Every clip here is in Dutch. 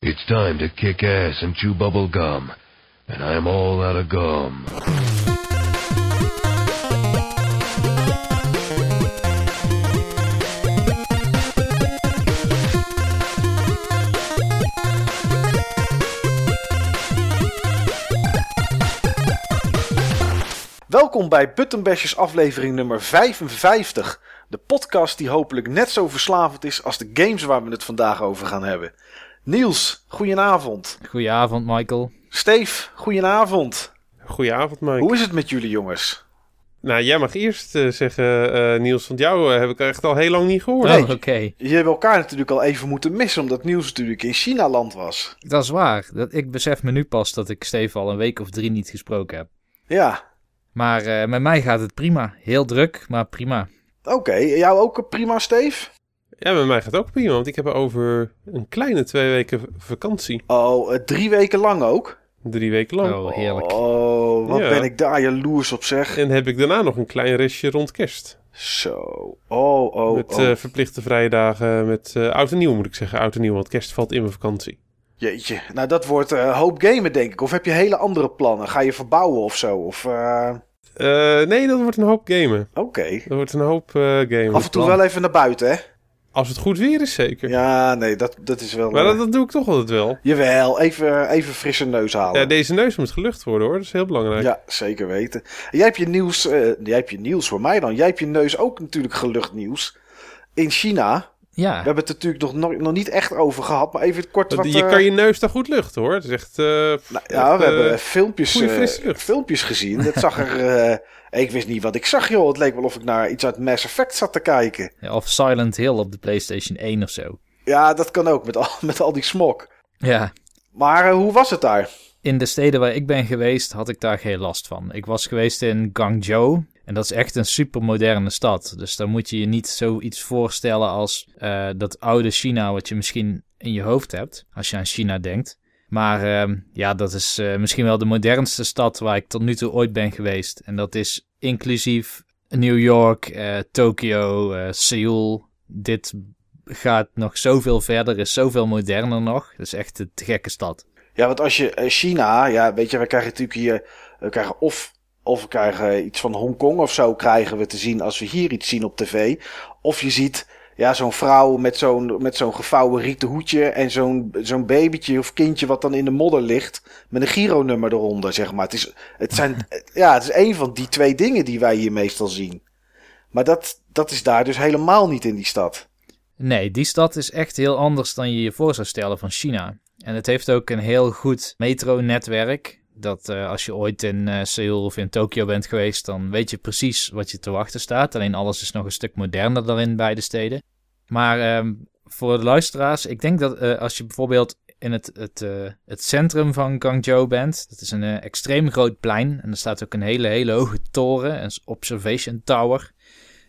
It's time to kick ass and chew bubble gum. And I'm all out of gum. Welkom bij Buttonbashers aflevering nummer 55. De podcast die hopelijk net zo verslavend is als de games waar we het vandaag over gaan hebben. Niels, goedenavond. Goedenavond, Michael. Steve, goedenavond. Goedenavond, Mike. Hoe is het met jullie jongens? Nou, jij mag eerst eh, zeggen, eh, Niels, want jou eh, heb ik echt al heel lang niet gehoord. Nee. Oh, oké. Je hebt elkaar natuurlijk al even moeten missen omdat Niels natuurlijk in China land was. Dat is waar. Dat, ik besef me nu pas dat ik Steve al een week of drie niet gesproken heb. Ja, Maar eh, met mij gaat het prima. Heel druk, maar prima. oké. Jou ook prima, Steve? Ja, met mij gaat het ook prima, want ik heb over een kleine twee weken vakantie. Oh, eh, drie weken lang ook? Drie weken lang. Oh, heerlijk. Oh, wat Ja. ben ik daar jaloers op zeg. En heb ik daarna nog een klein restje rond kerst. Zo. Oh, oh, met oh. eh, verplichte vrije dagen, met eh oud en nieuw moet ik zeggen. Oud en nieuw, want kerst valt in mijn vakantie. Jeetje, nou dat wordt een hoop gamen denk ik. Of heb je hele andere plannen? Ga je verbouwen of zo? Of, eh, Eh, nee, dat wordt een hoop gamen. Oké. Dat wordt een hoop eh gamen. Af en toe plan. wel even naar buiten, hè? Als het goed weer is, zeker. Ja, nee, dat, dat is wel... Maar eh, dat, dat doe ik toch altijd wel. Jawel, even, even frisse neus halen. Ja, deze neus moet gelucht worden hoor, dat is heel belangrijk. Ja, zeker weten. Jij hebt je nieuws, eh, jij hebt je nieuws voor mij dan. Jij hebt je neus ook natuurlijk gelucht nieuws. In China. Ja, We hebben het natuurlijk nog, nog, nog niet echt over gehad, maar even kort wat... Je eh, kan je neus daar goed luchten hoor. Het is echt. eh, Nou, ja, echt, we hebben filmpjes, eh, filmpjes gezien. Dat zag er... ik wist niet wat ik zag, joh. Het leek wel of ik naar iets uit Mass Effect zat te kijken. of Silent Hill op de PlayStation 1 of zo. Ja, dat kan ook met al, met al die smok. Ja, Maar eh, hoe was het daar? in de steden waar ik ben geweest had ik daar geen last van. Ik was geweest in Guangzhou. En dat is echt een supermoderne stad. Dus daar moet je je niet zoiets voorstellen als eh, dat oude China wat je misschien in je hoofd hebt. Als je aan China denkt. Maar ehm, ja, dat is eh, misschien wel de modernste stad waar ik tot nu toe ooit ben geweest. En dat is inclusief New York, eh Tokio, eh Seoul. Dit gaat nog zoveel verder, is zoveel moderner nog. Dat is echt een gekke stad. Ja, want als je China, ja, weet je, we krijgen natuurlijk hier, we krijgen of, of we krijgen iets van Hongkong of zo krijgen we te zien als we hier iets zien op tv. Of je ziet, ja, zo'n vrouw met zo'n, met zo'n gevouwen rieten hoedje en zo'n, zo'n babytje of kindje wat dan in de modder ligt met een Giro-nummer eronder, zeg maar. Het is, het zijn, ja, het is een van die twee dingen die wij hier meestal zien. Maar dat, dat is daar dus helemaal niet in die stad. Nee, die stad is echt heel anders dan je je voor zou stellen van China. En het heeft ook een heel goed metronetwerk. Dat eh, als je ooit in eh, Seoul of in Tokio bent geweest, dan weet je precies wat je te wachten staat. Alleen alles is nog een stuk moderner dan in beide steden. Maar ehm, voor de luisteraars, ik denk dat eh, als je bijvoorbeeld in het, het, het centrum van Guangzhou bent, dat is een extreem groot plein. En er staat ook een hele, hele hoge toren, een observation tower.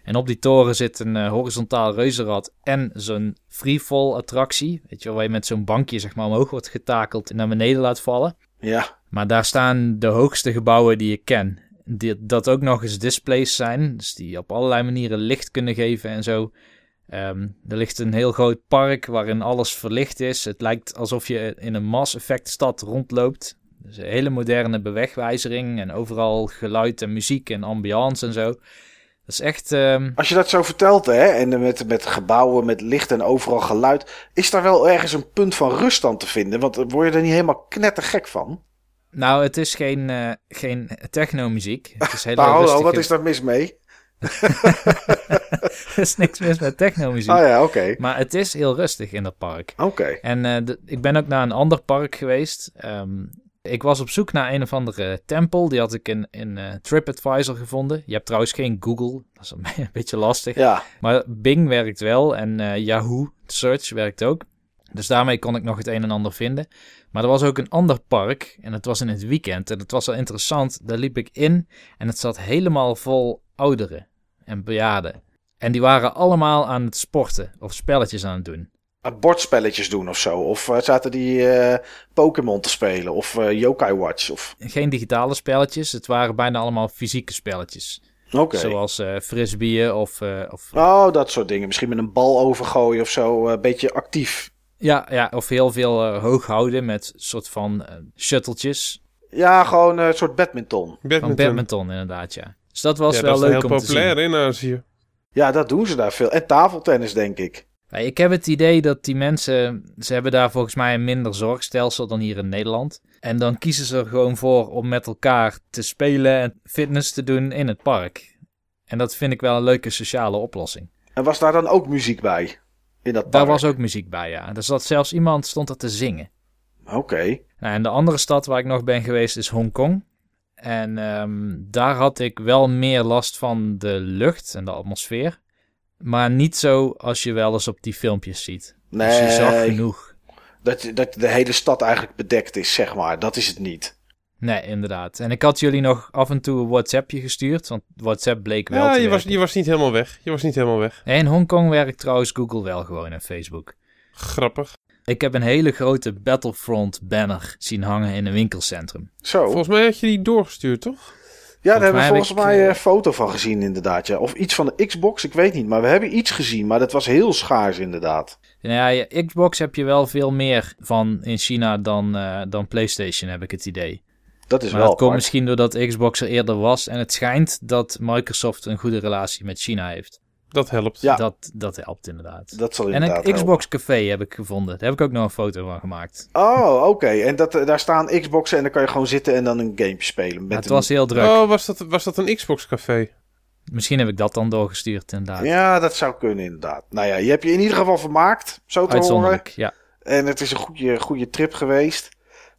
En op die toren zit een horizontaal reuzenrad en zo'n freefall attractie. Weet je wel, waar je met zo'n bankje zeg maar omhoog wordt getakeld en naar beneden laat vallen. Ja, Maar daar staan de hoogste gebouwen die ik ken. Die, dat ook nog eens displays zijn, dus die op allerlei manieren licht kunnen geven en zo. Ehm, er ligt een heel groot park waarin alles verlicht is. Het lijkt alsof je in een Mass Effect stad rondloopt. Dus een hele moderne bewegwijzering en overal geluid en muziek en ambiance en zo. Dat is echt... ehm, Als je dat zo vertelt, hè, en met, met gebouwen, met licht en overal geluid, is daar wel ergens een punt van rust aan te vinden? Want word je er niet helemaal knettergek van? Nou, het is geen, eh geen technomuziek. Het is hele Nou, hallo, rustige... wat is daar mis mee? er is niks mis met technomuziek. Ah ja, oké. Maar het is heel rustig in dat park. Oké. En eh, de- ik ben ook naar een ander park geweest. Ehm, ik was op zoek naar een of andere tempel. Die had ik in, in eh, TripAdvisor gevonden. Je hebt trouwens geen Google. Dat is een, een beetje lastig. Ja, Maar Bing werkt wel en eh, Yahoo Search werkt ook. Dus daarmee kon ik nog het een en ander vinden. Maar er was ook een ander park en het was in het weekend. En het was wel interessant. Daar liep ik in en het zat helemaal vol ouderen en bejaarden. En die waren allemaal aan het sporten of spelletjes aan het doen. Bordspelletjes doen of zo. Of eh, zaten die eh, Pokémon te spelen. Of eh, Yokai Watch. Of... Geen digitale spelletjes, het waren bijna allemaal fysieke spelletjes. Oké. Zoals eh frisbeeën of, eh, of Oh, dat soort dingen. Misschien met een bal overgooien of zo. Een beetje actief. Ja, ja, of heel veel eh, hoog houden met soort van uh, shuttletjes. Ja, gewoon een soort badminton. Badminton. Van badminton inderdaad, ja. Dus dat was ja, wel dat is leuk heel om te zien. populair in Azië. Ja, dat doen ze daar veel. En tafeltennis, denk ik. Ja, ik heb het idee dat die mensen, ze hebben daar volgens mij een minder zorgstelsel dan hier in Nederland. En dan kiezen ze er gewoon voor om met elkaar te spelen en fitness te doen in het park. En dat vind ik wel een leuke sociale oplossing. En was daar dan ook muziek bij? In dat Daar park? was ook muziek bij, ja. Er zat zelfs iemand stond er te zingen. Oké. Nou, en de andere stad waar ik nog ben geweest is Hongkong. En ehm, daar had ik wel meer last van de lucht en de atmosfeer. Maar niet zo als je wel eens op die filmpjes ziet. Dus je zag Nee, genoeg. dat, dat de hele stad eigenlijk bedekt is, zeg maar. Dat is het niet. Nee, inderdaad. En ik had jullie nog af en toe een WhatsAppje gestuurd, want WhatsApp bleek wel Ja, te je was, werken. je was niet helemaal weg. Je was niet helemaal weg. In Hongkong werkt trouwens Google wel gewoon en Facebook. Grappig. Ik heb een hele grote Battlefront banner zien hangen in een winkelcentrum. Zo. Volgens mij had je die doorgestuurd, toch? Ja, daar hebben we volgens mij eh, een foto van gezien, inderdaad. Ja. Of iets van de Xbox, ik weet niet. Maar we hebben iets gezien, maar dat was heel schaars, inderdaad. Nou ja, Xbox heb je wel veel meer van in China dan, eh, dan PlayStation, heb ik het idee. Dat is Maar wel dat komt misschien doordat Xbox er eerder was. En het schijnt dat Microsoft een goede relatie met China heeft. Dat helpt. Ja. Dat, dat helpt inderdaad. Dat zal En inderdaad een helpen. Xbox Café heb ik gevonden. Daar heb ik ook nog een foto van gemaakt. Oh, oké. En dat, eh, daar staan Xboxen en dan kan je gewoon zitten en dan een game spelen. Met Maar het een- was heel druk. Oh, was dat, was dat een Xbox café? Misschien heb ik dat dan doorgestuurd inderdaad. Ja, dat zou kunnen inderdaad. Nou ja, je hebt je in ieder geval vermaakt, zo te horen. Uitzonderlijk, ja. En het is een goede, goede trip geweest.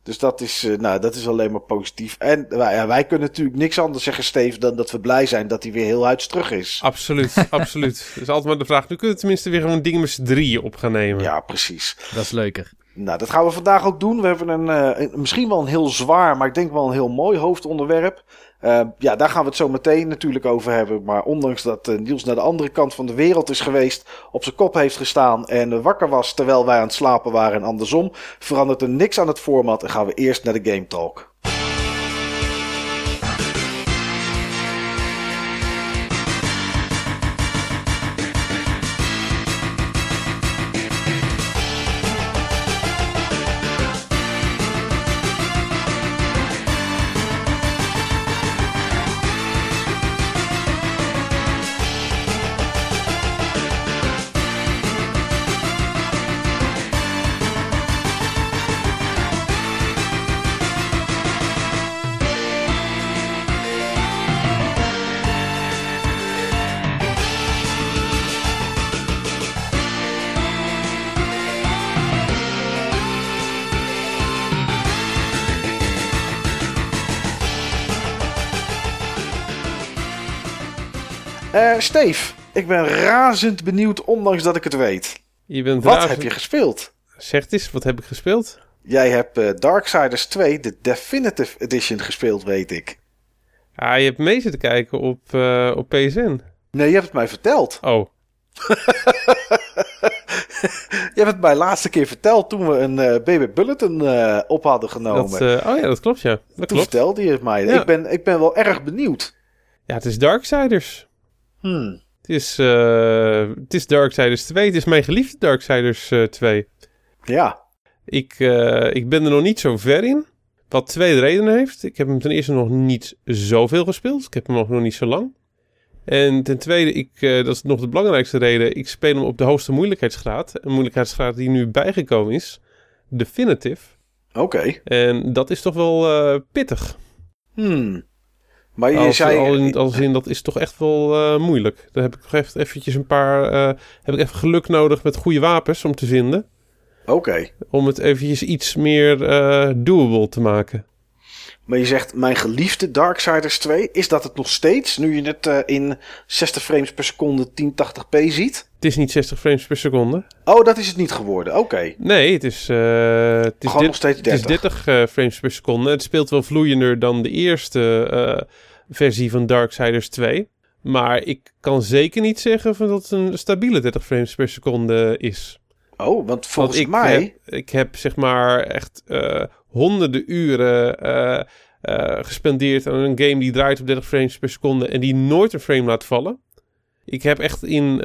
Dus dat is, eh, nou, dat is alleen maar positief. En wij, ja, wij kunnen natuurlijk niks anders zeggen, Steve, dan dat we blij zijn dat hij weer heel huids terug is. Absoluut, absoluut. Dat is altijd maar de vraag. Nu kunnen we tenminste weer gewoon dingen met z'n drieën op gaan nemen. Ja, precies. Dat is leuker. Nou, dat gaan we vandaag ook doen. We hebben een, eh, een- misschien wel een heel zwaar, maar ik denk wel een heel mooi hoofdonderwerp. Eh, ja, daar gaan we het zo meteen natuurlijk over hebben. Maar ondanks dat eh, Niels naar de andere kant van de wereld is geweest, op zijn kop heeft gestaan en eh, wakker was terwijl wij aan het slapen waren en andersom, verandert er niks aan het format en gaan we eerst naar de Game Talk. Steve, ik ben razend benieuwd, ondanks dat ik het weet. Je bent Wat razend- heb je gespeeld? Zeg eens, wat heb ik gespeeld? Jij hebt eh, Darksiders 2, de Definitive Edition, gespeeld, weet ik. Ah, je hebt mee zitten kijken op, eh, op PSN. Nee, je hebt het mij verteld. Oh, Je hebt het mij laatste keer verteld toen we een eh Baby Bulletin eh, op hadden genomen. dat, eh, oh ja, dat klopt ja. Dat toen klopt. vertelde je het mij. Ja. Ik, ben, ik ben wel erg benieuwd. Ja, het is Darksiders. Hmm. Het is, eh, het is Darksiders 2. Het is mijn geliefde Darksiders eh 2. Ja. Ik, eh, ik ben er nog niet zo ver in. Wat twee redenen heeft. Ik heb hem ten eerste nog niet zoveel gespeeld. Ik heb hem nog, nog niet zo lang. En ten tweede, ik, eh, dat is nog de belangrijkste reden. Ik speel hem op de hoogste moeilijkheidsgraad. Een moeilijkheidsgraad die nu bijgekomen is. Definitive. Oké. En dat is toch wel eh, pittig. Hmm. Maar je Als, zei... al in, als in, dat is toch echt wel eh, moeilijk. Daar heb ik toch echt eventjes een paar... eh, heb ik even geluk nodig met goede wapens om te vinden. Oké. Om het eventjes iets meer eh, doable te maken. Maar je zegt mijn geliefde Darksiders 2. Is dat het nog steeds? Nu je het in 60 frames per seconde 1080p ziet. Het is niet 60 frames per seconde. Oh, dat is het niet geworden. Oké. Nee, het is, eh, het is, Gewoon dit- nog steeds het is 30. 30 eh, frames per seconde. Het speelt wel vloeiender dan de eerste versie van Darksiders 2. Maar ik kan zeker niet zeggen van dat het een stabiele 30 frames per seconde is. Oh, want volgens Want ik mij... Heb, ik heb zeg maar echt eh, honderden uren eh, gespendeerd aan een game die draait op 30 frames per seconde en die nooit een frame laat vallen. Ik heb echt in,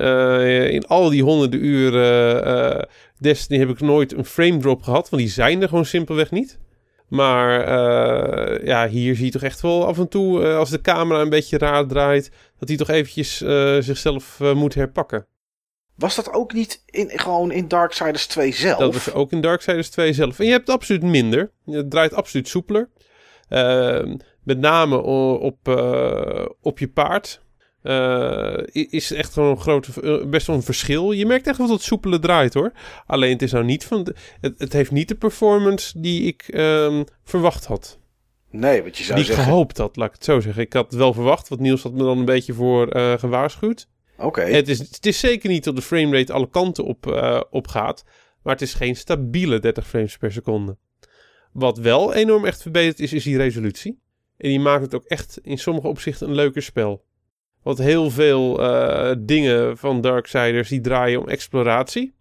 in al die honderden uren Destiny heb ik nooit een frame drop gehad, want die zijn er gewoon simpelweg niet. Maar eh, ja, hier zie je toch echt wel af en toe, eh, als de camera een beetje raar draait, dat hij toch eventjes eh, zichzelf moet herpakken. Was dat ook niet in, gewoon in Darksiders 2 zelf? Dat was ook in Darksiders 2 zelf. En je hebt absoluut minder. Het draait absoluut soepeler. Ehm, met name op, op je paard. I- is echt gewoon een grote, eh, best wel een verschil. Je merkt echt wel dat het soepeler draait hoor. Alleen het is nou niet van. de- het, het heeft niet de performance die ik ehm, verwacht had. Nee, wat je zou die ik zeggen. gehoopt had, laat ik het zo zeggen. Ik had het wel verwacht, want Niels had me dan een beetje voor eh, gewaarschuwd. Oké. Het, is, het is zeker niet dat de framerate alle kanten op, eh, op gaat. Maar het is geen stabiele 30 frames per seconde. Wat wel enorm echt verbeterd is, is die resolutie. En die maakt het ook echt in sommige opzichten een leuker spel. Want heel veel eh, dingen van Darksiders die draaien om exploratie.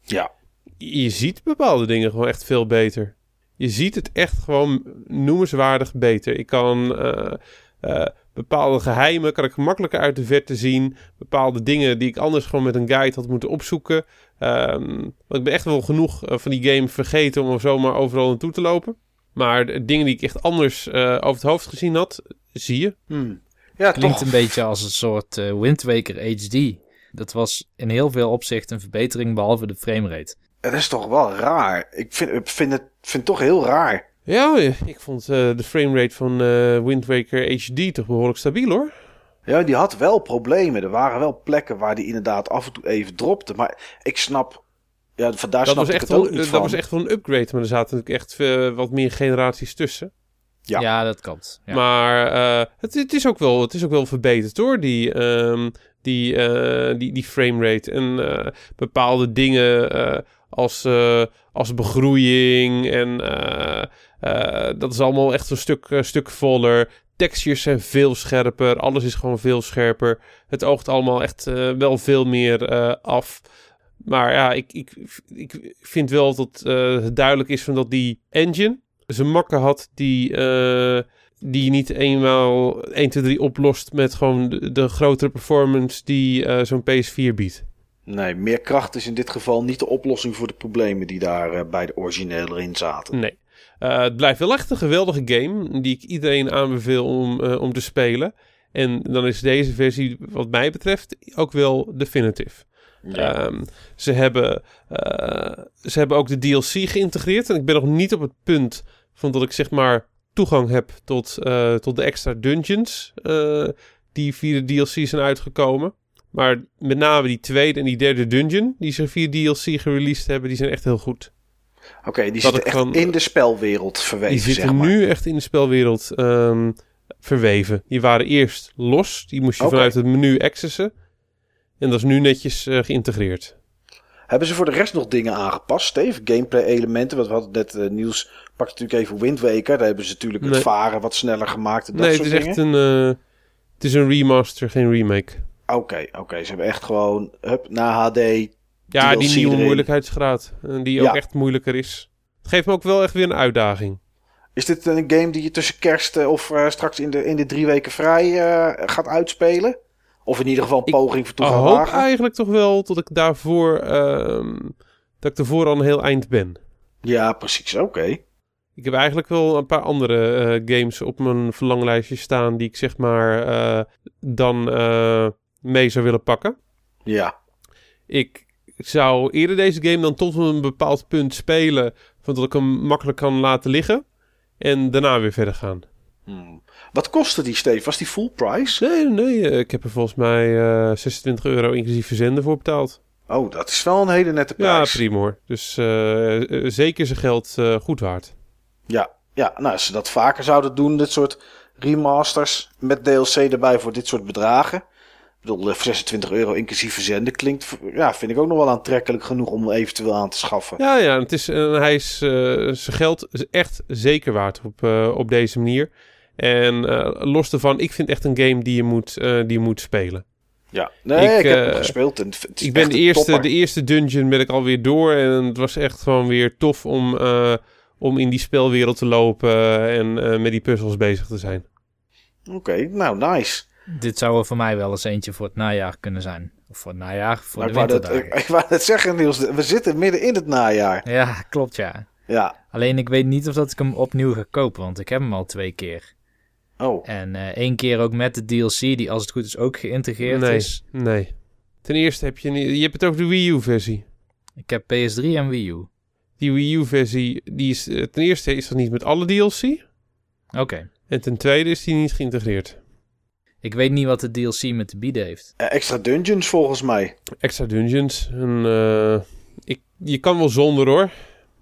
Ja. Je ziet bepaalde dingen gewoon echt veel beter. Je ziet het echt gewoon noemenswaardig beter. Ik kan eh, eh, bepaalde geheimen kan ik gemakkelijker uit de verte zien. Bepaalde dingen die ik anders gewoon met een guide had moeten opzoeken. Ehm, want ik ben echt wel genoeg van die game vergeten om er zomaar overal naartoe te lopen. Maar de dingen die ik echt anders over het hoofd gezien had, zie je. Hmm. Ja, Klinkt toch. een beetje als een soort eh, Wind Waker HD. Dat was in heel veel opzichten een verbetering, behalve de framerate. Het is toch wel raar. Ik vind, ik vind, het, vind het toch heel raar. Ja, ik vond eh, de framerate van eh, Wind Waker HD toch behoorlijk stabiel hoor. Ja, die had wel problemen. Er waren wel plekken waar die inderdaad af en toe even dropte. Maar ik snap... Ja, vandaar Dat snap was, ik echt het ook wel, niet dat van. was echt wel een upgrade, maar er zaten natuurlijk echt wat meer generaties tussen. Ja. Ja, dat klopt. Ja. Maar eh, het, het, is ook wel, het is ook wel verbeterd hoor, die, ehm, die, eh, die, die framerate. En eh, bepaalde dingen als, als begroeiing en dat is allemaal echt een stuk, stuk voller. Textures zijn veel scherper, alles is gewoon veel scherper. Het oogt allemaal echt wel veel meer af. Maar ja, ik, ik, ik vind wel dat het duidelijk is van dat die engine zijn makken had die, eh, die je niet eenmaal 1, 2, 3 oplost met gewoon de, de grotere performance die eh, zo'n PS4 biedt. Nee, meer kracht is in dit geval niet de oplossing voor de problemen die daar eh, bij de originele erin zaten. Nee. Het blijft wel echt een geweldige game die ik iedereen aanbeveel om, om te spelen. En dan is deze versie, wat mij betreft, ook wel definitive. Ja. Ehm, ze, hebben, eh, ze hebben ook de DLC geïntegreerd. En ik ben nog niet op het punt van dat ik zeg maar toegang heb tot, eh, tot de extra dungeons eh, die via de DLC zijn uitgekomen. Maar met name die tweede en die derde dungeon die ze via DLC gereleased hebben, die zijn echt heel goed. Oké, die dat zitten echt van- in de spelwereld verweven, Die zitten zeg maar. nu echt in de spelwereld ehm, verweven. Die waren eerst los. Die moest je vanuit het menu accessen. En dat is nu netjes eh, geïntegreerd. Hebben ze voor de rest nog dingen aangepast, Steve? Gameplay elementen, want we hadden net eh, nieuws. Pak natuurlijk even Wind Waker. Daar hebben ze natuurlijk het varen wat sneller gemaakt. En dat nee, het is dingen. echt een, eh, het is een remaster, geen remake. Oké, oké. Ze hebben echt gewoon hup, na HD. Ja, die nieuwe erin. moeilijkheidsgraad. die Ja. ook echt moeilijker is. Het geeft me ook wel echt weer een uitdaging. Is dit een game die je tussen kerst of straks in de, in de drie weken vrij gaat uitspelen? Of in ieder geval een poging voor toe Ik hoop eigenlijk toch wel dat ik daarvoor, ehm, dat ik ervoor al een heel eind ben. Ja, precies. Oké. Ik heb eigenlijk wel een paar andere eh, games op mijn verlanglijstje staan die ik zeg maar eh, dan eh, mee zou willen pakken. Ja. Ik zou eerder deze game dan tot een bepaald punt spelen, van dat ik hem makkelijk kan laten liggen en daarna weer verder gaan. Hmm. Wat kostte die, Steve? Was die full price? Nee, nee, eh, ik heb er volgens mij eh 26 euro inclusief verzenden voor betaald. Oh, dat is wel een hele nette Ja, prijs. prima hoor. Dus eh, zeker zijn geld goed waard. Ja, ja, nou, als ze dat vaker zouden doen, dit soort remasters met DLC erbij voor dit soort bedragen. Ik bedoel, eh, 26 euro inclusief verzenden klinkt, ja, vind ik ook nog wel aantrekkelijk genoeg om eventueel aan te schaffen. Ja, ja, het is, eh, hij is zijn geld is echt zeker waard op, op deze manier. En eh, los daarvan, ik vind echt een game die je moet, eh, die je moet spelen. Ja, nee, ik, Ik, heb eh, hem gespeeld en het is Ik ben de eerste, topper. de eerste dungeon ben ik alweer door. En het was echt gewoon weer tof om, eh, om in die spelwereld te lopen en eh, met die puzzels bezig te zijn. Oké, nou, nice. Dit zou er voor mij wel eens eentje voor het najaar kunnen zijn. Of voor het najaar, voor Maar de ik wou, dat, winterdagen. ik, ik wou net zeggen, Niels, we zitten midden in het najaar. Ja, klopt ja. Ja. Alleen ik weet niet of dat ik hem opnieuw ga kopen, want ik heb hem al twee keer. Oh, En eh één keer ook met de DLC, die als het goed is ook geïntegreerd nee, is. nee. Ten eerste heb je... Je hebt het over de Wii U-versie. Ik heb PS3 en Wii U. Die Wii U-versie, die is... eh, Ten eerste is dat niet met alle DLC. Oké. En ten tweede is die niet geïntegreerd. Ik weet niet wat de DLC met te bieden heeft. eh, extra dungeons volgens mij. Extra dungeons. En, eh, ik, je kan wel zonder hoor.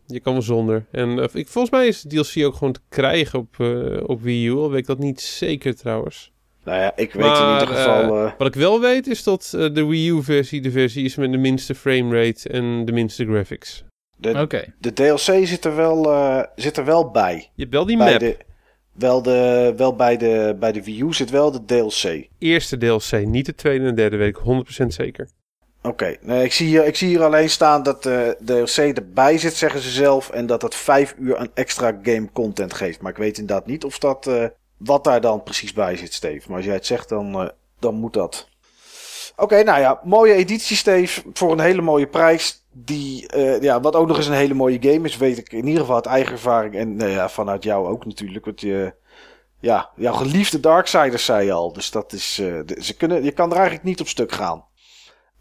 Je kan wel zonder. En eh, ik, volgens mij is de DLC ook gewoon te krijgen op, eh, op Wii U. Al weet ik dat niet zeker trouwens. Nou ja, ik weet Maar, in ieder geval... eh, Wat ik wel weet is dat eh, de Wii U-versie de versie is met de minste framerate en de minste graphics. de, Oké. de DLC zit er wel, eh, zit er wel bij. Je hebt wel die bij map. de, wel de, wel bij de, bij de Wii U zit wel de DLC. Eerste DLC, niet de tweede en derde, weet ik 100% zeker. Oké, ik, zie hier, ik zie hier alleen staan dat de DLC erbij zit, zeggen ze zelf. En dat dat vijf uur aan extra game content geeft. Maar ik weet inderdaad niet of dat, eh, wat daar dan precies bij zit, Steve. Maar als jij het zegt, dan, eh, dan moet dat. Oké, nou ja, mooie editie, Steve. Voor een hele mooie prijs. Die, eh, ja, wat ook nog eens een hele mooie game is, weet ik in ieder geval uit eigen ervaring. En nou ja, vanuit jou ook natuurlijk. Want je, ja, jouw geliefde Darksiders zei je al. Dus dat is, eh, ze kunnen, je kan er eigenlijk niet op stuk gaan.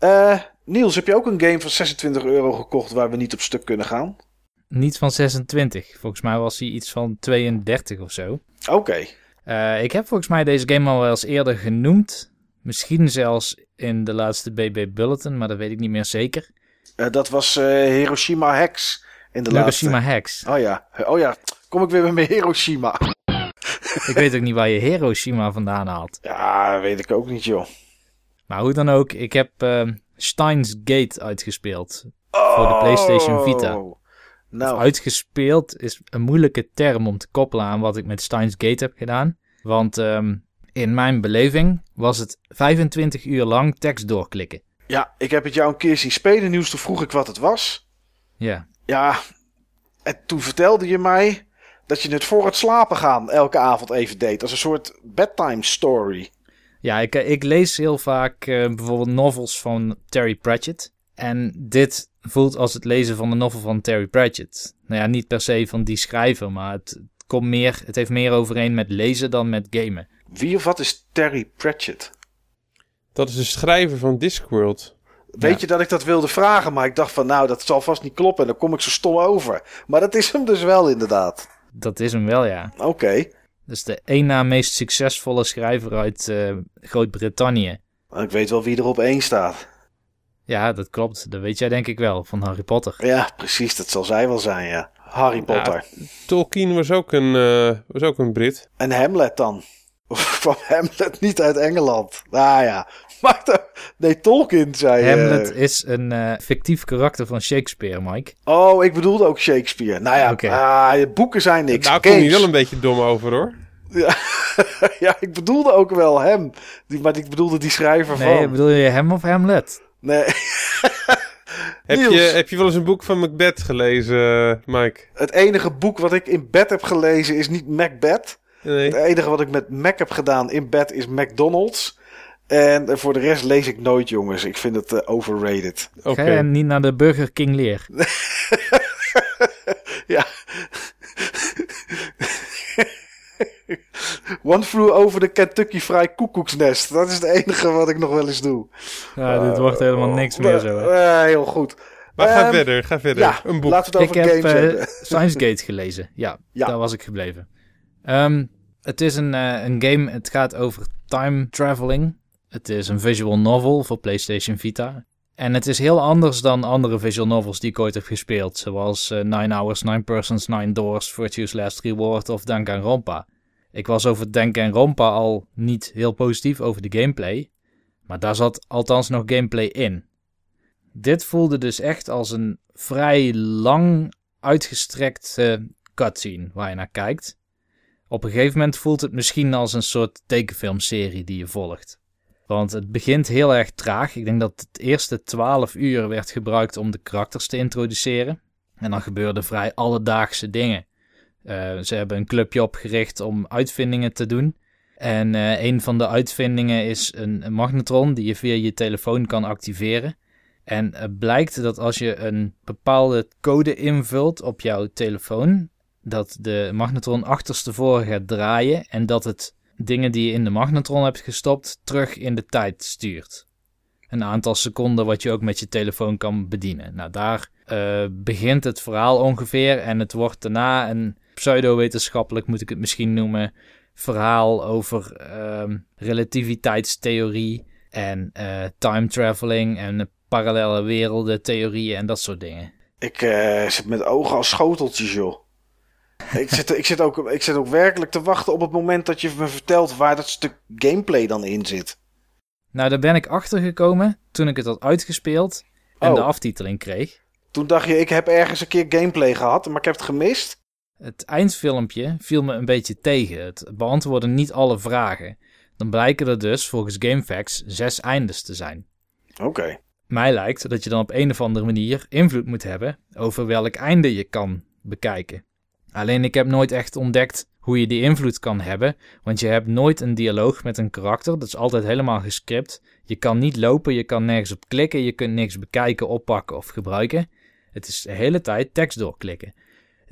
Eh, Niels, heb je ook een game van 26 euro gekocht waar we niet op stuk kunnen gaan? Niet van 26. Volgens mij was hij iets van 32 of zo. Oké. Eh, ik heb volgens mij deze game al wel eens eerder genoemd. Misschien zelfs in de laatste BB Bulletin, maar dat weet ik niet meer zeker. Eh, dat was Hiroshima Hex in de Hiroshima laatste. Hex. Oh ja, oh ja. Kom ik weer met mijn Hiroshima. Ik weet ook niet waar je Hiroshima vandaan haalt. Ja, weet ik ook niet, joh. Maar hoe dan ook, ik heb eh, Steins Gate uitgespeeld. Voor de PlayStation Vita. Oh. Nou, Uitgespeeld is een moeilijke term om te koppelen aan wat ik met Steins Gate heb gedaan. Want ehm, in mijn beleving was het 25 uur lang tekst doorklikken. ja, ik heb het jou een keer zien spelen, Niels. Toen vroeg ik wat het was. Ja, Ja, en toen vertelde je mij dat je het voor het slapen gaan elke avond even deed. Als een soort bedtime story. Ja ik, ik lees heel vaak eh, bijvoorbeeld novels van Terry Pratchett. En dit voelt als het lezen van de novel van Terry Pratchett. Nou ja, niet per se van die schrijver, maar het, komt meer, het heeft meer overeen met lezen dan met gamen. Wie of wat is Terry Pratchett? Dat is de schrijver van Discworld. Weet Ja. je dat ik dat wilde vragen, maar ik dacht van nou, dat zal vast niet kloppen en dan kom ik zo stom over. Maar dat is hem dus wel inderdaad. Dat is hem wel, ja. Oké. Dus de één na meest succesvolle schrijver uit eh, Groot-Brittannië. Ik weet wel wie er op één staat. Ja, dat klopt. Dat weet jij denk ik wel, van Harry Potter. Ja, precies, dat zal zij wel zijn, ja. Harry Potter. Tolkien was ook een, eh, was ook een Brit. En Hamlet dan? Of kwam Hamlet niet uit Engeland? Ah ja. Maar de- nee, Tolkien zei... eh, Hamlet is een eh, fictief karakter van Shakespeare, Mike. Oh, ik bedoelde ook Shakespeare. Nou ja, ah, boeken zijn niks. Daar kom je wel een beetje dom over hoor. Ja, ja, ik bedoelde ook wel hem. Die, maar ik bedoelde die schrijver Nee, van. bedoel je hem of Hamlet? Nee. Heb je, heb je wel eens een boek van Macbeth gelezen, Mike? Het enige boek wat ik in bed heb gelezen is niet Macbeth. Nee. Het enige wat ik met Mac heb gedaan in bed is McDonald's. En eh, voor de rest lees ik nooit, jongens. Ik vind het eh, overrated. Oké. Ga je niet naar de Burger King leer? Ja. One flew over de Kentucky Fried Koekoeksnest. Dat is het enige wat ik nog wel eens doe. Ja, dit wordt helemaal niks meer zo. hè. Eh, heel goed. Maar ga Ehm, verder, ga verder. Ja, een boek. laten we het Ik over heb games eh. Science Gate gelezen. Ja, Ja. daar was ik gebleven. Ehm, het is een, eh, een game, het gaat over time traveling. Het is een visual novel voor PlayStation Vita. En het is heel anders dan andere visual novels die ik ooit heb gespeeld. Zoals eh, Nine Hours, Nine Persons, Nine Doors, Virtue's Last Reward of Danganronpa. Ik was over Danganronpa al niet heel positief over de gameplay. Maar daar zat althans nog gameplay in. Dit voelde dus echt als een vrij lang uitgestrekt eh, cutscene waar je naar kijkt. Op een gegeven moment voelt het misschien als een soort tekenfilmserie die je volgt. Want het begint heel erg traag. Ik denk dat het eerste 12 uur werd gebruikt om de karakters te introduceren. En dan gebeurden vrij alledaagse dingen. Eh, ze hebben een clubje opgericht om uitvindingen te doen. En uh, een van de uitvindingen is een, magnetron die je via je telefoon kan activeren. En het blijkt dat als je een bepaalde code invult op jouw telefoon, dat de magnetron achterstevoren gaat draaien en dat het dingen die je in de magnetron hebt gestopt terug in de tijd stuurt. Een aantal seconden wat je ook met je telefoon kan bedienen. Nou, daar uh, begint het verhaal ongeveer en het wordt daarna een pseudo-wetenschappelijk, moet ik het misschien noemen, verhaal over uh, relativiteitstheorie en uh, time traveling en parallele werelden, theorieën en dat soort dingen. Ik uh, zit met ogen als schoteltjes, joh. ik, zit, ik, zit ook, ik zit ook werkelijk te wachten op het moment dat je me vertelt waar dat stuk gameplay dan in zit. Nou, daar ben ik achter gekomen toen ik het had uitgespeeld en Oh. de aftiteling kreeg. Toen dacht je, ik heb ergens een keer gameplay gehad, maar ik heb het gemist. Het eindfilmpje viel me een beetje tegen. Het beantwoordde niet alle vragen. Dan blijken er dus volgens GameFAQs zes eindes te zijn. Oké. Mij lijkt dat je dan op een of andere manier invloed moet hebben over welk einde je kan bekijken. Alleen ik heb nooit echt ontdekt hoe je die invloed kan hebben, want je hebt nooit een dialoog met een karakter. Dat is altijd helemaal gescript. Je kan niet lopen, je kan nergens op klikken, je kunt niks bekijken, oppakken of gebruiken. Het is de hele tijd tekst doorklikken.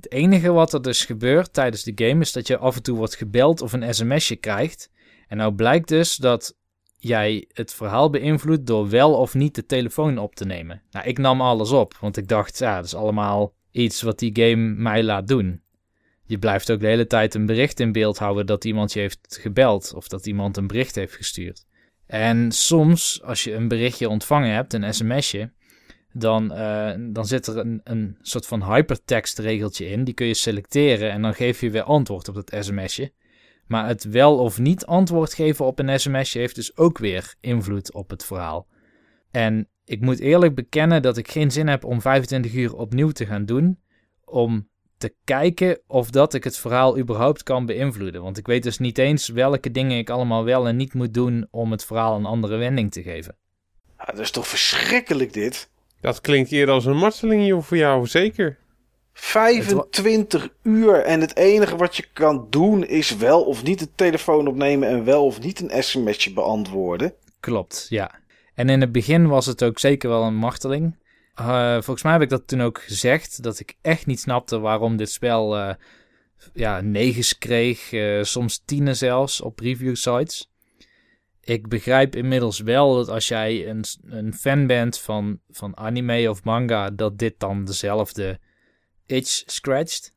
Het enige wat er dus gebeurt tijdens de game is dat je af en toe wordt gebeld of een sms'je krijgt. En nou blijkt dus dat jij het verhaal beïnvloedt door wel of niet de telefoon op te nemen. Nou, ik nam alles op, want ik dacht, ja, dat is allemaal iets wat die game mij laat doen. Je blijft ook de hele tijd een bericht in beeld houden dat iemand je heeft gebeld of dat iemand een bericht heeft gestuurd. En soms, als je een berichtje ontvangen hebt, een sms'je, dan, uh, dan zit er een, een soort van hypertext regeltje in. Die kun je selecteren en dan geef je weer antwoord op dat sms'je. Maar het wel of niet antwoord geven op een sms'je heeft dus ook weer invloed op het verhaal. En ik moet eerlijk bekennen dat ik geen zin heb om 25 uur opnieuw te gaan doen. Om te kijken of dat ik het verhaal überhaupt kan beïnvloeden. Want ik weet dus niet eens welke dingen ik allemaal wel en niet moet doen om het verhaal een andere wending te geven. Ja, dat is toch verschrikkelijk dit? Dat klinkt eerder als een marteling joh, voor jou, zeker. 25 uur en het enige wat je kan doen is wel of niet de telefoon opnemen en wel of niet een sms'je beantwoorden. Klopt, ja. En in het begin was het ook zeker wel een marteling. Uh, volgens mij heb ik dat toen ook gezegd, dat ik echt niet snapte waarom dit spel uh, ja, negens kreeg, uh, soms tienen zelfs op review sites. Ik begrijp inmiddels wel dat als jij een, een fan bent van, van anime of manga, dat dit dan dezelfde itch scratcht.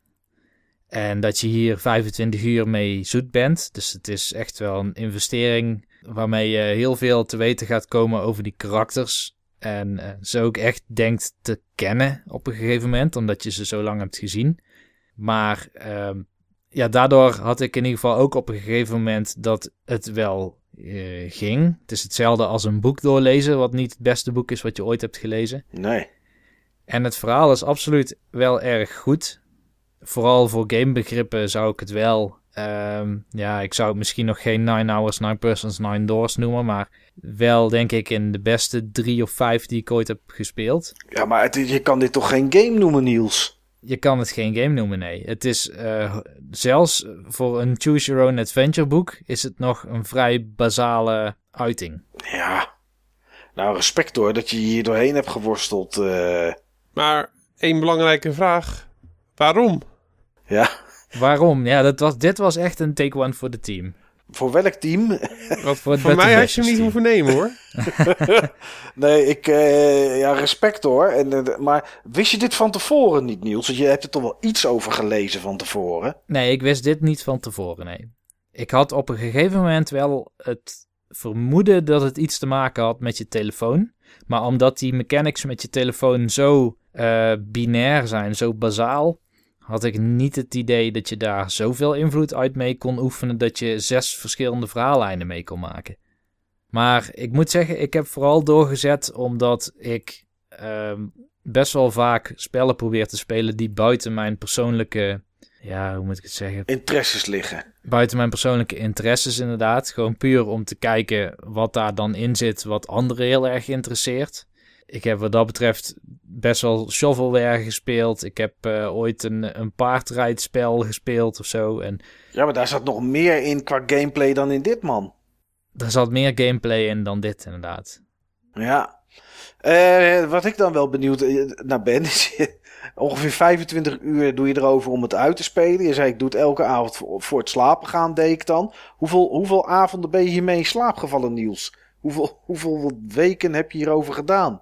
En dat je hier 25 uur mee zoet bent. Dus het is echt wel een investering waarmee je heel veel te weten gaat komen over die karakters. En uh, ze ook echt denkt te kennen op een gegeven moment, omdat je ze zo lang hebt gezien. Maar uh, ja, daardoor had ik in ieder geval ook op een gegeven moment dat het wel uh, ging. Het is hetzelfde als een boek doorlezen, wat niet het beste boek is wat je ooit hebt gelezen. Nee. En het verhaal is absoluut wel erg goed. Vooral voor gamebegrippen zou ik het wel. Um, ja, ik zou het misschien nog geen 9 Hours, 9 Persons, 9 Doors noemen. Maar wel denk ik in de beste drie of vijf die ik ooit heb gespeeld. Ja, maar het, je kan dit toch geen game noemen, Niels? Je kan het geen game noemen, nee. Het is uh, zelfs voor een Choose Your Own Adventure boek is het nog een vrij basale uiting. Ja. Nou, respect hoor dat je hier doorheen hebt geworsteld. Uh... Maar één belangrijke vraag. Waarom? Ja. Waarom? Ja, dat was, dit was echt een take one voor het team. Voor welk team? Wat, voor voor mij had je hem niet hoeven nemen hoor. nee, ik, uh, ja, respect hoor. En, uh, maar wist je dit van tevoren niet, Niels? Je hebt er toch wel iets over gelezen van tevoren? Nee, ik wist dit niet van tevoren, nee. Ik had op een gegeven moment wel het vermoeden dat het iets te maken had met je telefoon. Maar omdat die mechanics met je telefoon zo uh, binair zijn, zo bazaal, had ik niet het idee dat je daar zoveel invloed uit mee kon oefenen dat je zes verschillende verhaallijnen mee kon maken. Maar ik moet zeggen, ik heb vooral doorgezet omdat ik uh, best wel vaak spellen probeer te spelen die buiten mijn persoonlijke, ja, hoe moet ik het zeggen? Interesses liggen. Buiten mijn persoonlijke interesses inderdaad. Gewoon puur om te kijken wat daar dan in zit, wat anderen heel erg interesseert. Ik heb wat dat betreft best wel shovelware gespeeld. Ik heb uh, ooit een, een paardrijdspel gespeeld of zo. En ja, maar daar zat nog meer in qua gameplay dan in dit, man. Er zat meer gameplay in dan dit, inderdaad. Ja. Uh, wat ik dan wel benieuwd naar ben, is ongeveer 25 uur doe je erover om het uit te spelen. Je zei, ik doe het elke avond voor, voor het slapen gaan, deed ik dan. Hoeveel, hoeveel avonden ben je hiermee in slaap gevallen, Niels? Hoeveel, hoeveel weken heb je hierover gedaan?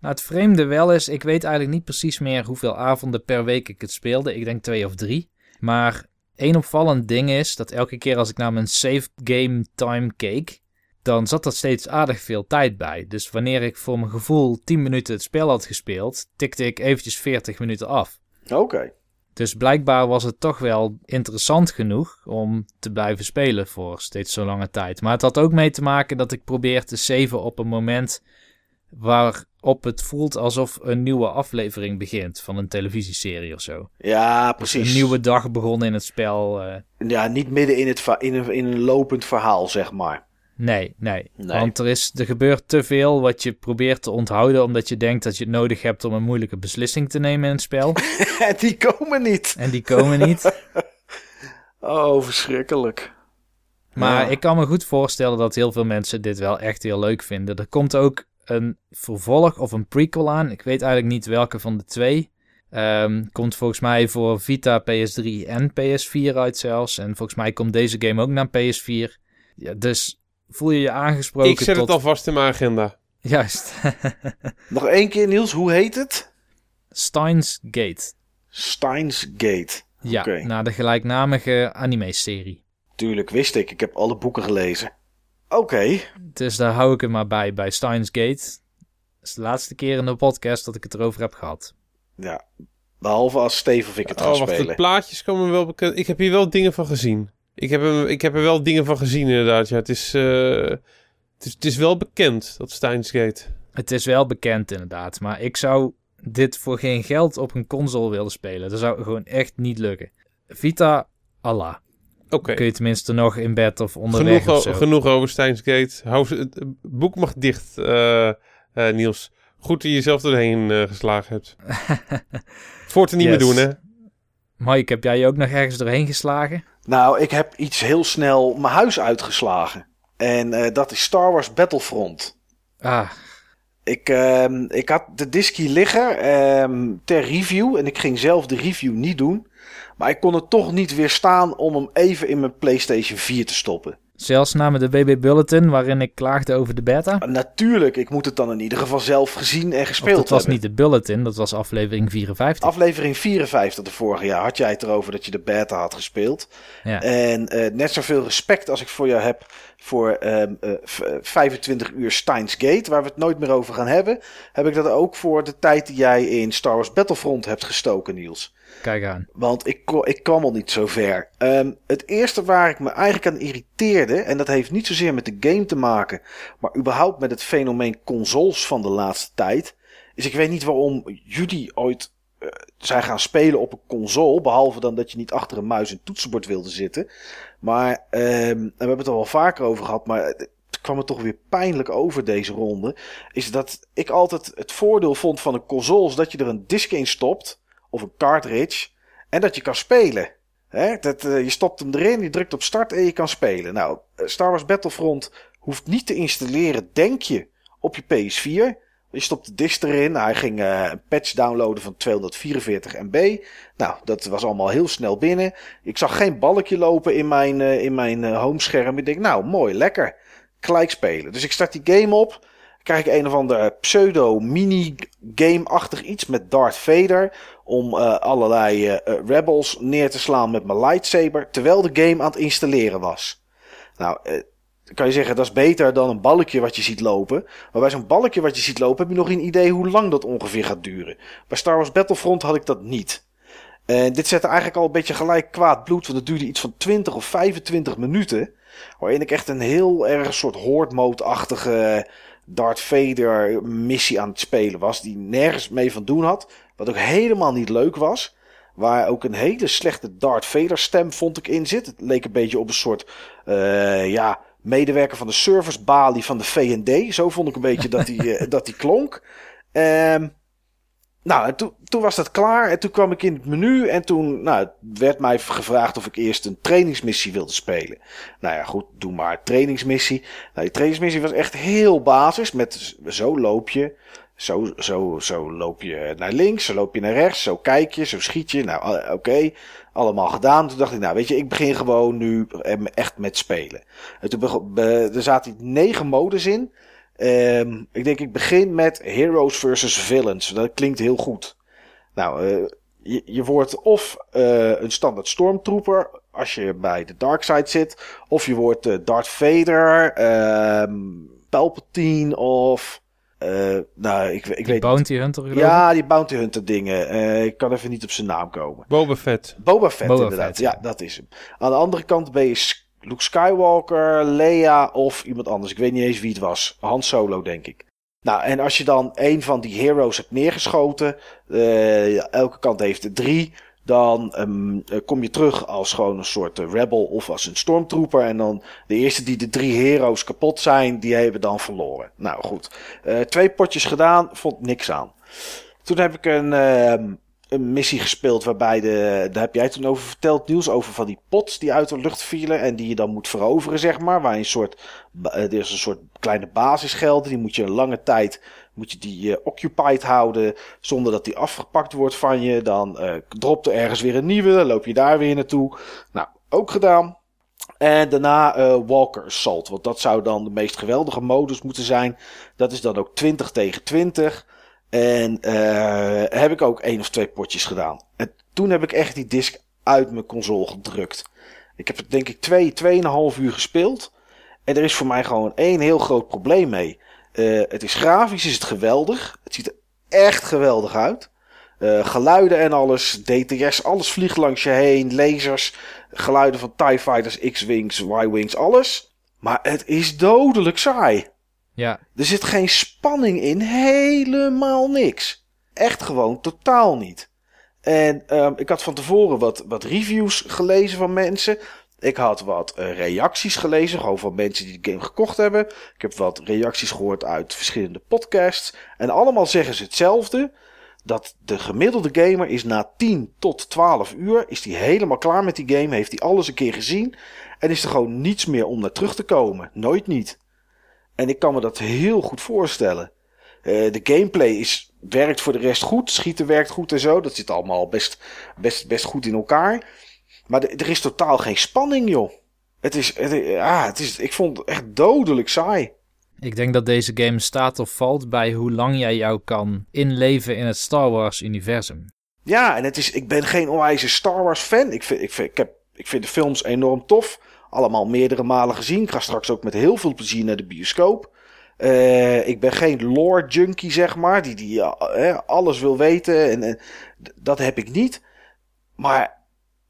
Nou, het vreemde wel is, ik weet eigenlijk niet precies meer hoeveel avonden per week ik het speelde. Ik denk twee of drie. Maar één opvallend ding is dat elke keer als ik naar mijn save game time keek, dan zat er steeds aardig veel tijd bij. Dus wanneer ik voor mijn gevoel 10 minuten het spel had gespeeld, tikte ik eventjes 40 minuten af. Oké. Dus blijkbaar was het toch wel interessant genoeg om te blijven spelen voor steeds zo lange tijd. Maar het had ook mee te maken dat ik probeer te saven op een moment waarop het voelt alsof een nieuwe aflevering begint van een televisieserie of zo. Ja, precies. een nieuwe dag begonnen in het spel. Uh... Ja, niet midden in, het in, een, in een lopend verhaal, zeg maar. Nee, nee, nee. Want er, is, er gebeurt te veel wat je probeert te onthouden omdat je denkt dat je het nodig hebt om een moeilijke beslissing te nemen in het spel. en die komen niet. En die komen niet. oh, verschrikkelijk. Maar ik kan me goed voorstellen dat heel veel mensen dit wel echt heel leuk vinden. Er komt ook een vervolg of een prequel aan. Ik weet eigenlijk niet welke van de twee. Um, komt volgens mij voor Vita, PS3 en PS4 uit zelfs. En volgens mij komt deze game ook naar PS4. Ja, dus voel je je aangesproken Ik zet tot... het alvast in mijn agenda. Juist. Nog één keer Niels, hoe heet het? Steins Gate. Steins Gate. Ja, okay. naar de gelijknamige anime-serie. Tuurlijk, wist ik. Ik heb alle boeken gelezen. Oké. Dus daar hou ik het maar bij, bij Steins Gate. Dat is de laatste keer in de podcast dat ik het erover heb gehad. Ja, behalve als Steve of ik het oh, ga wacht, spelen. De plaatjes komen wel bekend. Ik heb hier wel dingen van gezien. Ik heb, hem, ik heb er wel dingen van gezien inderdaad. Ja, het, is, uh, het, is, het is wel bekend, dat Steins Gate. Het is wel bekend inderdaad. Maar ik zou dit voor geen geld op een console willen spelen. Dat zou gewoon echt niet lukken. Vita, Allah. Oké. Kun je tenminste nog in bed of onderweg genoeg, of zo. Genoeg over Steins Gate. Hou, het boek mag dicht, uh, uh, Niels. Goed dat je jezelf erheen uh, geslagen hebt. Voort te niet yes. meer doen, hè? Mike, heb jij je ook nog ergens doorheen geslagen? Nou, ik heb iets heel snel mijn huis uitgeslagen. En dat is Star Wars Battlefront. Ah. Ik, uh, ik had de diskie liggen uh, ter review. En ik ging zelf de review niet doen. Maar ik kon het toch niet weerstaan om hem even in mijn PlayStation 4 te stoppen. Zelfs namen de BB Bulletin waarin ik klaagde over de beta? Natuurlijk, ik moet het dan in ieder geval zelf gezien en gespeeld hebben. dat was niet de Bulletin, dat was aflevering 54. Aflevering 54 de vorige jaar had jij het erover dat je de beta had gespeeld. Ja. En uh, net zoveel respect als ik voor jou heb voor um, uh, 25 uur Steins Gate, waar we het nooit meer over gaan hebben, heb ik dat ook voor de tijd die jij in Star Wars Battlefront hebt gestoken, Niels. Kijk aan. Want ik, ik kwam al niet zo ver. Um, het eerste waar ik me eigenlijk aan irriteerde, en dat heeft niet zozeer met de game te maken, maar überhaupt met het fenomeen consoles van de laatste tijd, is ik weet niet waarom jullie ooit uh, zijn gaan spelen op een console, behalve dan dat je niet achter een muis en toetsenbord wilde zitten. Maar, um, en we hebben het er wel vaker over gehad, maar het kwam het toch weer pijnlijk over deze ronde, is dat ik altijd het voordeel vond van een console, dat je er een disc in stopt of een cartridge. En dat je kan spelen. He, dat, uh, je stopt hem erin, je drukt op start en je kan spelen. Nou, Star Wars Battlefront hoeft niet te installeren, denk je, op je PS4. Je stopt de disc erin. Hij ging uh, een patch downloaden van 244 MB. Nou, dat was allemaal heel snel binnen. Ik zag geen balkje lopen in mijn, uh, in mijn homescherm. Ik denk, nou, mooi, lekker. Gelijk spelen. Dus ik start die game op krijg ik een of ander pseudo mini-game-achtig iets met Darth Vader. Om uh, allerlei uh, rebels neer te slaan met mijn lightsaber. Terwijl de game aan het installeren was. Nou, uh, kan je zeggen dat is beter dan een balkje wat je ziet lopen. Maar bij zo'n balkje wat je ziet lopen heb je nog een idee hoe lang dat ongeveer gaat duren. Bij Star Wars Battlefront had ik dat niet. En dit zette eigenlijk al een beetje gelijk kwaad bloed. Want het duurde iets van 20 of 25 minuten. Waarin ik echt een heel erg soort horde mode-achtige Darth Vader missie aan het spelen was. Die nergens mee van doen had. Wat ook helemaal niet leuk was. Waar ook een hele slechte Darth Vader stem vond ik in zit. Het leek een beetje op een soort uh, ja, medewerker van de service balie van de V&D. Zo vond ik een beetje dat die, eh, dat die klonk. Ehm nou, en toen, toen was dat klaar. En toen kwam ik in het menu. En toen nou, werd mij gevraagd of ik eerst een trainingsmissie wilde spelen. Nou ja, goed, doe maar. Trainingsmissie. Nou, die trainingsmissie was echt heel basis. Met zo loop je. Zo, zo, zo loop je naar links. Zo loop je naar rechts. Zo kijk je. Zo schiet je. Nou, oké. allemaal gedaan. Toen dacht ik, nou weet je, ik begin gewoon nu echt met spelen. En toen er zaten negen modes in. Um, ik denk, ik begin met Heroes versus Villains. Dat klinkt heel goed. Nou, uh, je, je, wordt of uh, een standaard stormtrooper als je bij de dark side zit. Of je wordt uh, Darth Vader, um, Palpatine of... Uh, nou, ik, ik die weet Bounty Hunter Ja, die Bounty Hunter dingen. Uh, ik kan even niet op zijn naam komen. Boba Fett. Boba Fett, Boba inderdaad. Fett, ja. ja. dat is hem. Aan de andere kant ben je Luke Skywalker, Leia of iemand anders. Ik weet niet eens wie het was. Han Solo, denk ik. Nou, en als je dan een van die heroes hebt neergeschoten, uh, elke kant heeft er drie, dan um, kom je terug als gewoon een soort rebel of als een stormtrooper. En dan de eerste die de drie heroes kapot zijn, die hebben dan verloren. Nou goed, twee potjes gedaan, vond niks aan. Toen heb ik een, uh, een missie gespeeld waarbij de, daar heb jij toen over verteld, nieuws over van die pots die uit de lucht vielen en die je dan moet veroveren, zeg maar. Waar een soort, er is een soort kleine basisgelden, die moet je een lange tijd, moet je die uh, occupied houden, zonder dat die afgepakt wordt van je. Dan uh, er ergens weer een nieuwe, dan loop je daar weer naartoe. Nou, ook gedaan. En daarna uh, Walker Assault, want dat zou dan de meest geweldige modus moeten zijn. Dat is dan ook 20 tegen 20. En uh, heb ik ook één of twee potjes gedaan. En toen heb ik echt die disc uit mijn console gedrukt. Ik heb het denk ik twee, tweeënhalf uur gespeeld. En er is voor mij gewoon één heel groot probleem mee. Uh, het is grafisch, is het geweldig. Het ziet er echt geweldig uit. Uh, geluiden en alles, DTS, alles vliegt langs je heen. Lasers, geluiden van TIE Fighters, X-Wings, Y-Wings, alles. Maar het is dodelijk saai. Ja. Er zit geen spanning in, helemaal niks. Echt gewoon totaal niet. En um, ik had van tevoren wat, wat reviews gelezen van mensen. Ik had wat uh, reacties gelezen, gewoon van mensen die de game gekocht hebben. Ik heb wat reacties gehoord uit verschillende podcasts. En allemaal zeggen ze hetzelfde. Dat de gemiddelde gamer is na 10 tot 12 uur, is die helemaal klaar met die game. Heeft hij alles een keer gezien. En is er gewoon niets meer om naar terug te komen. Nooit niet. En ik kan me dat heel goed voorstellen. Uh, de gameplay is, werkt voor de rest goed. Schieten werkt goed en zo. Dat zit allemaal best, best, best goed in elkaar. Maar de, er is totaal geen spanning, joh. Het is, het, ah, het is, ik vond het echt dodelijk saai. Ik denk dat deze game staat of valt bij hoe lang jij jou kan inleven in het Star Wars-universum. Ja, en het is, ik ben geen onwijze Star Wars-fan. Ik vind, ik, vind, ik, heb, ik vind de films enorm tof allemaal meerdere malen gezien. Ik ga straks ook met heel veel plezier naar de bioscoop. Uh, ik ben geen lore junkie, zeg maar, die, die uh, alles wil weten. En, en, dat heb ik niet. Maar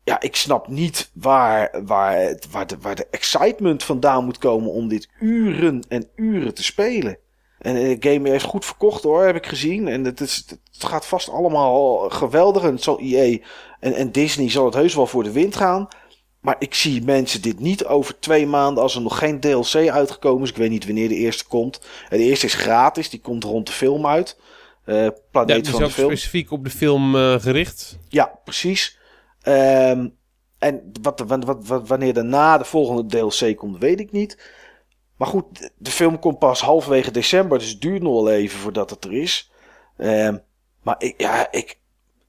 ja, ik snap niet waar, waar, waar, de, waar de excitement vandaan moet komen om dit uren en uren te spelen. En de game is goed verkocht hoor, heb ik gezien. En het, is, het gaat vast allemaal geweldig. En EA en, en Disney zal het heus wel voor de wind gaan. Maar ik zie mensen dit niet over twee maanden als er nog geen DLC uitgekomen is. Ik weet niet wanneer de eerste komt. De eerste is gratis, die komt rond de film uit. Uh, Planeet ja, die van is de film. specifiek op de film uh, gericht. Ja, precies. Um, en wat, wat, wat, wanneer daarna de volgende DLC komt, weet ik niet. Maar goed, de film komt pas halverwege december, dus het duurt nog wel even voordat het er is. Um, maar ik, ja, ik.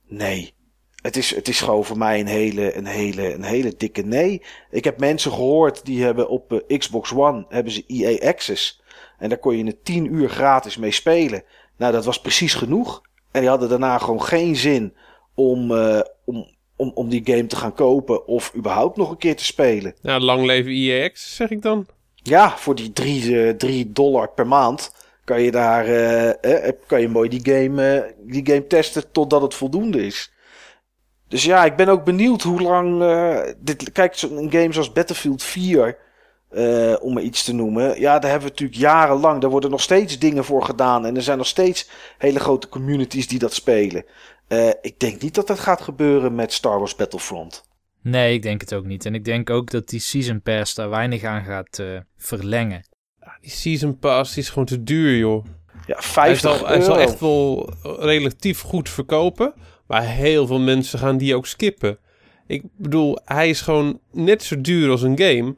Nee het is, het is gewoon voor mij een hele, een, hele, een hele dikke nee. Ik heb mensen gehoord die hebben op uh, Xbox One hebben ze EA Access. En daar kon je een 10 uur gratis mee spelen. Nou, dat was precies genoeg. En die hadden daarna gewoon geen zin om, uh, om, om, om die game te gaan kopen of überhaupt nog een keer te spelen. Nou, lang leven EA Access, zeg ik dan. Ja, voor die 3 uh, drie dollar per maand kan je daar eh, kan je mooi die game, die game testen totdat het voldoende is. Dus ja, ik ben ook benieuwd hoe lang. Uh, dit, kijk, een game zoals Battlefield 4. Uh, om maar iets te noemen. Ja, daar hebben we natuurlijk jarenlang. Daar worden nog steeds dingen voor gedaan. En er zijn nog steeds hele grote communities die dat spelen. Uh, ik denk niet dat dat gaat gebeuren met Star Wars Battlefront. Nee, ik denk het ook niet. En ik denk ook dat die Season Pass daar weinig aan gaat uh, verlengen. Die Season Pass die is gewoon te duur, joh. Ja, 50 hij zal, euro. hij zal echt wel relatief goed verkopen. Maar heel veel mensen gaan die ook skippen. Ik bedoel, hij is gewoon net zo duur als een game.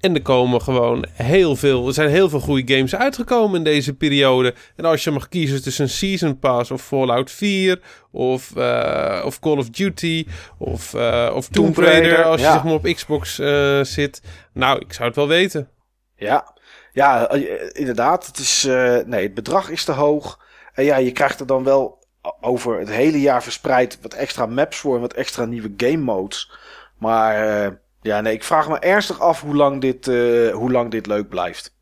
En er komen gewoon heel veel. Er zijn heel veel goede games uitgekomen in deze periode. En als je mag kiezen tussen een Season Pass of Fallout 4. Of, uh, of Call of Duty. Of, uh, of Tomb Raider. Als je ja. zeg maar op Xbox uh, zit. Nou, ik zou het wel weten. Ja, ja inderdaad. Het, is, nee, het bedrag is te hoog. En ja, je krijgt er dan wel over het hele jaar verspreid wat extra maps voor en wat extra nieuwe game modes. Maar uh, ja, nee, ik vraag me ernstig af hoe lang dit, uh, hoe lang dit leuk blijft.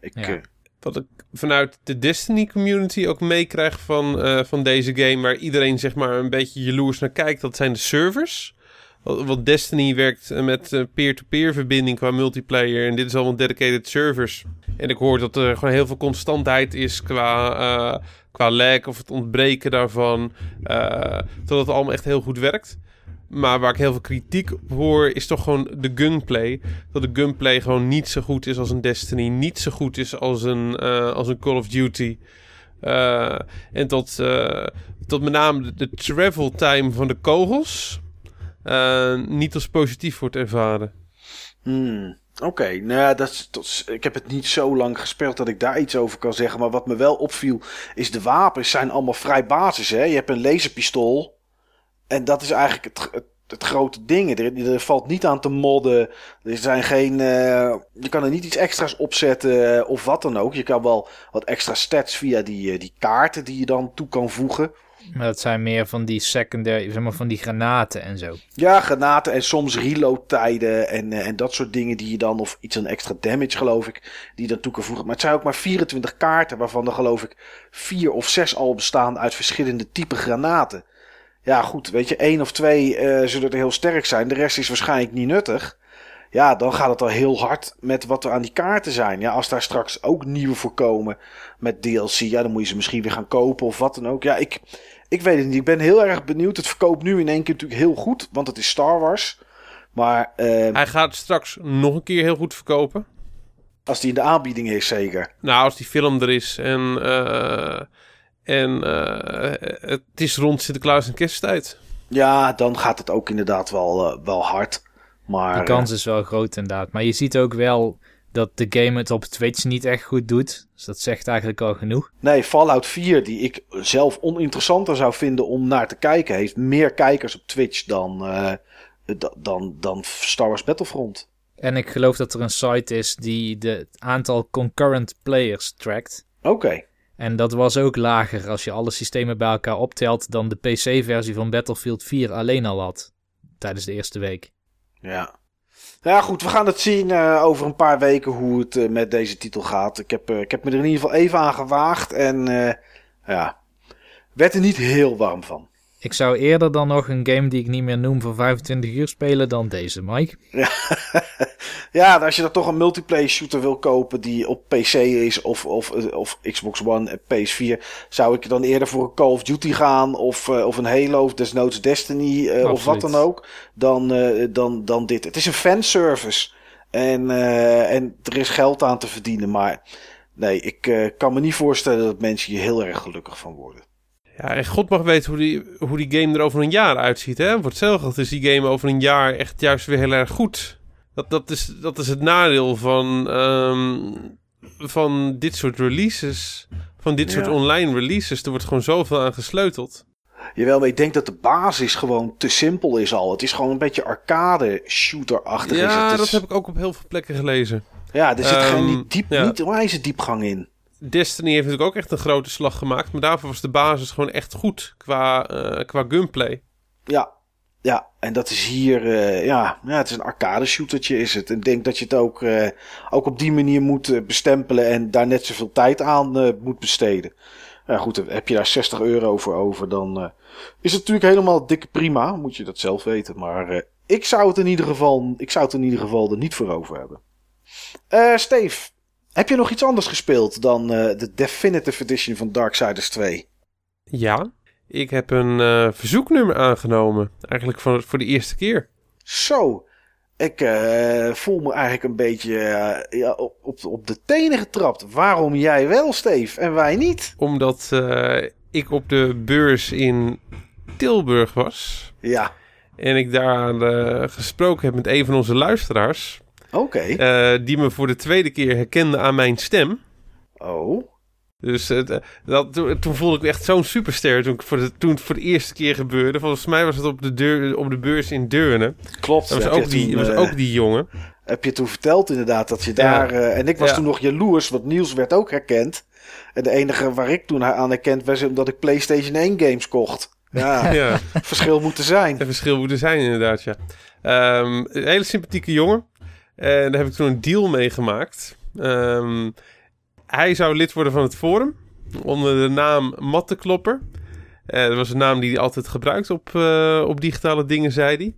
Ik, ja. uh, wat ik vanuit de Destiny community ook meekrijg van, van deze game, waar iedereen zeg maar een beetje jaloers naar kijkt, dat zijn de servers. Want Destiny werkt met peer-to-peer -peer verbinding qua multiplayer. En dit is allemaal dedicated servers. En ik hoor dat er gewoon heel veel constantheid is qua, uh, qua lag of het ontbreken daarvan. Uh, dat het allemaal echt heel goed werkt. Maar waar ik heel veel kritiek op hoor, is toch gewoon de gunplay. Dat de gunplay gewoon niet zo goed is als een Destiny. Niet zo goed is als een, uh, als een Call of Duty. en tot, tot met name de, travel time van de kogels. Niet als positief wordt ervaren. Hmm, Oké, nou, dat, is, ik heb het niet zo lang gespeeld dat ik daar iets over kan zeggen. Maar wat me wel opviel, is de wapens zijn allemaal vrij basis. Hè? Je hebt een laserpistool. En dat is eigenlijk het, het, grote ding. Er, valt niet aan te modden. Er zijn geen. Uh, je kan er niet iets extra's opzetten uh, of wat dan ook. Je kan wel wat extra stats via die, uh, die kaarten die je dan toe kan voegen. Maar dat zijn meer van die secondary, zeg maar van die granaten en zo. Ja, granaten en soms reloadtijden en, uh, en dat soort dingen die je dan, of iets aan extra damage geloof ik, die dan voegen. Maar het zijn ook maar 24 kaarten, waarvan er geloof ik vier of zes al bestaan uit verschillende typen granaten. Ja goed, weet je, één of twee uh, zullen er heel sterk zijn, de rest is waarschijnlijk niet nuttig. Ja, dan gaat het al heel hard met wat er aan die kaarten zijn. Ja, als daar straks ook nieuwe voor komen met DLC, ja, dan moet je ze misschien weer gaan kopen of wat dan ook. Ja, ik, ik weet het niet. Ik ben heel erg benieuwd. Het verkoopt nu in één keer natuurlijk heel goed, want het is Star Wars. Maar uh, hij gaat straks nog een keer heel goed verkopen. Als die in de aanbieding is, zeker. Nou, als die film er is en, uh, en uh, het is rond Sinterklaas en kersttijd. Ja, dan gaat het ook inderdaad wel, uh, wel hard. Maar, de kans is wel groot inderdaad. Maar je ziet ook wel dat de game het op Twitch niet echt goed doet. Dus dat zegt eigenlijk al genoeg. Nee, Fallout 4, die ik zelf oninteressanter zou vinden om naar te kijken, heeft meer kijkers op Twitch dan, uh, dan, dan Star Wars Battlefront. En ik geloof dat er een site is die de, het aantal concurrent players trackt. Oké. Okay. En dat was ook lager als je alle systemen bij elkaar optelt dan de PC-versie van Battlefield 4 alleen al had tijdens de eerste week. Ja. Nou ja, goed, we gaan het zien uh, over een paar weken hoe het uh, met deze titel gaat. Ik heb, uh, ik heb me er in ieder geval even aan gewaagd en ja, werd er niet heel warm van. Ik zou eerder dan nog een game die ik niet meer noem voor 25 uur spelen dan deze, Mike. Ja, ja als je dan toch een multiplayer shooter wil kopen die op PC is of, of, of Xbox One en PS4, zou ik dan eerder voor een Call of Duty gaan of, uh, of een Halo of desnoods Destiny uh, of wat dan ook, dan, uh, dan, dan dit. Het is een fanservice en, en er is geld aan te verdienen, maar nee, ik kan me niet voorstellen dat mensen hier heel erg gelukkig van worden. Ja, en God mag weten hoe die, hoe die game er over een jaar uitziet. Hè? Voor hetzelfde is die game over een jaar echt juist weer heel erg goed. Dat, dat, is, dat is het nadeel van, um, van dit soort releases. Van dit ja. soort online releases. Er wordt gewoon zoveel aan gesleuteld. Jawel, maar ik denk dat de basis gewoon te simpel is al. Het is gewoon een beetje arcade shooter-achtig. Ja, is het. dat heb ik ook op heel veel plekken gelezen. Ja, er zit um, geen diep, ja. niet wijze diepgang in. Destiny heeft natuurlijk ook echt een grote slag gemaakt. Maar daarvoor was de basis gewoon echt goed qua, uh, qua gunplay. Ja, ja, en dat is hier, uh, ja, ja, het is een arcade shootertje is het. En ik denk dat je het ook, uh, ook op die manier moet bestempelen en daar net zoveel tijd aan moet besteden. Ja goed, heb je daar 60 euro voor over, dan is het natuurlijk helemaal dikke prima. Moet je dat zelf weten. Maar ik zou het in ieder geval, ik zou het in ieder geval er niet voor over hebben. Steve, heb je nog iets anders gespeeld dan uh, de Definitive Edition van Darksiders 2? Ja, ik heb een uh, verzoeknummer aangenomen. Eigenlijk voor, voor de eerste keer. Zo. Ik eh, voel me eigenlijk een beetje eh, ja, op, op, op de tenen getrapt. Waarom jij wel, Steve, en wij niet? Omdat eh, ik op de beurs in Tilburg was. Ja, En ik daar eh, gesproken heb met een van onze luisteraars. Oké. eh, die me voor de tweede keer herkende aan mijn stem. Oh, Dus eh, dat, toen, toen voelde ik echt zo'n superster toen, ik voor de, toen het voor de eerste keer gebeurde. Volgens mij was het op de, deur, op de beurs in Deurne. klopt. Dat was, ook die, toen, was eh, ook die jongen. Heb je toen verteld inderdaad dat je daar... en ik was Ja. toen nog jaloers, want Niels werd ook herkend. En de enige waar ik toen aan herkend was omdat ik PlayStation 1 games kocht. Ja, Ja, verschil moet er zijn. een verschil moet er zijn inderdaad, ja. Ehm, een hele sympathieke jongen. En daar heb ik toen een deal mee gemaakt. Ehm, hij zou lid worden van het forum. Onder de naam Matteklopper. Eh, dat was een naam die hij altijd gebruikt op, eh, op digitale dingen, zei hij.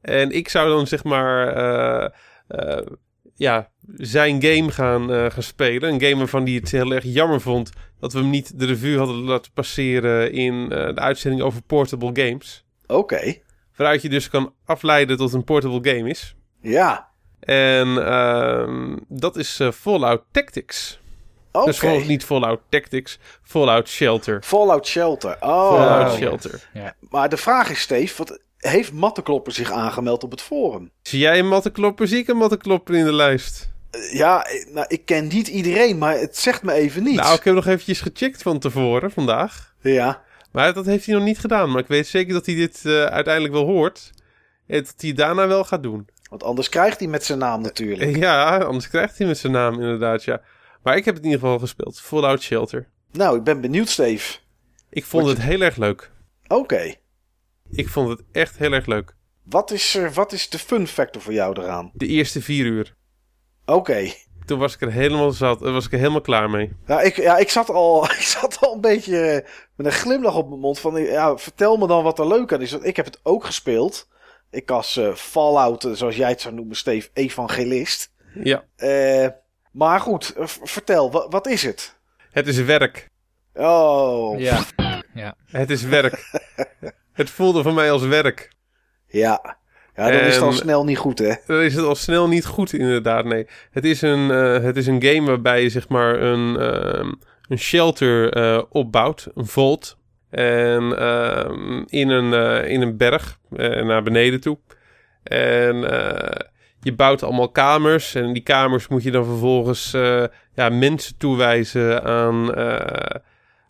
En ik zou dan zeg maar... eh, ja, zijn game gaan, gaan spelen. Een game waarvan hij het heel erg jammer vond... dat we hem niet de revue hadden laten passeren... in de uitzending over portable games. Oké, Waaruit je dus kan afleiden tot een portable game is. ja. En ehm, dat is eh, Fallout Tactics. Oké. Dus vol- niet Fallout Tactics, Fallout Shelter. Fallout Shelter. Oh, Fallout ja. Shelter. maar de vraag is, Steve, wat heeft Matteklopper zich aangemeld op het forum? Zie jij een mattenklopper? Zie ik een mattenklopper in de lijst? Eh, Ja, eh, nou, ik ken niet iedereen, maar het zegt me even niets. Nou, ik heb nog eventjes gecheckt van tevoren, vandaag. Ja, Maar dat heeft hij nog niet gedaan. Maar ik weet zeker dat hij dit eh, uiteindelijk wel hoort. En dat hij daarna wel gaat doen. Want anders krijgt hij met zijn naam natuurlijk. Ja, anders krijgt hij met zijn naam inderdaad, ja. Maar ik heb het in ieder geval gespeeld. Fallout Shelter. Nou, ik ben benieuwd, Steve. Ik vond Wat het heel erg leuk. Oké, Ik vond het echt heel erg leuk. wat, is, er- wat is de fun factor voor jou eraan? De eerste vier uur. Oké. Toen was ik er helemaal zat. eh, was ik er helemaal klaar mee. Ja, ik, ja, ik, zat al, ik zat al een beetje eh, met een glimlach op mijn mond van... Ja, vertel me dan wat er leuk aan is. Want ik heb het ook gespeeld. Ik als eh, Fallout, eh, zoals jij het zou noemen, Steve, evangelist. Ja. Eh, maar goed, vertel, wa- wat is het? Het is werk. Oh, Ja, ja. Het is werk. het voelde voor mij als werk. ja. Ja, dan is het al En- snel niet goed, hè? Dan is het al snel niet goed, inderdaad. Nee. Het is een, eh, het is een game waarbij je zeg maar een, ehm, een shelter eh, opbouwt. Een vault. En ehm, in, een, eh, in een berg eh, naar beneden toe. En eh, je bouwt allemaal kamers. En die kamers moet je dan vervolgens ja, mensen toewijzen aan,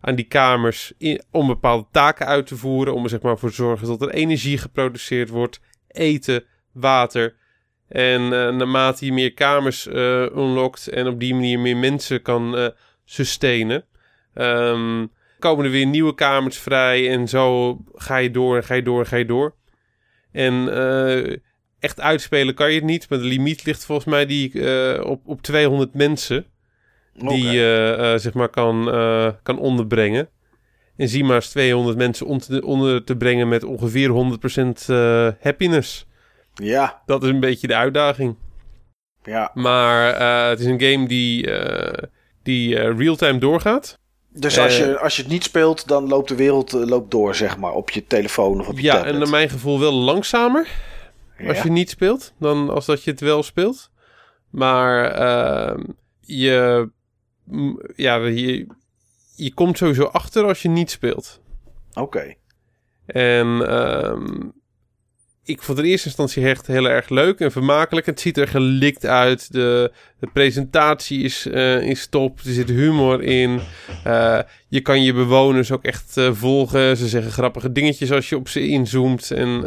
aan die kamers. om bepaalde taken uit te voeren. Om er zeg maar voor te zorgen dat er energie geproduceerd wordt. Eten, water. En naarmate je meer kamers unlockt en op die manier meer mensen kan eh sustainen, ehm, komen er weer nieuwe kamers vrij. En zo ga je door en ga je door en ga je door. En eh, echt uitspelen kan je het niet, maar de limiet ligt volgens mij die, eh, op, op 200 mensen die je eh, zeg maar kan, eh, kan onderbrengen. En zie maar eens 200 mensen onder, onder te brengen met ongeveer 100% eh, happiness. Ja, Dat is een beetje de uitdaging. ja. Maar eh, het is een game die, eh, die eh, real-time doorgaat. Dus als, Eh, je, als je het niet speelt, dan loopt de wereld eh, loopt door, zeg maar, op je telefoon of op je Ja, tablet. en naar mijn gevoel wel langzamer als Ja. je niet speelt dan als dat je het wel speelt. Maar ehm, je, ja, je, je komt sowieso achter als je niet speelt. Oké. En ehm, ik vond in eerste instantie echt heel erg leuk en vermakelijk. Het ziet er gelikt uit. De, presentatie is, eh, is top. Er zit humor in. Eh, je kan je bewoners ook echt eh, volgen. Ze zeggen grappige dingetjes als je op ze inzoomt en,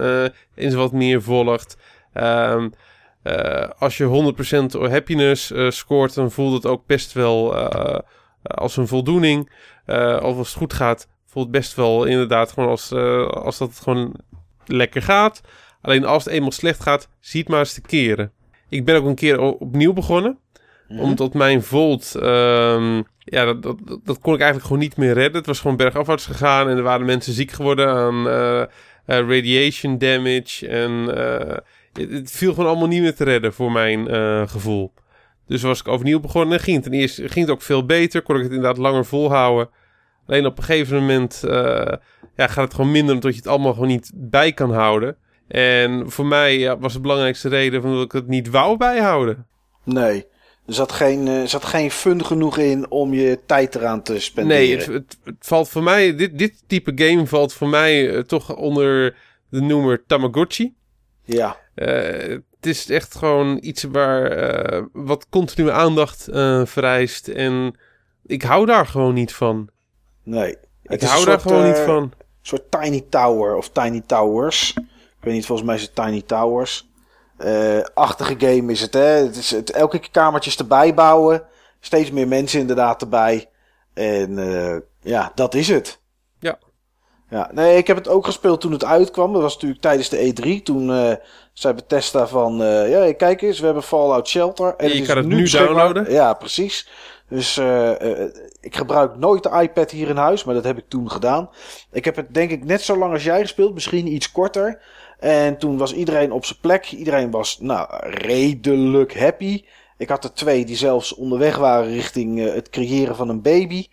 en ze wat meer volgt. Ehm, eh, als je 100% happiness scoort, dan voelt het ook best wel als een voldoening. Of als het goed gaat, voelt het best wel inderdaad gewoon als, als dat gewoon lekker gaat. Alleen als het eenmaal slecht gaat, ziet maar eens te keren. Ik ben ook een keer opnieuw begonnen. Mhm. Omdat mijn Volt, ehm, ja, dat, dat, dat- kon ik eigenlijk gewoon niet meer redden. Het was gewoon bergafwaarts gegaan en er waren mensen ziek geworden aan eh, eh, radiation damage. En eh, het, het viel gewoon allemaal niet meer te redden voor mijn gevoel. Dus was ik overnieuw begonnen. Ging het ten eerste ging het ook veel beter. Kon ik het inderdaad langer volhouden. Alleen op een gegeven moment ja, gaat het gewoon minder omdat je het allemaal gewoon niet bij kan houden. En voor mij ja, was de belangrijkste reden van dat ik het niet wou bijhouden. Nee. Er zat geen, eh, er zat geen fun genoeg in om je tijd eraan te spenderen. Nee, het, het, het valt voor mij, dit, dit type game valt voor mij eh, toch onder de noemer Tamagotchi. Ja. Eh, het is echt gewoon iets waar wat continue aandacht vereist. En ik hou daar gewoon niet van. Nee. Ik hou daar soort, gewoon niet van. Een soort Tiny Tower of Tiny Towers. Ik weet niet, volgens mij is het Tiny Towers. Eh, achtige game is het, hè. Het is het, elke keer kamertjes erbij bouwen. Steeds meer mensen inderdaad erbij. En eh, ja, dat is het. Ja. Ja, nee, ik heb het ook gespeeld toen het uitkwam. Dat was natuurlijk tijdens de E3. Toen eh zei Bethesda van... ja, kijk eens, we hebben Fallout Shelter. En je is kan het nu downloaden. Ja, precies. Dus ik gebruik nooit de iPad hier in huis, maar dat heb ik toen gedaan. Ik heb het denk ik net zo lang als jij gespeeld, misschien iets korter. En toen was iedereen op zijn plek. Iedereen was nou, redelijk happy. Ik had er twee die zelfs onderweg waren richting eh, het creëren van een baby.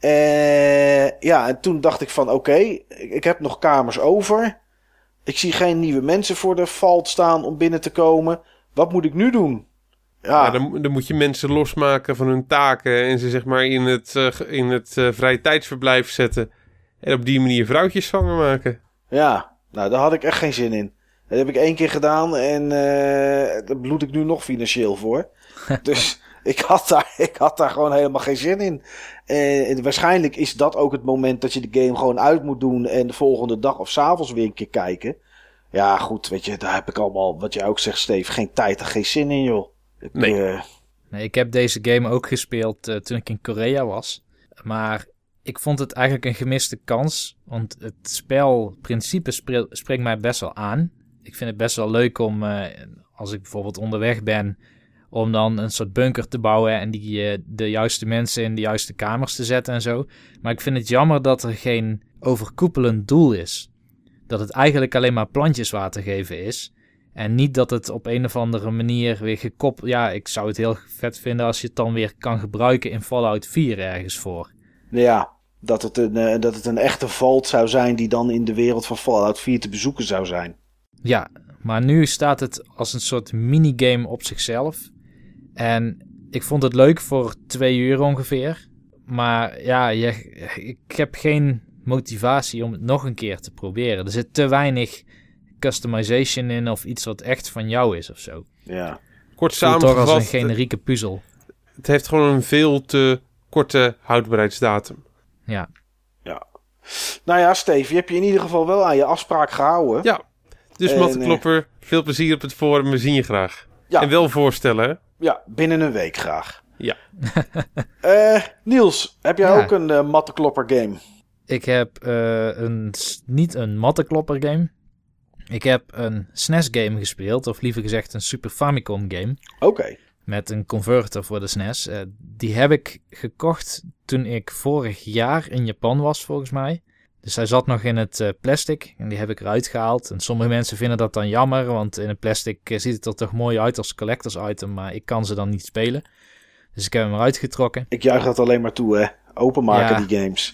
Eh, ja, en toen dacht ik van oké, ik, ik heb nog kamers over. Ik zie geen nieuwe mensen voor de valt staan om binnen te komen. Wat moet ik nu doen? Ja, dan, dan moet je mensen losmaken van hun taken en ze zeg maar in het, eh, in het vrije tijdsverblijf zetten. En op die manier vrouwtjes zwanger maken. Ja, nou daar had ik echt geen zin in. Dat heb ik één keer gedaan en eh daar bloed ik nu nog financieel voor. dus ik had, daar, ik had daar gewoon helemaal geen zin in. Eh, en waarschijnlijk is dat ook het moment dat je de game gewoon uit moet doen en de volgende dag of s'avonds weer een keer kijken. Ja, goed, weet je, daar heb ik allemaal, wat jij ook zegt, Steve, geen tijd en geen zin in, joh. Ik, Nee. eh, Nee, ik heb deze game ook gespeeld toen ik in Korea was. Maar ik vond het eigenlijk een gemiste kans. Want het spelprincipe spre- spreekt mij best wel aan. Ik vind het best wel leuk om, eh, als ik bijvoorbeeld onderweg ben, om dan een soort bunker te bouwen en die, eh, de juiste mensen in de juiste kamers te zetten en zo. Maar ik vind het jammer dat er geen overkoepelend doel is. Dat het eigenlijk alleen maar plantjes water geven is. En niet dat het op een of andere manier weer gekoppeld... Ja, ik zou het heel vet vinden als je het dan weer kan gebruiken in Fallout 4 ergens voor. ja, dat het, een, eh, dat het een echte vault zou zijn die dan in de wereld van Fallout 4 te bezoeken zou zijn. Ja, maar nu staat het als een soort minigame op zichzelf. En ik vond het leuk voor twee uur ongeveer. Maar ja, je, ik heb geen motivatie om het nog een keer te proberen. Er zit te weinig customization in of iets wat echt van jou is of zo. Ja. Kort Voelt toch als een samengevat, generieke puzzel. het heeft gewoon een veel te korte houdbaarheidsdatum. Ja, Nou ja, Steve, je hebt je in ieder geval wel aan je afspraak gehouden. Ja, dus En, Matteklopper, veel plezier op het forum, we zien je graag. Ja. En wel voorstellen, hè? Ja, binnen een week graag. Ja. Eh, Niels, heb jij Ja. ook een uh, mattenklopper game? Ik heb eh, een, niet een mattenklopper game. Ik heb een SNES game gespeeld, of liever gezegd een Super Famicom game. Oké. Met een converter voor de SNES. Eh, die heb ik gekocht toen ik vorig jaar in Japan was, volgens mij. Dus hij zat nog in het eh, plastic en die heb ik eruit gehaald. En sommige mensen vinden dat dan jammer, want in het plastic eh, ziet het er toch mooi uit als collectors item, maar ik kan ze dan niet spelen. Dus ik heb hem eruit getrokken. Ik juich dat alleen maar toe, hè. Openmaken Ja. die games.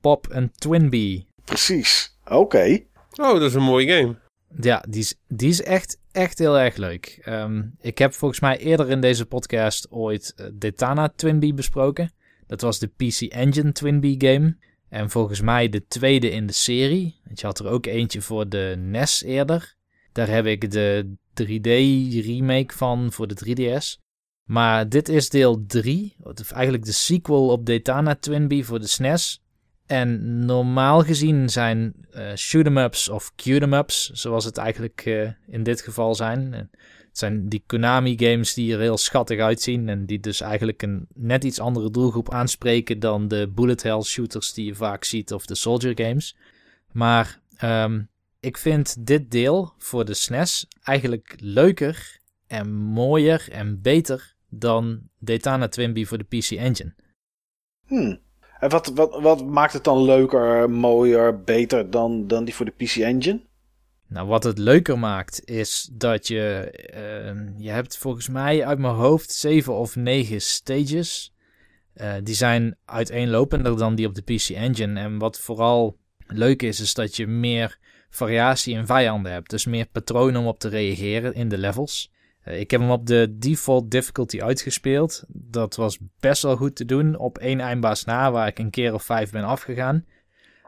Pop en Twinbee. Precies. Oké. Oh, dat is een mooie game. Ja, die is, die is echt, echt heel erg leuk. Ehm, ik heb volgens mij eerder in deze podcast ooit eh, Detana Twinbee besproken. Dat was de PC Engine Twinbee game. En volgens mij de tweede in de serie. Want je had er ook eentje voor de NES eerder. Daar heb ik de 3D remake van voor de 3DS. Maar dit is deel 3. Of eigenlijk de sequel op Detana Twinbee voor de SNES. En normaal gezien zijn eh shoot-em-ups of cute-em-ups, zoals het eigenlijk eh, in dit geval zijn. Het zijn die Konami-games die er heel schattig uitzien en die dus eigenlijk een net iets andere doelgroep aanspreken dan de bullet hell shooters die je vaak ziet of de soldier games. Maar ehm, ik vind dit deel voor de SNES eigenlijk leuker en mooier en beter dan Daytona Twinbee voor de PC Engine. Hmm. En wat, wat, wat maakt het dan leuker, mooier, beter dan, dan die voor de PC Engine? Nou, wat het leuker maakt is dat je, eh, je hebt volgens mij uit mijn hoofd zeven of negen stages. Eh, die zijn uiteenlopender dan die op de PC Engine. En wat vooral leuk is, is dat je meer variatie in vijanden hebt. Dus meer patronen om op te reageren in de levels. Eh, ik heb hem op de default difficulty uitgespeeld. Dat was best wel goed te doen op één eindbaas na, waar ik een keer of vijf ben afgegaan.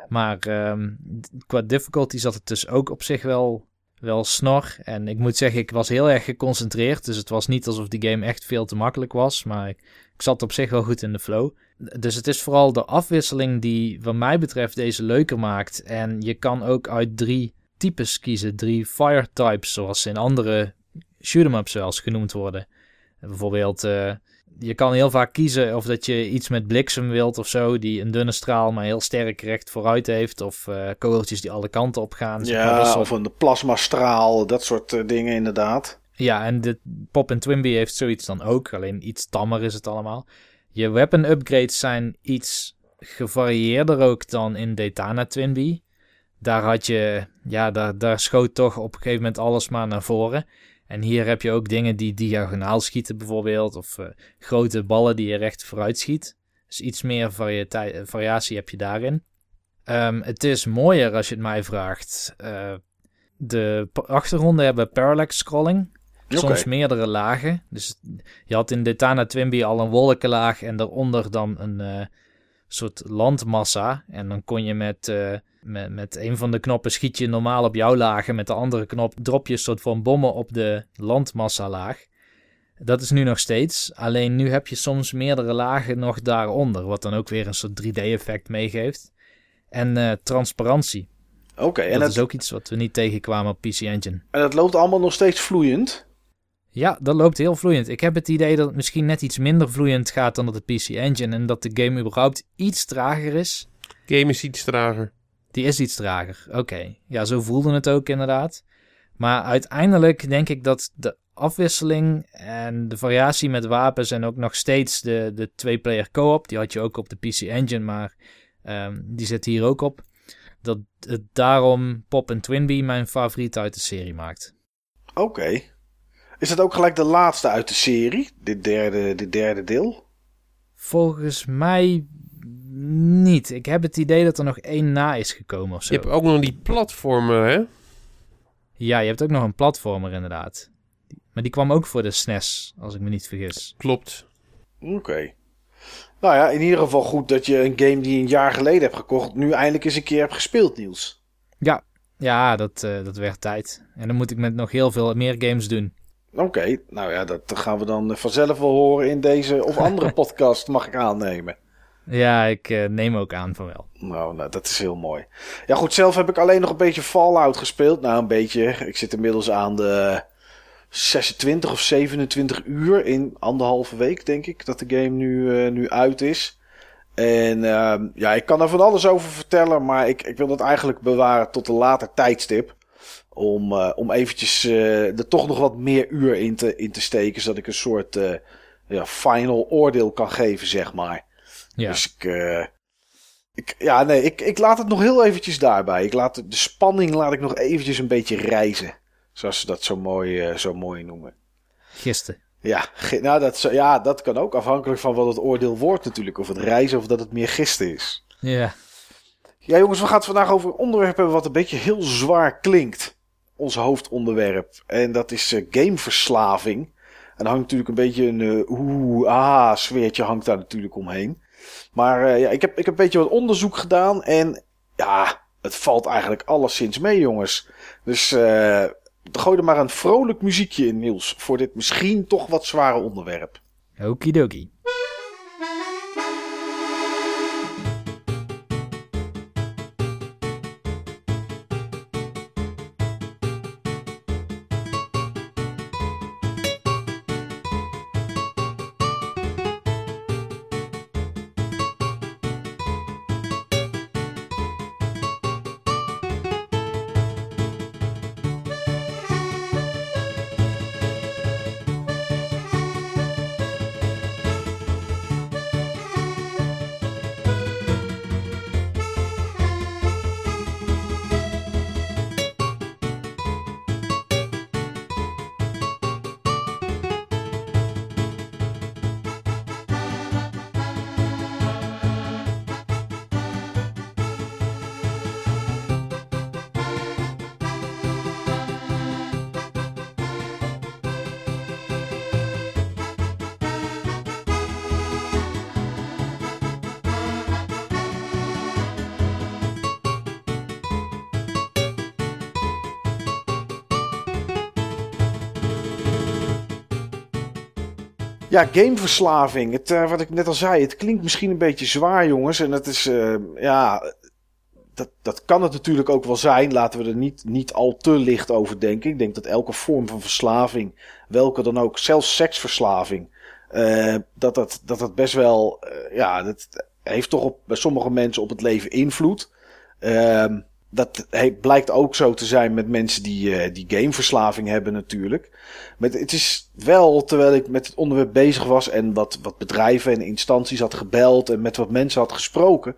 Maar ehm, qua difficulty zat het dus ook op zich wel, wel snor. En ik moet zeggen, ik was heel erg geconcentreerd. Dus het was niet alsof die game echt veel te makkelijk was. Maar ik, ik zat op zich wel goed in de flow. Dus het is vooral de afwisseling die, wat mij betreft, deze leuker maakt. En je kan ook uit drie types kiezen. Drie fire types, zoals in andere shoot-em-ups zelfs genoemd worden. Bijvoorbeeld, uh, je kan heel vaak kiezen of dat je iets met bliksem wilt of zo, die een dunne straal maar heel sterk recht vooruit heeft. Of uh, kogeltjes die alle kanten op gaan. Ja, soort... of een plasmastraal, dat soort uh, dingen inderdaad. Ja, en de Pop en Twimby heeft zoiets dan ook, alleen iets tammer is het allemaal. Je weapon upgrades zijn iets gevarieerder ook dan in Daytona Twinbee. Daar had je, ja, daar, daar schoot toch op een gegeven moment alles maar naar voren. En hier heb je ook dingen die diagonaal schieten bijvoorbeeld. Of uh, grote ballen die je recht vooruit schiet. Dus iets meer variatie heb je daarin. Um, het is mooier als je het mij vraagt. Uh, de achtergronden hebben parallax scrolling. Soms meerdere lagen. Dus je had in Detana Twimby al een wolkenlaag en daaronder dan een uh, soort landmassa. En dan kon je met met, met een van de knoppen schiet je normaal op jouw lagen. Met de andere knop drop je een soort van bommen op de landmassa-laag. Dat is nu nog steeds. Alleen nu heb je soms meerdere lagen nog daaronder. Wat dan ook weer een soort 3D-effect meegeeft. En uh, transparantie. Oké. en dat is ook iets wat we niet tegenkwamen op PC Engine. En dat loopt allemaal nog steeds vloeiend? Ja, dat loopt heel vloeiend. Ik heb het idee dat het misschien net iets minder vloeiend gaat dan dat de PC Engine. En dat de game überhaupt iets trager is. Game is iets trager. Die is iets trager. Oké. Ja, zo voelde het ook inderdaad. Maar uiteindelijk denk ik dat de afwisseling en de variatie met wapens en ook nog steeds de, de twee-player co-op, die had je ook op de PC Engine, maar um, die zit hier ook op. Dat het daarom Pop en Twinbee mijn favoriet uit de serie maakt. Oké. Is dat ook gelijk de laatste uit de serie? Dit derde, dit derde deel? Volgens mij niet. Ik heb het idee dat er nog één na is gekomen of zo. Je hebt ook nog die platformer, hè? Ja, je hebt ook nog een platformer inderdaad. Maar die kwam ook voor de SNES, als ik me niet vergis. Klopt. Oké. Nou ja, in ieder geval goed dat je een game die je een jaar geleden hebt gekocht... nu eindelijk eens een keer hebt gespeeld, Niels. Ja, ja dat, uh, dat werd tijd. En dan moet ik met nog heel veel meer games doen. Oké, nou ja, dat gaan we dan vanzelf wel horen in deze of andere podcast, mag ik aannemen. Ja, ik uh, neem ook aan van wel. Nou, nou, dat is heel mooi. Ja, goed, zelf heb ik alleen nog een beetje Fallout gespeeld. Nou, een beetje. Ik zit inmiddels aan de 26 of 27 uur in anderhalve week, denk ik, dat de game nu, uh, nu uit is. En uh, ja, ik kan er van alles over vertellen, maar ik, ik wil dat eigenlijk bewaren tot een later tijdstip. Om, uh, om eventjes er toch nog wat meer uur in te, in te steken, zodat ik een soort ja, final oordeel kan geven, zeg maar. Ja. Dus ik, uh, ik, ja, nee, ik, ik laat het nog heel eventjes daarbij. Ik laat de, de spanning laat ik nog eventjes een beetje reizen. Zoals ze dat zo mooi, uh, zo mooi noemen. Gisten. Ja, nou dat, ja, dat kan ook afhankelijk van wat het oordeel wordt natuurlijk. Of het reizen of dat het meer gisten is. Ja. Ja jongens, we gaan het vandaag over een onderwerp hebben wat een beetje heel zwaar klinkt. Ons hoofdonderwerp. En dat is uh, gameverslaving. En hangt natuurlijk een beetje een uh, oeh, ah sfeertje hangt daar natuurlijk omheen. Maar uh, ja, ik heb, ik heb een beetje wat onderzoek gedaan. En ja, het valt eigenlijk alleszins mee, jongens. Dus uh, gooi er maar een vrolijk muziekje in, Niels. Voor dit misschien toch wat zware onderwerp. Okidoki. Ja, gameverslaving. Het, uh, wat ik net al zei, het klinkt misschien een beetje zwaar, jongens. En het is, uh, ja, dat, dat kan het natuurlijk ook wel zijn. Laten we er niet, niet al te licht over denken. Ik denk dat elke vorm van verslaving, welke dan ook, zelfs seksverslaving, uh, dat, dat, dat dat best wel, ja, dat heeft toch op, bij sommige mensen op het leven invloed. Ehm, dat blijkt ook zo te zijn met mensen die, uh, die gameverslaving hebben natuurlijk. Maar het is wel, terwijl ik met het onderwerp bezig was en wat, wat bedrijven en instanties had gebeld en met wat mensen had gesproken,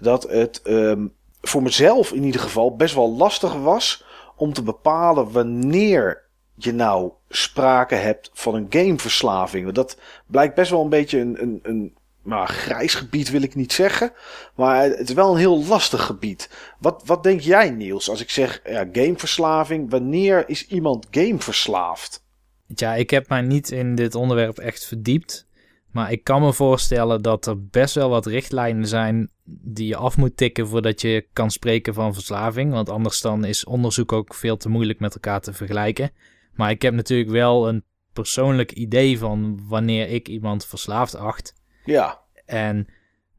dat het um, voor mezelf in ieder geval best wel lastig was om te bepalen wanneer je nou sprake hebt van een gameverslaving. Dat blijkt best wel een beetje een, een, een maar grijs gebied wil ik niet zeggen. Maar het is wel een heel lastig gebied. Wat, wat denk jij, Niels, als ik zeg ja, gameverslaving? Wanneer is iemand gameverslaafd? Ja, ik heb mij niet in dit onderwerp echt verdiept. Maar ik kan me voorstellen dat er best wel wat richtlijnen zijn die je af moet tikken voordat je kan spreken van verslaving. Want anders dan is onderzoek ook veel te moeilijk met elkaar te vergelijken. Maar ik heb natuurlijk wel een persoonlijk idee van wanneer ik iemand verslaafd acht. Ja. En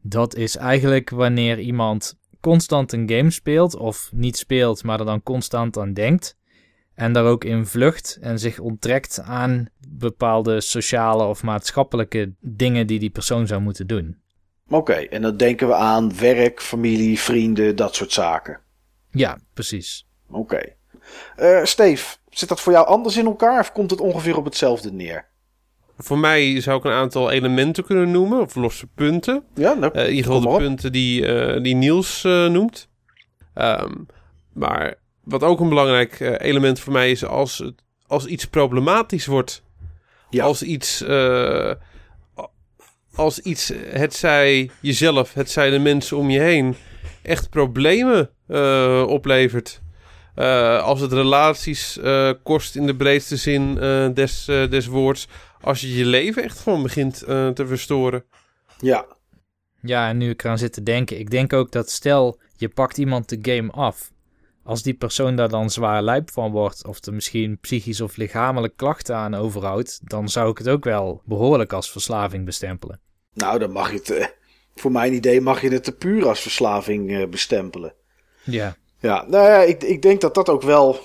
dat is eigenlijk wanneer iemand constant een game speelt, of niet speelt, maar er dan constant aan denkt. En daar ook in vlucht en zich onttrekt aan bepaalde sociale of maatschappelijke dingen die die persoon zou moeten doen. Oké, en dan denken we aan werk, familie, vrienden, dat soort zaken. Ja, precies. Oké. Okay. Uh, Steve, zit dat voor jou anders in elkaar of komt het ongeveer op hetzelfde neer? Voor mij zou ik een aantal elementen kunnen noemen, of losse punten. Ja, nou, uh, in ieder geval de punten die, uh, die Niels uh, noemt. Um, maar wat ook een belangrijk element voor mij is als, het, als iets problematisch wordt. Ja. Als iets, als iets, het zij jezelf, het zij de mensen om je heen, echt problemen oplevert. als het relaties kost in de breedste zin des, des woords als je je leven echt gewoon begint uh, te verstoren. Ja. Ja, en nu ik eraan zit te denken, ik denk ook dat stel je pakt iemand de game af. Als die persoon daar dan zwaar lijp van wordt, of er misschien psychisch of lichamelijk klachten aan overhoudt, dan zou ik het ook wel behoorlijk als verslaving bestempelen. Nou, dan mag je het, uh, voor mijn idee mag je het te puur als verslaving uh, bestempelen. Ja. Ja, nou ja, ik, ik denk dat dat ook wel,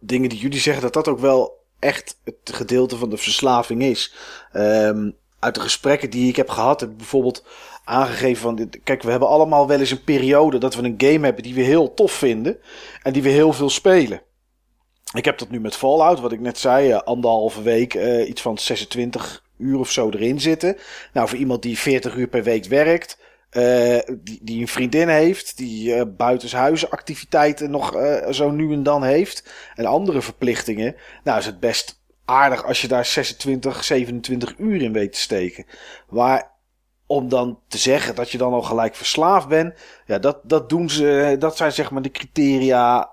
dingen die jullie zeggen, dat dat ook wel echt het gedeelte van de verslaving is. Um, uit de gesprekken die ik heb gehad, heb ik bijvoorbeeld aangegeven van... Kijk, we hebben allemaal wel eens een periode dat we een game hebben die we heel tof vinden. En die we heel veel spelen. Ik heb dat nu met Fallout, wat ik net zei, uh, anderhalve week, uh, iets van 26 uur of zo erin zitten. Nou, voor iemand die 40 uur per week werkt, uh, die, een vriendin heeft, die uh, buitenshuizen activiteiten nog uh, zo nu en dan heeft. En andere verplichtingen. Nou is het best aardig als je daar 26, 27 uur in weet te steken. Maar om dan te zeggen dat je dan al gelijk verslaafd bent. Ja, dat, dat doen ze. Dat zijn zeg maar de criteria.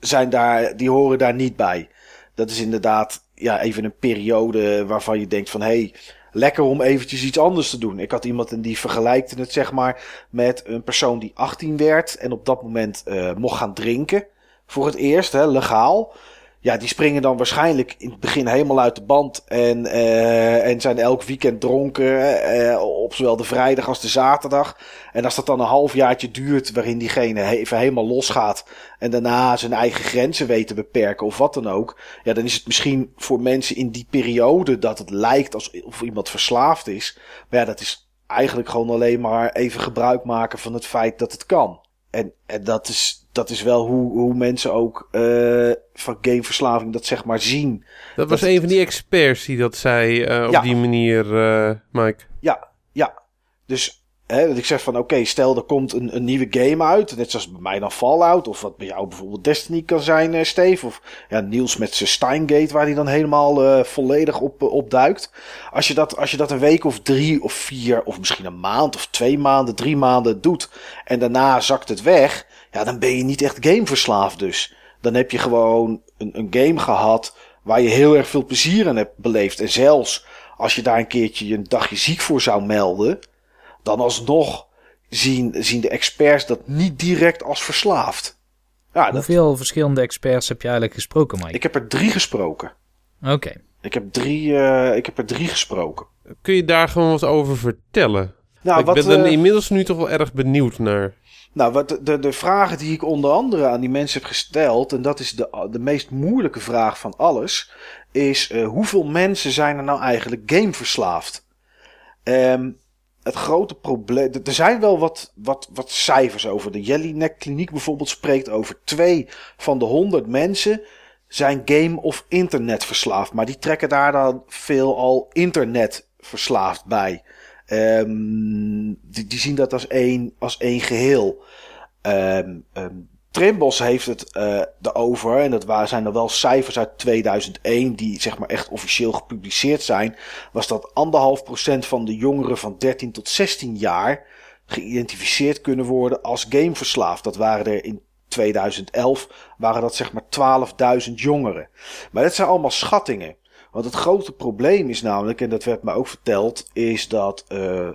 Zijn daar, die horen daar niet bij. Dat is inderdaad ja, even een periode waarvan je denkt van hé. Hey, lekker om eventjes iets anders te doen. Ik had iemand en die vergelijkte het zeg maar met een persoon die 18 werd en op dat moment uh, mocht gaan drinken. Voor het eerst, hè, legaal ja, die springen dan waarschijnlijk in het begin helemaal uit de band. En, uh, en zijn elk weekend dronken. Uh, op zowel de vrijdag als de zaterdag. En als dat dan een halfjaartje duurt. waarin diegene even helemaal losgaat. en daarna zijn eigen grenzen weet te beperken. of wat dan ook. ja, dan is het misschien voor mensen in die periode. dat het lijkt alsof iemand verslaafd is. Maar ja, dat is eigenlijk gewoon alleen maar even gebruik maken van het feit dat het kan. En, en dat is dat is wel hoe, hoe mensen ook uh, van gameverslaving dat zeg maar zien. Dat, was een van die experts die dat zei uh, op die manier, uh, Mike. Ja, ja. Dus hè, dat ik zeg van oké, stel er komt een, een nieuwe game uit. Net zoals bij mij dan Fallout. Of wat bij jou bijvoorbeeld Destiny kan zijn, Steve. Of ja, Niels met zijn Steingate waar hij dan helemaal volledig op, op duikt. Als je, dat, als je dat een week of drie of vier of misschien een maand of twee maanden, drie maanden doet. En daarna zakt het weg ja, dan ben je niet echt gameverslaafd dus. Dan heb je gewoon een, een game gehad waar je heel erg veel plezier aan hebt beleefd. En zelfs als je daar een keertje een dagje ziek voor zou melden, dan alsnog zien, zien de experts dat niet direct als verslaafd. Ja, Hoeveel verschillende experts heb je eigenlijk gesproken, Mike? Ik heb er drie gesproken. Oké. Ik heb, drie, eh, ik heb er drie gesproken. Kun je daar gewoon wat over vertellen? Nou, ik wat, ben er inmiddels nu toch wel erg benieuwd naar. Nou, wat de, de, vragen die ik onder andere aan die mensen heb gesteld, en dat is de, de meest moeilijke vraag van alles, is eh, hoeveel mensen zijn er nou eigenlijk gameverslaafd? Ehm het grote probleem. Er zijn wel wat, wat, wat cijfers over. De Jellinek Kliniek bijvoorbeeld spreekt over twee van de honderd mensen zijn game- of internetverslaafd. Maar die trekken daar dan veel al internetverslaafd bij. Ehm, die, zien dat als één, als één geheel. Um, um, Trimbos heeft het uh, erover, en dat waren, zijn er wel cijfers uit 2001 die zeg maar echt officieel gepubliceerd zijn, was dat anderhalf procent van de jongeren van 13 tot 16 jaar geïdentificeerd kunnen worden als gameverslaafd. Dat waren er in 2011, waren dat zeg maar 12.000 jongeren. Maar dat zijn allemaal schattingen. Want het grote probleem is namelijk, en dat werd me ook verteld, is dat uh,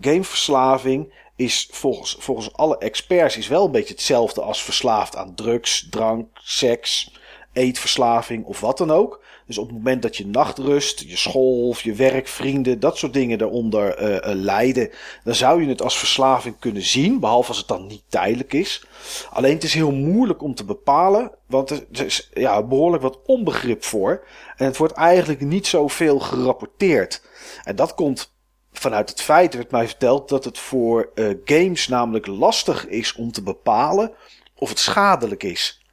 gameverslaving is volgens, volgens alle experts is wel een beetje hetzelfde als verslaafd aan drugs, drank, seks, eetverslaving of wat dan ook. Dus op het moment dat je nachtrust, je school of je werk, vrienden, dat soort dingen eronder uh, uh, lijden, dan zou je het als verslaving kunnen zien, behalve als het dan niet tijdelijk is. Alleen het is heel moeilijk om te bepalen, want er is ja, behoorlijk wat onbegrip voor. En het wordt eigenlijk niet zoveel gerapporteerd. En dat komt vanuit het feit werd mij verteld dat het voor uh, games namelijk lastig is om te bepalen of het schadelijk is.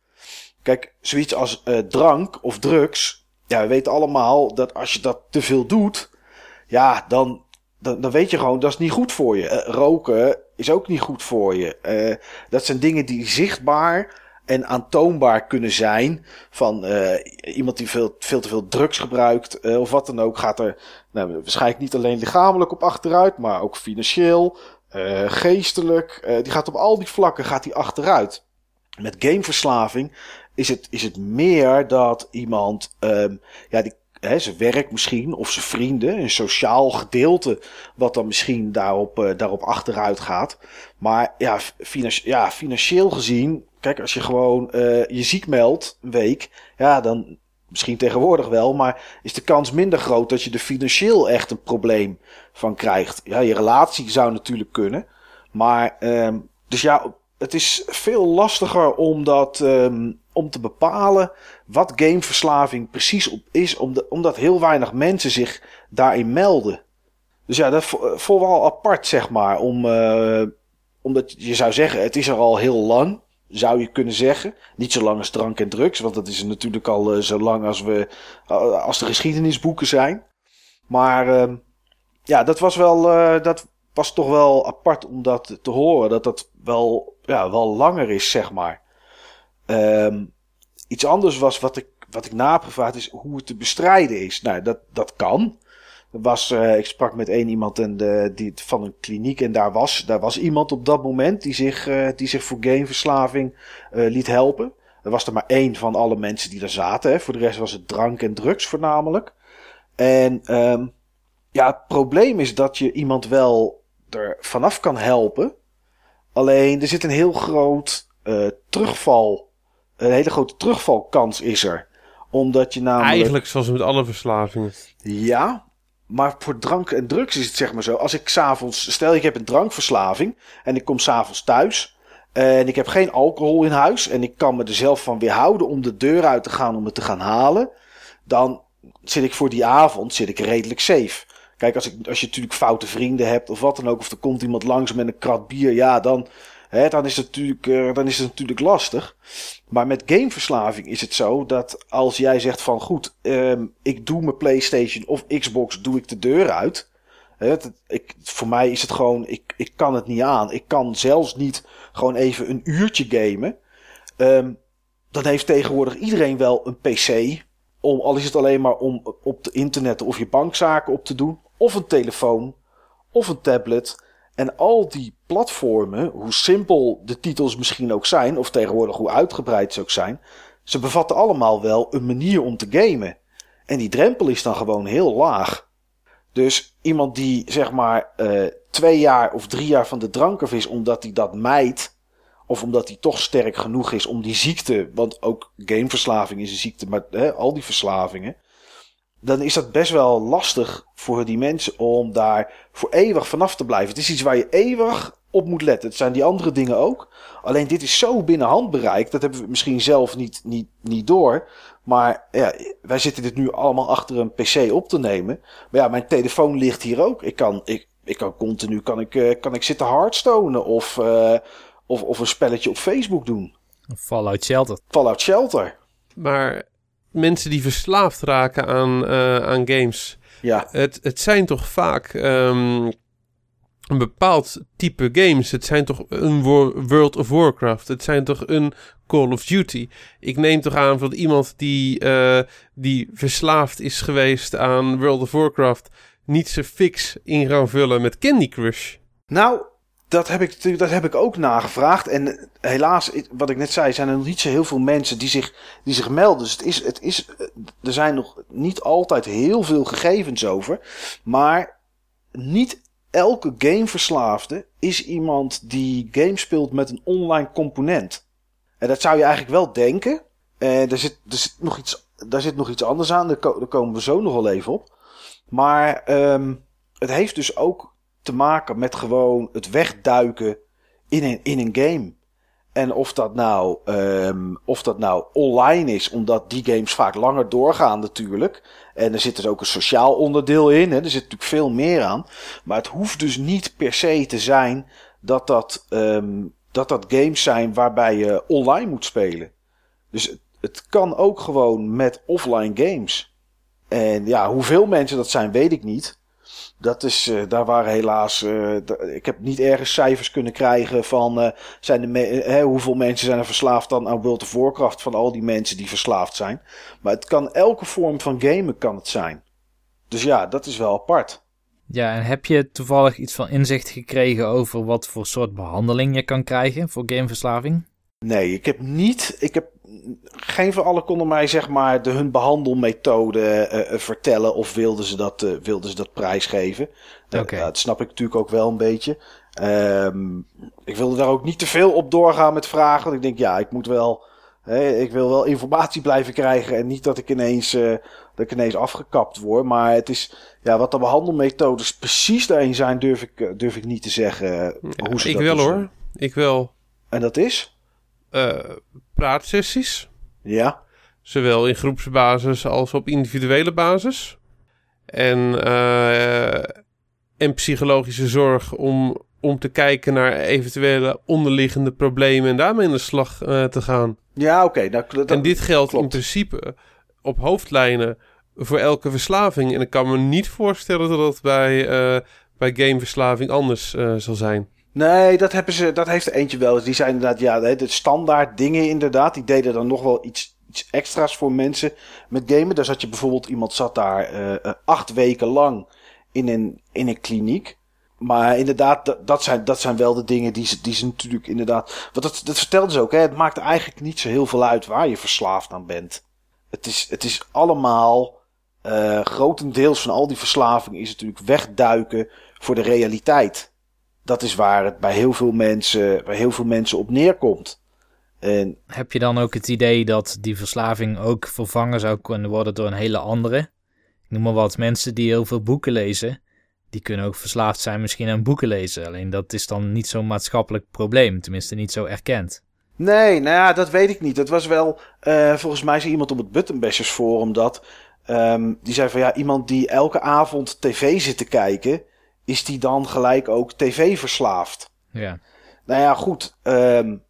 Kijk, zoiets als drank of drugs. Ja, we weten allemaal dat als je dat te veel doet, ja, dan, dan, dan weet je gewoon dat is niet goed voor je. Uh, roken is ook niet goed voor je. dat zijn dingen die zichtbaar en aantoonbaar kunnen zijn van uh, iemand die veel, veel te veel drugs gebruikt of wat dan ook, gaat er nou, waarschijnlijk niet alleen lichamelijk op achteruit, maar ook financieel, uh, geestelijk. die gaat op al die vlakken gaat die achteruit. Met gameverslaving is het, is het meer dat iemand, um, ja, die, hè, zijn werk misschien, of zijn vrienden, een sociaal gedeelte, wat dan misschien daarop, daarop achteruit gaat. Maar ja, financi ja, financieel gezien Kijk, als je gewoon uh, je ziek meldt een week, ja, dan misschien tegenwoordig wel, maar is de kans minder groot dat je er financieel echt een probleem van krijgt. Ja, je relatie zou natuurlijk kunnen, maar um, dus ja, het is veel lastiger om dat um, om te bepalen wat gameverslaving precies op is, omdat heel weinig mensen zich daarin melden. Dus ja, dat voel wel apart, zeg maar, om, uh, omdat je zou zeggen, het is er al heel lang zou je kunnen zeggen. Niet zo lang als drank en drugs, want dat is natuurlijk al uh, zo lang als, we, als de geschiedenisboeken zijn. Maar uh, ja, dat was wel, dat was toch wel apart om dat te horen. Dat dat wel, ja, wel langer is, zeg maar. Ehm, iets anders was wat ik, wat ik nagevraagd is hoe het te bestrijden is. Nou, dat, dat kan was, uh, ik sprak met één iemand en de, die, van een kliniek en daar was, daar was iemand op dat moment die zich, uh, die zich voor gameverslaving liet helpen. Er was er maar één van alle mensen die daar zaten. Hè. Voor de rest was het drank en drugs voornamelijk. En um, ja, het probleem is dat je iemand wel er vanaf kan helpen. Alleen er zit een heel groot terugval, een hele grote terugvalkans is er omdat je namelijk... Eigenlijk zoals met alle verslavingen. Ja, maar voor drank en drugs is het zeg maar zo. Als ik s'avonds, stel ik heb een drankverslaving en ik kom s'avonds thuis. En ik heb geen alcohol in huis. En ik kan me er zelf van weerhouden om de deur uit te gaan om het te gaan halen. Dan zit ik voor die avond zit ik redelijk safe. Kijk, als, ik, als je natuurlijk foute vrienden hebt of wat dan ook. Of er komt iemand langs met een krat bier. Ja, dan, hè, dan, is het natuurlijk, uh, dan is het natuurlijk lastig. Maar met gameverslaving is het zo dat als jij zegt van goed, um, ik doe mijn PlayStation of Xbox, doe ik de deur uit. Het, ik, voor mij is het gewoon, ik, ik kan het niet aan. Ik kan zelfs niet gewoon even een uurtje gamen. Um, dan heeft tegenwoordig iedereen wel een PC. Om, al is het alleen maar om op de internet of je bankzaken op te doen. Of een telefoon. Of een tablet. En al die platformen, hoe simpel de titels misschien ook zijn, of tegenwoordig hoe uitgebreid ze ook zijn, ze bevatten allemaal wel een manier om te gamen. En die drempel is dan gewoon heel laag. Dus iemand die zeg maar uh, twee jaar of drie jaar van de drank af is omdat hij dat mijt, of omdat hij toch sterk genoeg is om die ziekte, want ook gameverslaving is een ziekte, maar hè, al die verslavingen, dan is dat best wel lastig voor die mensen om daar voor eeuwig vanaf te blijven. Het is iets waar je eeuwig op moet letten. Het zijn die andere dingen ook. Alleen dit is zo binnen handbereik. Dat hebben we misschien zelf niet, niet, niet door. Maar ja, wij zitten dit nu allemaal achter een pc op te nemen. Maar ja, mijn telefoon ligt hier ook. Ik kan, ik, ik kan continu kan ik, eh, kan ik zitten hardstonen of, uh, of, of een spelletje op Facebook doen. Fallout Shelter. Fallout Shelter. Maar mensen die verslaafd raken aan, uh, aan games. Ja. Het, het zijn toch vaak um, een bepaald type games. Het zijn toch een World of Warcraft. Het zijn toch een Call of Duty. Ik neem toch aan dat iemand die, uh, die verslaafd is geweest aan World of Warcraft niet zijn fix in gaan vullen met Candy Crush. Nou, dat heb ik, dat heb ik ook nagevraagd. En helaas, wat ik net zei, zijn er nog niet zo heel veel mensen die zich, die zich melden. Dus het is, het is, er zijn nog niet altijd heel veel gegevens over. Maar niet elke gameverslaafde is iemand die games speelt met een online component. En dat zou je eigenlijk wel denken. En er zit, er zit nog iets, daar zit nog iets anders aan. Daar, komen we zo nog wel even op. Maar um, het heeft dus ook te maken met gewoon het wegduiken in een, in een game. En of dat, nou, um, of dat nou online is, omdat die games vaak langer doorgaan natuurlijk. En er zit dus ook een sociaal onderdeel in. Hè. Er zit natuurlijk veel meer aan. Maar het hoeft dus niet per se te zijn dat dat, um, dat, dat games zijn waarbij je online moet spelen. Dus het, het kan ook gewoon met offline games. En ja, hoeveel mensen dat zijn, weet ik niet. Dat is, uh, daar waren helaas. Uh, ik heb niet ergens cijfers kunnen krijgen van. Uh, zijn de hoeveel mensen zijn er verslaafd dan aan World of Warcraft van al die mensen die verslaafd zijn. Maar het kan elke vorm van gamen kan het zijn. Dus ja, dat is wel apart. Ja, en heb je toevallig iets van inzicht gekregen over wat voor soort behandeling je kan krijgen voor gameverslaving? Nee, ik heb niet. Ik heb geen van allen konden mij zeg maar de, hun behandelmethode uh, vertellen of wilden ze dat, uh, wilden ze dat prijsgeven. Okay. dat snap ik natuurlijk ook wel een beetje. Um, ik wilde daar ook niet te veel op doorgaan met vragen. Want ik denk, ja, ik moet wel. Hè, ik wil wel informatie blijven krijgen. En niet dat ik ineens, dat ik ineens afgekapt word. Maar het is. Ja, wat de behandelmethodes precies daarin zijn, durf ik, durf ik niet te zeggen. Ja, hoe ze ik dat wel dus hoor. Ik wel. En dat is? Uh, praatsessies. Ja. Zowel in groepsbasis als op individuele basis. En, uh, en psychologische zorg om, om te kijken naar eventuele onderliggende problemen en daarmee in de slag uh, te gaan. Ja, oké. Okay, nou, en dit geldt klopt. in principe op hoofdlijnen voor elke verslaving. En ik kan me niet voorstellen dat dat bij, uh, bij gameverslaving anders uh, zal zijn. Nee, dat, hebben ze, dat heeft er eentje wel. Die zijn inderdaad, ja, de standaard dingen inderdaad. Die deden dan nog wel iets, iets extra's voor mensen met gamen. Daar zat je bijvoorbeeld, iemand zat daar uh, acht weken lang in een, in een kliniek. Maar inderdaad, dat, dat, zijn, dat zijn wel de dingen die ze, die ze natuurlijk inderdaad... Want dat, dat vertelden ze ook, hè. Het maakt eigenlijk niet zo heel veel uit waar je verslaafd aan bent. Het is, het is allemaal... Uh, grotendeels van al die verslaving is natuurlijk wegduiken voor de realiteit dat is waar het bij heel veel mensen, bij heel veel mensen op neerkomt. En, Heb je dan ook het idee dat die verslaving ook vervangen zou kunnen worden door een hele andere? Ik noem maar wat, mensen die heel veel boeken lezen, die kunnen ook verslaafd zijn misschien aan boeken lezen. Alleen dat is dan niet zo'n maatschappelijk probleem, tenminste niet zo erkend. Nee, nou ja, dat weet ik niet. Dat was wel, uh, volgens mij zei iemand op het Buttonbashers forum dat, um, die zei van ja, iemand die elke avond tv zit te kijken, is die dan gelijk ook tv verslaafd? Ja. Nou ja, goed. Um,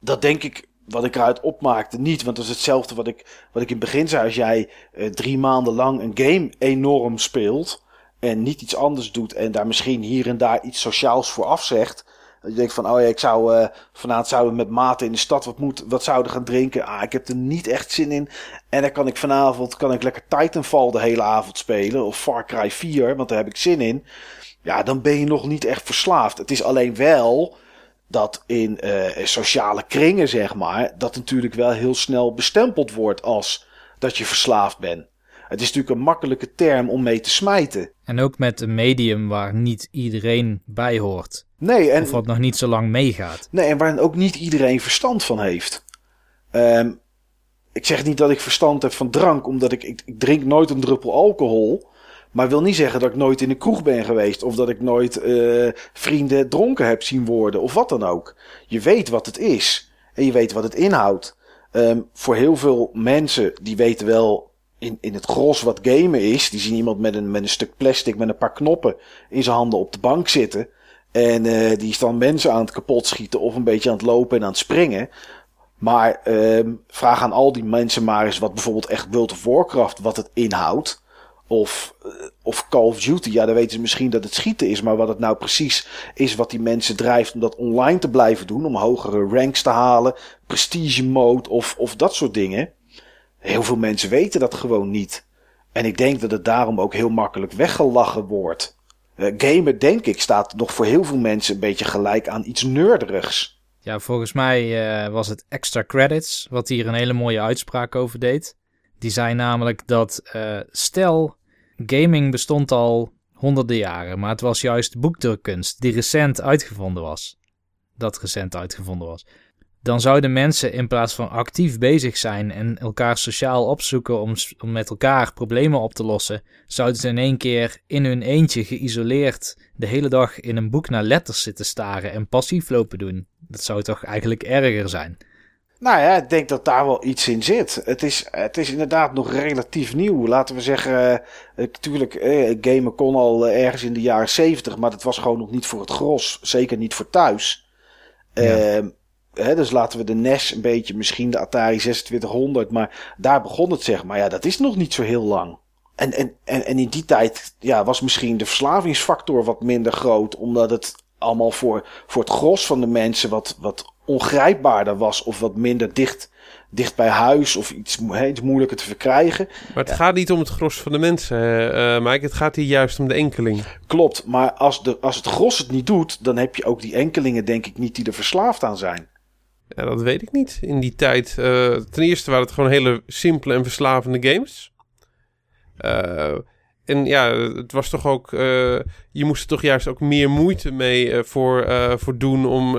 dat denk ik, wat ik eruit opmaakte, niet. Want dat is hetzelfde wat ik, wat ik in het begin zei. Als jij uh, drie maanden lang een game enorm speelt en niet iets anders doet en daar misschien hier en daar iets sociaals voor afzegt. Dat je denkt van, oh ja, ik zou uh, vanavond zouden we met maten in de stad wat, moet, wat zouden gaan drinken. Ah, ik heb er niet echt zin in. En dan kan ik vanavond kan ik lekker Titanfall de hele avond spelen. Of Far Cry 4, want daar heb ik zin in. Ja, dan ben je nog niet echt verslaafd. Het is alleen wel dat in uh, sociale kringen, zeg maar, dat natuurlijk wel heel snel bestempeld wordt als dat je verslaafd bent. Het is natuurlijk een makkelijke term om mee te smijten. En ook met een medium waar niet iedereen bij hoort. Nee, en, of wat nog niet zo lang meegaat. Nee, en waar ook niet iedereen verstand van heeft. Um, ik zeg niet dat ik verstand heb van drank, omdat ik, ik, ik drink nooit een druppel alcohol. Maar wil niet zeggen dat ik nooit in een kroeg ben geweest. Of dat ik nooit uh, vrienden dronken heb zien worden. Of wat dan ook. Je weet wat het is. En je weet wat het inhoudt. Um, voor heel veel mensen die weten wel in, in het gros wat gamen is. Die zien iemand met een, met een stuk plastic met een paar knoppen in zijn handen op de bank zitten. En uh, die is dan mensen aan het kapot schieten of een beetje aan het lopen en aan het springen. Maar um, vraag aan al die mensen maar eens wat bijvoorbeeld echt World of Warcraft, wat het inhoudt. Of, uh, of Call of Duty, ja, dan weten ze misschien dat het schieten is. Maar wat het nou precies is wat die mensen drijft om dat online te blijven doen. Om hogere ranks te halen, prestige mode of, of dat soort dingen. Heel veel mensen weten dat gewoon niet. En ik denk dat het daarom ook heel makkelijk weggelachen wordt. Uh, gamen, denk ik, staat nog voor heel veel mensen een beetje gelijk aan iets neurderigs. Ja, volgens mij uh, was het Extra Credits, wat hier een hele mooie uitspraak over deed. Die zei namelijk dat, uh, stel, gaming bestond al honderden jaren, maar het was juist boekdrukkunst die recent uitgevonden was. Dat recent uitgevonden was dan zouden mensen in plaats van actief bezig zijn en elkaar sociaal opzoeken om, om met elkaar problemen op te lossen, zouden ze in één keer in hun eentje geïsoleerd de hele dag in een boek naar letters zitten staren en passief lopen doen. Dat zou toch eigenlijk erger zijn? Nou ja, ik denk dat daar wel iets in zit. Het is, het is inderdaad nog relatief nieuw. Laten we zeggen, natuurlijk, eh, eh, gamen kon al eh, ergens in de jaren zeventig, maar dat was gewoon nog niet voor het gros. Zeker niet voor thuis. Ja. Uh, Hè, dus laten we de NES een beetje, misschien de Atari 2600, maar daar begon het zeg maar. Ja, dat is nog niet zo heel lang. En, en, en, en in die tijd ja, was misschien de verslavingsfactor wat minder groot, omdat het allemaal voor, voor het gros van de mensen wat, wat ongrijpbaarder was of wat minder dicht, dicht bij huis of iets, he, iets moeilijker te verkrijgen. Maar het gaat niet om het gros van de mensen, uh, Mike. Het gaat hier juist om de enkeling. Klopt, maar als, de, als het gros het niet doet, dan heb je ook die enkelingen denk ik niet die er verslaafd aan zijn. Ja, dat weet ik niet. In die tijd, uh, ten eerste waren het gewoon hele simpele en verslavende games. Uh, en ja, het was toch ook, uh, je moest er toch juist ook meer moeite mee voor, voor doen om,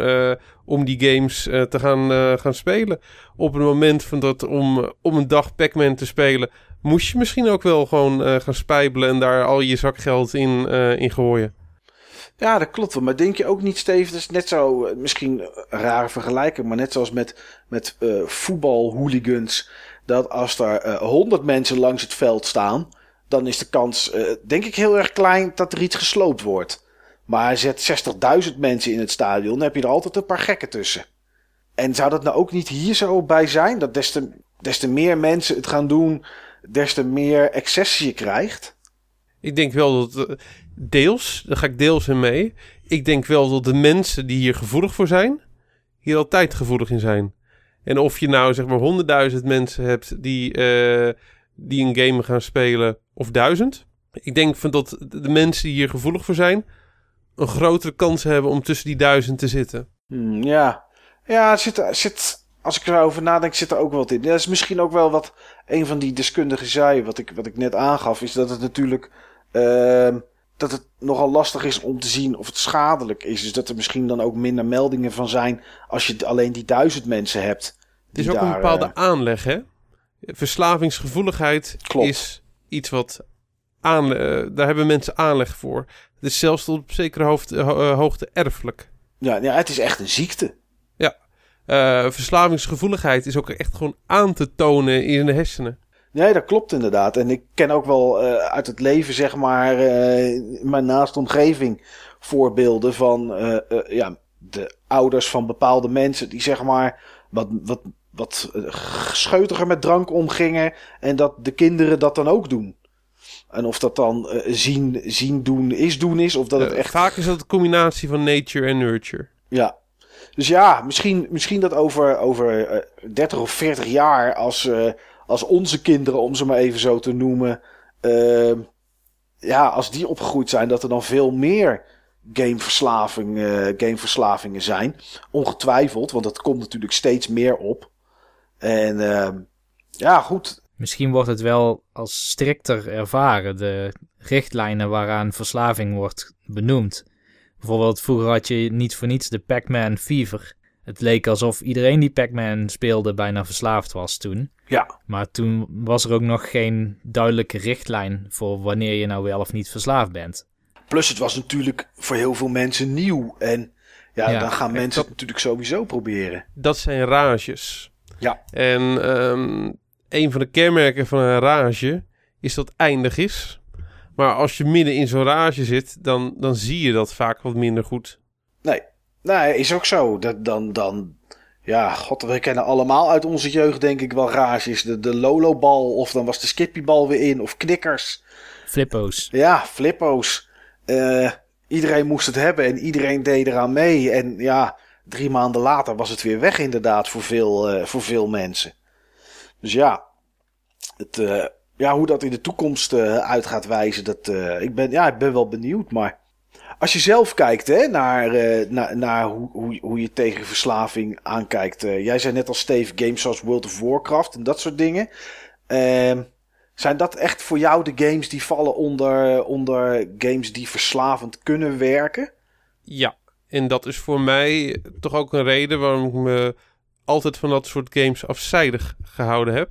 om die games te gaan, gaan spelen. Op het moment van dat om, om een dag Pac-Man te spelen, moest je misschien ook wel gewoon gaan spijbelen en daar al je zakgeld in, in gooien. Ja, dat klopt wel. Maar denk je ook niet, Steven, dat is net zo, eh, misschien een rare vergelijking, maar net zoals met, met voetbalhooligans, dat als er honderd mensen langs het veld staan, dan is de kans, uh, denk ik, heel erg klein dat er iets gesloopt wordt. Maar zet 60.000 mensen in het stadion, dan heb je er altijd een paar gekken tussen. En zou dat nou ook niet hier zo bij zijn? Dat des te, des te meer mensen het gaan doen, des te meer excessie je krijgt? Ik denk wel dat Deels, daar ga ik deels in mee. Ik denk wel dat de mensen die hier gevoelig voor zijn, hier altijd gevoelig in zijn. En of je nou zeg maar honderdduizend mensen hebt die, uh, die een game gaan spelen of duizend. Ik denk van dat de mensen die hier gevoelig voor zijn, een grotere kans hebben om tussen die duizend te zitten. Hmm, ja, ja zit, zit, als ik erover nadenk, zit er ook wel wat in. Dat is misschien ook wel wat een van die deskundigen zei, wat ik, wat ik net aangaf, is dat het natuurlijk... Uh, dat het nogal lastig is om te zien of het schadelijk is. Dus dat er misschien dan ook minder meldingen van zijn als je alleen die duizend mensen hebt. Het is ook een bepaalde uh, aanleg, hè? Verslavingsgevoeligheid Klopt. is iets wat aan, uh, daar hebben mensen aanleg voor. Het is zelfs tot op zekere hoofd, hoogte erfelijk. Ja, ja, het is echt een ziekte. Ja, verslavingsgevoeligheid is ook echt gewoon aan te tonen in de hersenen. Nee, dat klopt inderdaad. En ik ken ook wel uh, uit het leven, zeg maar, uh, mijn naaste omgeving voorbeelden van ja, de ouders van bepaalde mensen die zeg maar wat, wat, wat scheutiger met drank omgingen en dat de kinderen dat dan ook doen. En of dat dan zien, zien doen is doen is, of dat het echt... Vaak is dat een combinatie van nature en nurture. Ja. Dus ja, misschien, misschien dat over, over 30 of 40 jaar als als onze kinderen, om ze maar even zo te noemen, uh, ja, als die opgegroeid zijn, dat er dan veel meer gameverslaving, uh, gameverslavingen zijn. Ongetwijfeld, want dat komt natuurlijk steeds meer op. En uh, ja, goed. Misschien wordt het wel als strikter ervaren, de richtlijnen waaraan verslaving wordt benoemd. Bijvoorbeeld, vroeger had je niet voor niets de Pac-Man Fever. Het leek alsof iedereen die Pac-Man speelde bijna verslaafd was toen. Ja, Maar toen was er ook nog geen duidelijke richtlijn voor wanneer je nou wel of niet verslaafd bent. plus het was natuurlijk voor heel veel mensen nieuw. En ja, Ja, dan gaan en mensen dat- het natuurlijk sowieso proberen. Dat zijn rages. Ja. En ehm, een van de kenmerken van een rage is dat het eindig is. Maar als je midden in zo'n rage zit, dan, dan zie je dat vaak wat minder goed. Nee, nee is ook zo. Dat, dan, dan, ja, god, we kennen allemaal uit onze jeugd denk ik wel rages. De, de Lolo-bal of dan was de Skippy-bal weer in of knikkers. Flippo's. Ja, flippo's. Eh, iedereen moest het hebben en iedereen deed eraan mee. En ja, drie maanden later was het weer weg inderdaad voor veel, eh, voor veel mensen. Dus ja, het, eh, ja, hoe dat in de toekomst eh, uit gaat wijzen, dat, ik, ben, ja, ik ben wel benieuwd. Maar als je zelf kijkt hè, naar, naar, naar hoe, hoe, hoe je tegen verslaving aankijkt. jij zei net al Steve, games zoals World of Warcraft en dat soort dingen. Ehm zijn dat echt voor jou de games die vallen onder, onder games die verslavend kunnen werken? Ja, en dat is voor mij toch ook een reden waarom ik me altijd van dat soort games afzijdig gehouden heb.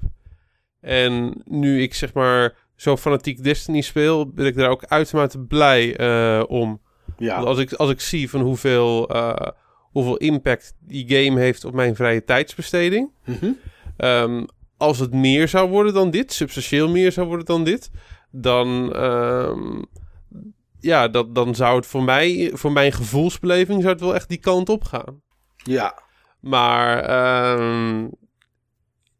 En nu ik zeg maar zo fanatiek Destiny speel, ben ik daar ook uitermate blij eh, om. Ja, Want als ik, als ik zie van hoeveel, eh, hoeveel impact die game heeft op mijn vrije tijdsbesteding. Ehm, als het meer zou worden dan dit, substantieel meer zou worden dan dit, dan, ehm, ja, dat, dan zou het voor mij, voor mijn gevoelsbeleving, zou het wel echt die kant op gaan. ja, Maar ehm,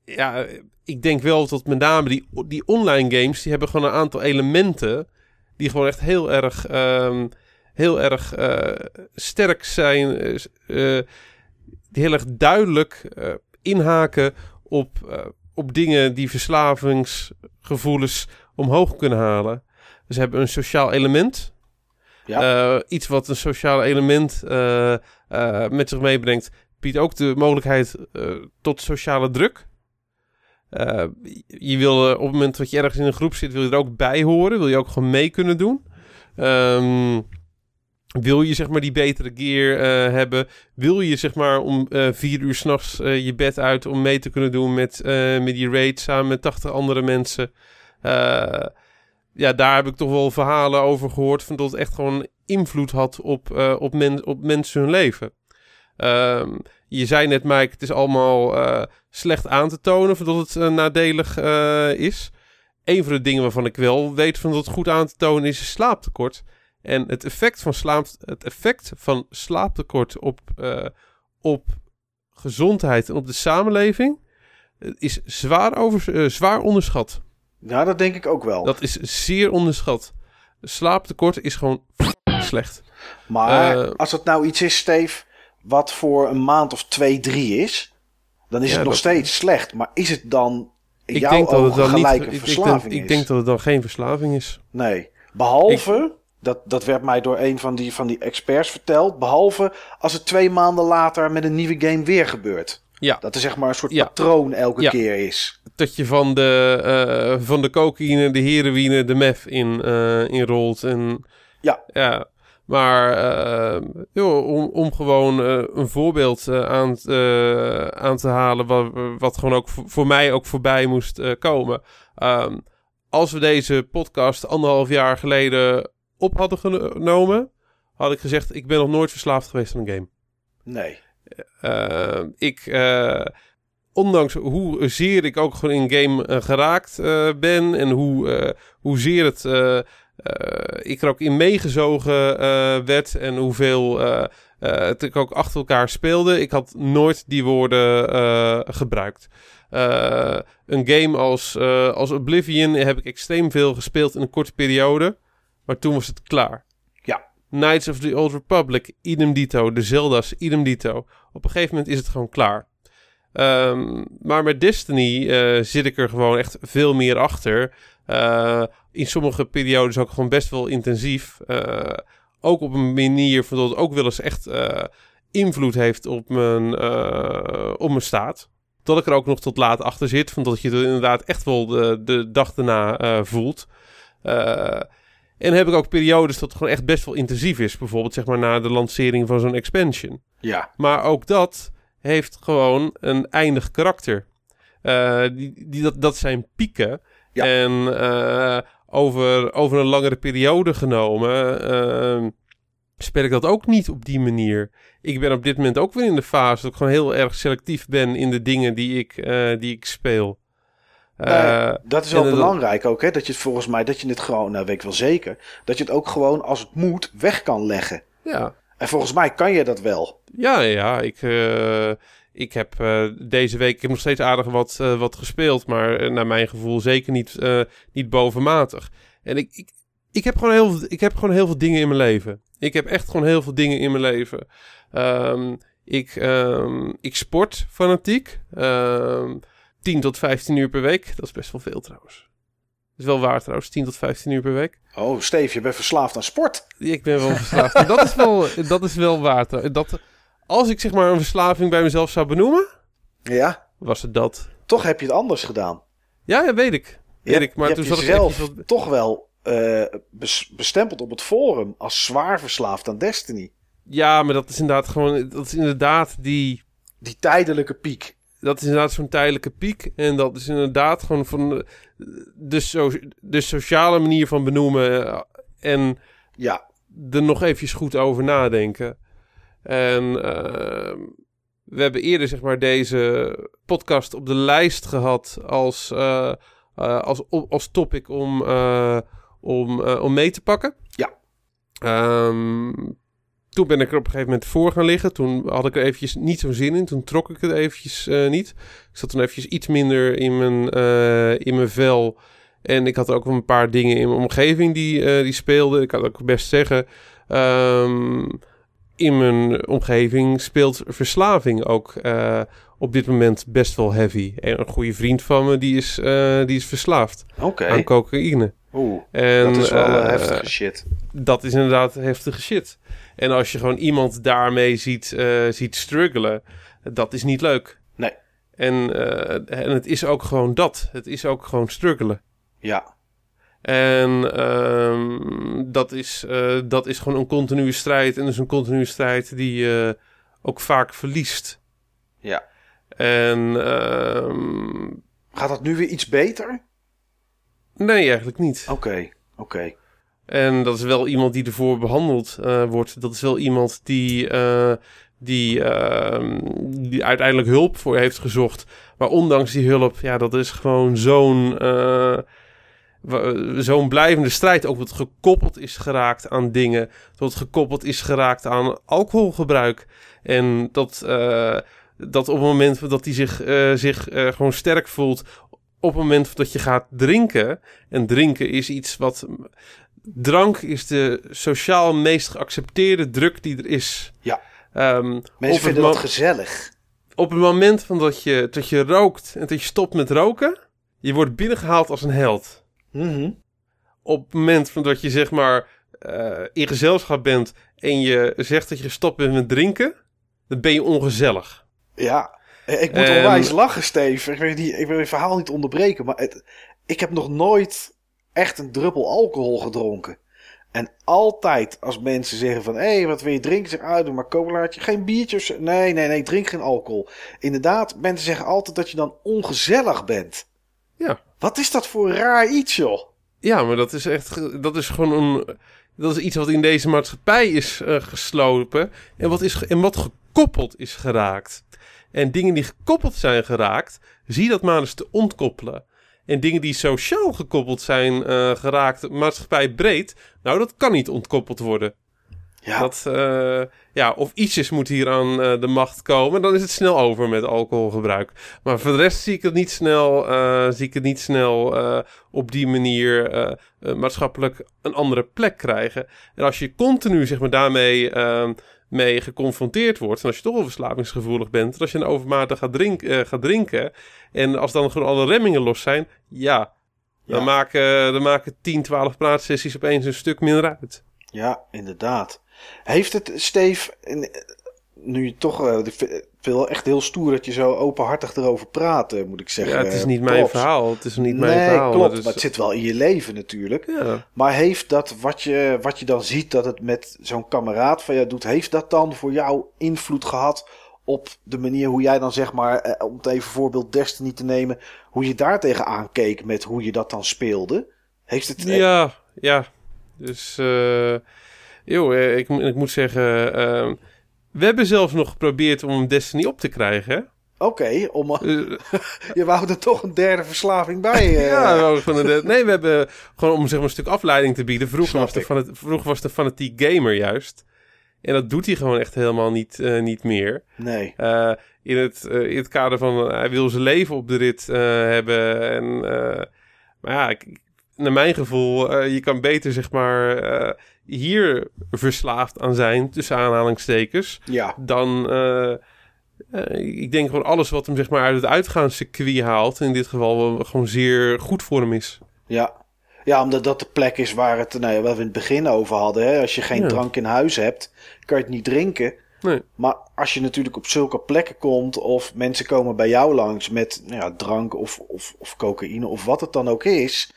ja, ik denk wel dat met name die, die online games, die hebben gewoon een aantal elementen die gewoon echt heel erg, ehm, heel erg eh, sterk zijn, eh, eh, die heel erg duidelijk inhaken op, op dingen die verslavingsgevoelens omhoog kunnen halen. Ze hebben een sociaal element. ja, Eh, iets wat een sociaal element eh, eh, met zich meebrengt, biedt ook de mogelijkheid tot sociale druk. Je wil op het moment dat je ergens in een groep zit, wil je er ook bij horen. Wil je ook gewoon mee kunnen doen. Ehm, wil je zeg maar die betere gear hebben? Wil je zeg maar om vier uur s'nachts nachts je bed uit om mee te kunnen doen met, met die raid samen met 80 andere mensen? Ja, daar heb ik toch wel verhalen over gehoord. Van dat het echt gewoon invloed had op, eh, op, op mensen hun leven. Ehm, je zei net, Mike, het is allemaal eh, slecht aan te tonen. Van dat het eh, nadelig is. Een van de dingen waarvan ik wel weet van dat het goed aan te tonen is, is slaaptekort. En het effect van, slaap, het effect van slaaptekort op, op gezondheid en op de samenleving is zwaar, over, zwaar onderschat. Ja, dat denk ik ook wel. Dat is zeer onderschat. Slaaptekort is gewoon slecht. maar eh, als het nou iets is, Steve, wat voor een maand of twee, drie is, dan is Ja, het nog dat- steeds slecht. Maar is het dan in Ik jouw denk, dat het ogen dan niet, gelijk een ik, verslaving denk, ik denk dat het dan geen verslaving is. Nee. Behalve, dat, dat werd mij door een van die, van die experts verteld. Behalve als het twee maanden later met een nieuwe game weer gebeurt. Ja. Dat er zeg maar een soort Ja. patroon elke Ja. keer is. Dat je van de, eh, van de cocaïne, de heroïne, de meth in, eh in rolt. En, Ja. ja. Maar eh, joh, om, om gewoon een voorbeeld aan, aan te halen, wat, wat gewoon ook voor, voor mij ook voorbij moest komen. Ehm, als we deze podcast anderhalf jaar geleden op hadden genomen, had ik gezegd: Ik ben nog nooit verslaafd geweest aan een game. Nee. Eh, ik, eh, ondanks hoe zeer ik ook gewoon in game eh, geraakt ben en hoe, eh, hoezeer het, ik er ook in meegezogen werd en hoeveel het ik ook achter elkaar speelde, ik had nooit die woorden gebruikt. Een game als, als Oblivion heb ik extreem veel gespeeld in een korte periode, maar toen was het klaar. Knights of the Old Republic, idem dito. De Zelda's, idem dito. Op een gegeven moment is het gewoon klaar. Ehm, maar met Destiny eh, zit ik er gewoon echt veel meer achter. Eh, in sommige periodes ook gewoon best wel intensief. Eh, ook op een manier van dat het ook wel eens echt invloed heeft op mijn, op mijn staat. Dat ik er ook nog tot laat achter zit. Van dat je het inderdaad echt wel de, de dag daarna voelt. En heb ik ook periodes dat het gewoon echt best wel intensief is. Bijvoorbeeld zeg maar na de lancering van zo'n expansion. Ja. Maar ook dat heeft gewoon een eindig karakter. Eh, die, die, dat, dat zijn pieken. Ja. En eh, over, over een langere periode genomen eh, speel ik dat ook niet op die manier. Ik ben op dit moment ook weer in de fase dat ik gewoon heel erg selectief ben in de dingen die ik, eh, die ik speel. Eh, Nee, dat is wel belangrijk ook, hè? Dat je het volgens mij, dat je het gewoon, nou weet ik wel zeker, dat je het ook gewoon als het moet weg kan leggen. ja. En volgens mij kan je dat wel. Ja, ja, ik, eh, ik heb eh, deze week ik heb nog steeds aardig wat, wat gespeeld, maar naar mijn gevoel zeker niet, niet bovenmatig. En ik, ik, ik, heb gewoon heel, veel- ik heb gewoon heel veel dingen in mijn leven. Ik heb echt gewoon heel veel dingen in mijn leven. Ehm, ik, ehm, ik sport fanatiek. Ehm 10 tot 15 uur per week. Dat is best wel veel trouwens. Dat is wel waar trouwens, 10 tot 15 uur per week. Oh, Steve, je bent verslaafd aan sport. Ik ben wel verslaafd. Dat is wel, dat is wel waar. Dat, als ik zeg maar een verslaving bij mezelf zou benoemen, Ja, was het dat. toch heb je het anders gedaan. Ja, ja weet ik. Weet ik. Maar je toen hebt jezelf wat- toch wel eh, bes- bestempeld op het forum als zwaar verslaafd aan Destiny. Ja, maar dat is inderdaad gewoon... Dat is inderdaad die... Die tijdelijke piek. Dat is inderdaad zo'n tijdelijke piek. En dat is inderdaad gewoon van de, de, so, de sociale manier van benoemen. eh, En Ja, er nog eventjes goed over nadenken. En ehm, we hebben eerder zeg maar deze podcast op de lijst gehad als, eh, eh, als, als topic om, om, om mee te pakken. Ja. Ehm, toen ben ik er op een gegeven moment voor gaan liggen. Toen had ik er eventjes niet zo'n zin in. Toen trok ik het eventjes eh, niet. Ik zat toen eventjes iets minder in mijn, eh, in mijn vel. En ik had ook een paar dingen in mijn omgeving die, eh, die speelden. Ik kan ook best zeggen. ehm, in mijn omgeving speelt verslaving ook op dit moment best wel heavy. En een goede vriend van me die is, die is verslaafd oké. aan cocaïne. Oeh, En, dat is wel heftige shit. dat is inderdaad heftige shit. En als je gewoon iemand daarmee ziet, eh, ziet struggelen, dat is niet leuk. Nee. En, eh, en het is ook gewoon dat. Het is ook gewoon struggelen. Ja, En ehm, dat, is, eh, dat is gewoon een continue strijd. En dat is een continue strijd die je ook vaak verliest. ja. En ehm, Gaat dat nu weer iets beter? nee, eigenlijk niet. Oké, oké. En dat is wel iemand die ervoor behandeld eh, wordt. Dat is wel iemand die, eh, die, ehm, die uiteindelijk hulp voor heeft gezocht. Maar ondanks die hulp, ja, dat is gewoon zo'n eh, zo'n blijvende strijd. Ook wat gekoppeld is geraakt aan dingen. Dat gekoppeld is geraakt aan alcoholgebruik. En dat, dat op het moment dat hij zich, zich gewoon sterk voelt. Op het moment dat je gaat drinken. En drinken is iets wat drank is de sociaal meest geaccepteerde druk die er is. Ja. Ehm, Mensen vinden dat gezellig. op het moment van dat je, dat je rookt en dat je stopt met roken, je wordt binnengehaald als een held. Mhm. Op het moment van dat je zeg maar eh, in gezelschap bent en je zegt dat je gestopt bent met drinken, dan ben je ongezellig. Ja, Eh, ik moet En- onwijs lachen, Steve. Ik wil, die, ik wil je verhaal niet onderbreken, maar het, ik heb nog nooit echt een druppel alcohol gedronken. En altijd als mensen zeggen van, hé, hey, wat wil je drinken? Zeg, ah, doe maar colaatje. Geen biertje of zo. Nee, nee, nee, drink geen alcohol. Inderdaad, mensen zeggen altijd dat je dan ongezellig bent. Ja. Wat is dat voor raar iets, joh? Ja, maar dat is echt, dat is gewoon een, dat is iets wat in deze maatschappij is eh, geslopen en wat, is, en wat gekoppeld is geraakt. En dingen die gekoppeld zijn geraakt, zie dat maar eens te ontkoppelen. En dingen die sociaal gekoppeld zijn eh, geraakt, maatschappij breed, nou dat kan niet ontkoppeld worden. Ja, Dat, eh, ja, of ietsjes moet hier aan eh, de macht komen, dan is het snel over met alcoholgebruik. Maar voor de rest zie ik het niet snel, zie ik het niet snel op die manier maatschappelijk een andere plek krijgen. En als je continu zeg maar, daarmee eh, mee geconfronteerd wordt, en als je toch wel verslavingsgevoelig bent, en als je een overmatig gaat, drink, eh, gaat drinken, en als dan gewoon alle remmingen los zijn, ja, dan, Ja. maken, dan maken 10, 12 praatsessies opeens een stuk minder uit. Ja, inderdaad. Heeft het, Steve, in- nu je toch, eh, wel echt heel stoer dat je zo openhartig erover praat, eh, moet ik zeggen. Ja, het is Eh, niet mijn verhaal. Het is niet nee, mijn verhaal. klopt, dus- maar het zit wel in je leven natuurlijk. Ja. Maar heeft dat, wat je, wat je dan ziet dat het met zo'n kameraad van jou doet, heeft dat dan voor jou invloed gehad op de manier hoe jij dan zeg maar, eh, om het even voorbeeld Destiny te nemen, hoe je daar tegenaan keek met hoe je dat dan speelde? Heeft het... Ja, ja. Dus, eh joh, ik, ik moet zeggen, ehm, we hebben zelfs nog geprobeerd om Destiny op te krijgen? Oké, om, Eh, je wou er toch een derde verslaving bij. eh, ja, we hadden gewoon een- nee, we hebben gewoon om zeg maar, een stuk afleiding te bieden. Vroeger was, de ik. fanat, vroeger was de fanatiek gamer juist. En dat doet hij gewoon echt helemaal niet, eh, niet meer. Nee. Eh, in, het, eh, in het kader van eh, hij wil zijn leven op de rit eh, hebben. En, eh, maar ja, ik- naar mijn gevoel, eh, je kan beter zeg maar eh, hier verslaafd aan zijn, tussen aanhalingstekens, Ja, dan... eh, eh, ik denk gewoon alles wat hem zeg maar uit het uitgaanscircuit haalt, in dit geval gewoon zeer goed voor hem is. ja. Ja, omdat dat de plek is waar, het, nou ja, waar we in het begin over hadden. Hè? Als je geen Ja. drank in huis hebt, kan je het niet drinken. Nee. Maar als je natuurlijk op zulke plekken komt, of mensen komen bij jou langs met nou ja, drank of, of, of cocaïne of wat het dan ook is.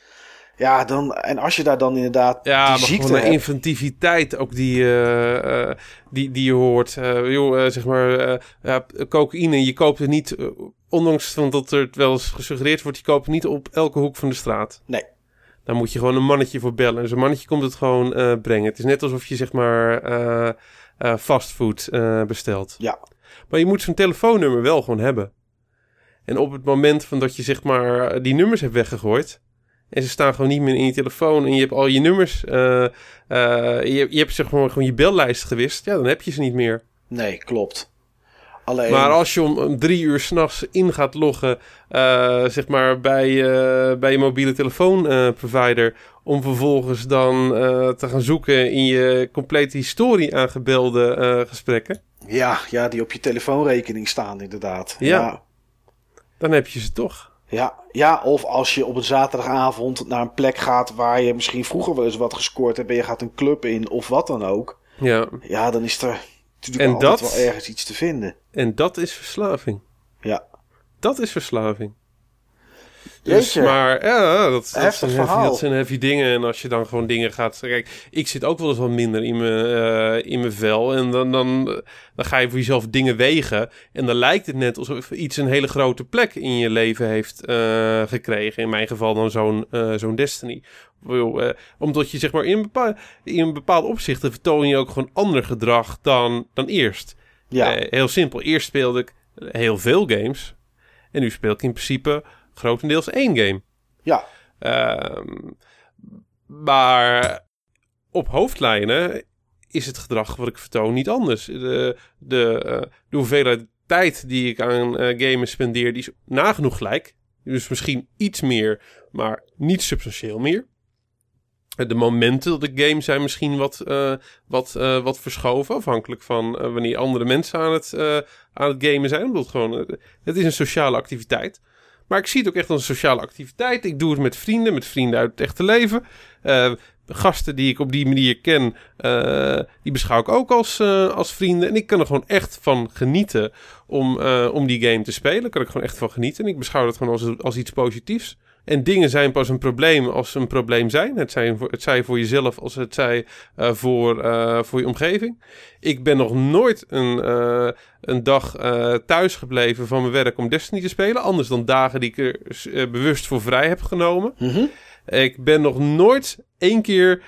Ja, dan, en als je daar dan inderdaad Ja, die maar ziekte hebt. inventiviteit ook die, eh, eh, die, die je hoort. Eh, joh, zeg maar, ja, cocaïne, je koopt het niet, ondanks van dat er wel eens gesuggereerd wordt, je koopt het niet op elke hoek van de straat. Nee. Daar moet je gewoon een mannetje voor bellen. En zo'n mannetje komt het gewoon brengen. Het is net alsof je, zeg maar, fastfood bestelt. Ja, Maar je moet zo'n telefoonnummer wel gewoon hebben. En op het moment van dat je zeg maar die nummers hebt weggegooid. En ze staan gewoon niet meer in je telefoon. En je hebt al je nummers. eh, eh, je, je hebt zeg maar gewoon je bellijst gewist. Ja, dan heb je ze niet meer. nee, klopt. Alleen, Maar als je om, drie uur s'nachts in gaat loggen. eh, zeg maar bij, bij je mobiele telefoonprovider. om vervolgens dan te gaan zoeken in je complete historie aan gebelde gesprekken. ja, ja, die op je telefoonrekening staan inderdaad. Ja. ja. Dan heb je ze toch. Ja, ja, of als je op een zaterdagavond naar een plek gaat waar je misschien vroeger wel eens wat gescoord hebt en je gaat een club in of wat dan ook. Ja. Ja, dan is er natuurlijk En altijd dat- wel ergens iets te vinden. En dat is verslaving. Ja. Dat is verslaving. Dus, Jeetje. maar ja, dat, zijn heavy, verhaal. dat zijn heavy dingen. En als je dan gewoon dingen gaat... Kijk, ik zit ook wel eens wat minder in mijn, eh, in mijn vel. En dan, dan, dan ga je voor jezelf dingen wegen. En dan lijkt het net alsof iets een hele grote plek in je leven heeft eh, gekregen. In mijn geval dan zo'n eh, zo'n Destiny. Omdat je zeg maar in, bepaal, in bepaalde opzichten vertoon je ook gewoon ander gedrag dan, dan eerst. Ja, heel simpel. Eerst speelde ik heel veel games. En nu speel ik in principe grotendeels één game. ja, Ehm, maar op hoofdlijnen is het gedrag wat ik vertoon niet anders. De, de, eh, de hoeveelheid tijd die ik aan eh, gamen spendeer, die is nagenoeg gelijk. Dus misschien iets meer, maar niet substantieel meer. Eh, De momenten dat ik game zijn misschien wat, eh, wat, wat verschoven. Afhankelijk van wanneer andere mensen aan het, aan het gamen zijn. Omdat het gewoon, het is een sociale activiteit. Maar ik zie het ook echt als een sociale activiteit. Ik doe het met vrienden, met vrienden uit het echte leven. Eh, gasten die ik op die manier ken, eh, die beschouw ik ook als, eh, als vrienden. En ik kan er gewoon echt van genieten om, om die game te spelen. Daar kan ik gewoon echt van genieten. En ik beschouw dat gewoon als, als iets positiefs. En dingen zijn pas een probleem als ze een probleem zijn. Het zij voor, het zij voor jezelf als het zij eh, voor, eh, voor je omgeving. Ik ben nog nooit een, eh, een dag thuis gebleven van mijn werk om Destiny te spelen. Anders dan dagen die ik er bewust voor vrij heb genomen. Mhm. Ik ben nog nooit één keer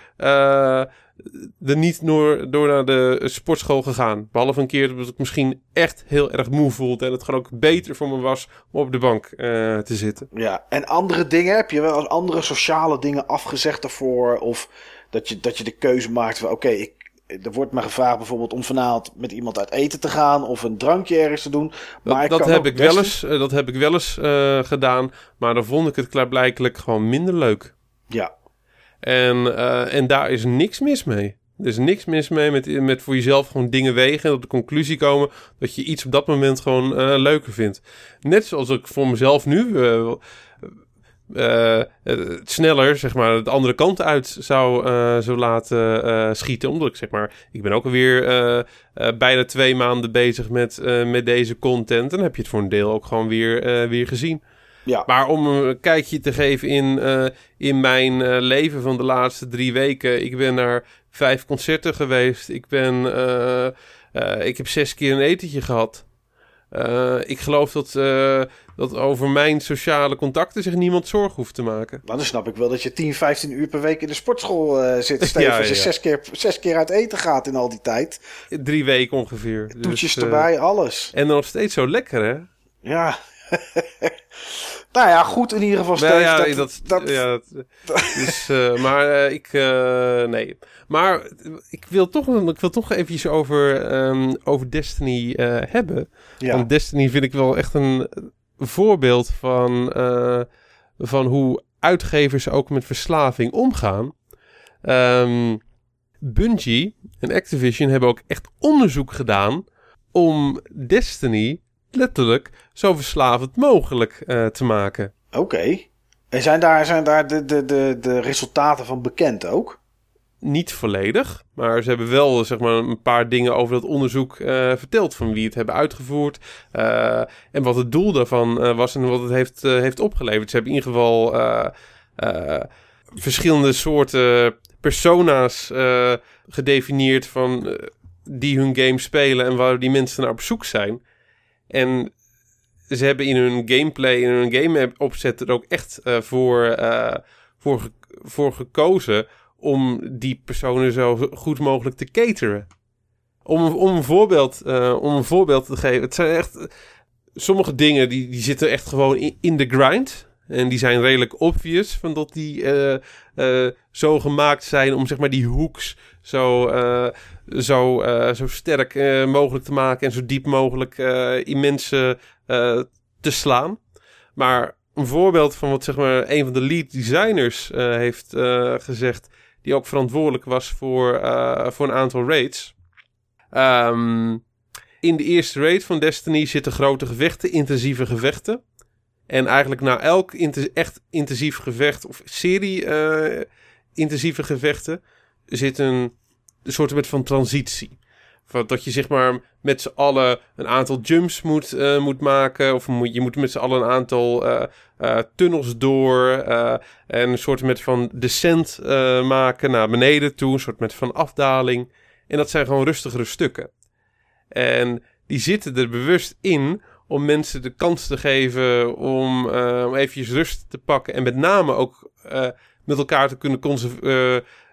er niet door, door naar de sportschool gegaan. Behalve een keer dat ik misschien echt heel erg moe voelde. En het gewoon ook beter voor me was om op de bank eh, te zitten. ja. En andere dingen, heb je wel als andere sociale dingen afgezegd daarvoor? Of dat je, dat je de keuze maakt van, oké, ik er wordt me gevraagd bijvoorbeeld om vanavond met iemand uit eten te gaan of een drankje ergens te doen. Maar Dat, ik dat, heb ik best- wel eens, eh, dat heb ik wel eens eh, gedaan. Maar dan vond ik het klaarblijkelijk gewoon minder leuk. Ja, En, eh, en daar is niks mis mee. Er is niks mis mee met, met voor jezelf gewoon dingen wegen en tot de conclusie komen dat je iets op dat moment gewoon eh, leuker vindt. Net zoals ik voor mezelf nu eh, sneller, zeg maar, de andere kant uit zou, zou laten schieten. Omdat ik zeg maar, ik ben ook alweer bijna twee maanden bezig met, met deze content. Dan heb je het voor een deel ook gewoon weer, weer gezien. Ja, Maar om een kijkje te geven in, eh, in mijn eh, leven van de laatste drie weken. Ik ben naar vijf concerten geweest. Ik, ben, eh, ik heb zes keer een etentje gehad. eh, ik geloof dat, dat over mijn sociale contacten zich niemand zorgen hoeft te maken. Maar dan snap ik wel dat je 10, 15 uur per week in de sportschool zit. Steven, Ja, als je zes keer, zes keer uit eten gaat in al die tijd. Drie weken ongeveer. Toetjes Dus, erbij, alles. en dan nog steeds zo lekker, hè? Ja. nou ja, goed in ieder geval, Nou Steve. ja, dat, dat, dat, ja, dat- dus, eh, maar eh, ik, eh, nee. Maar ik wil toch, ik wil toch eventjes over, ehm, over Destiny hebben. ja. Want Destiny vind ik wel echt een voorbeeld van, van hoe uitgevers ook met verslaving omgaan. Ehm Bungie en Activision hebben ook echt onderzoek gedaan om Destiny letterlijk zo verslavend mogelijk eh, te maken. Oké. En zijn daar, zijn daar de, de, de, de resultaten van bekend ook? Niet volledig, maar ze hebben wel zeg maar, een paar dingen over dat onderzoek eh, verteld. Van wie het hebben uitgevoerd eh, en wat het doel daarvan was en wat het heeft, heeft opgeleverd. Ze hebben in ieder geval verschillende soorten persona's gedefinieerd van, die hun game spelen en waar die mensen naar op zoek zijn. En ze hebben in hun gameplay, in hun game opzet er ook echt eh, voor, eh, voor, voor gekozen om die personen zo goed mogelijk te cateren. Om, om, een, voorbeeld, eh, om een voorbeeld te geven. Het zijn echt. Sommige dingen die, die zitten echt gewoon in, in de grind. En die zijn redelijk obvious. Van dat die zo gemaakt zijn om zeg maar die hoeks zo, zo, eh, zo sterk eh, mogelijk te maken. En zo diep mogelijk eh, eh, te slaan. Maar een voorbeeld van wat zeg maar een van de lead designers heeft gezegd. Die ook verantwoordelijk was voor, voor een aantal raids. Ehm, in de eerste raid van Destiny zitten grote gevechten, intensieve gevechten. En eigenlijk na elk echt intensief gevecht of serie intensieve gevechten zit een, een soort van transitie. Dat je zeg maar met z'n allen een aantal jumps moet, eh, moet maken. Of moet, je moet met z'n allen een aantal eh, eh, tunnels door. en een soort met van descent maken naar beneden toe. Een soort met van afdaling. En dat zijn gewoon rustigere stukken. En die zitten er bewust in om mensen de kans te geven om, om eventjes rust te pakken. En met name ook met elkaar te kunnen,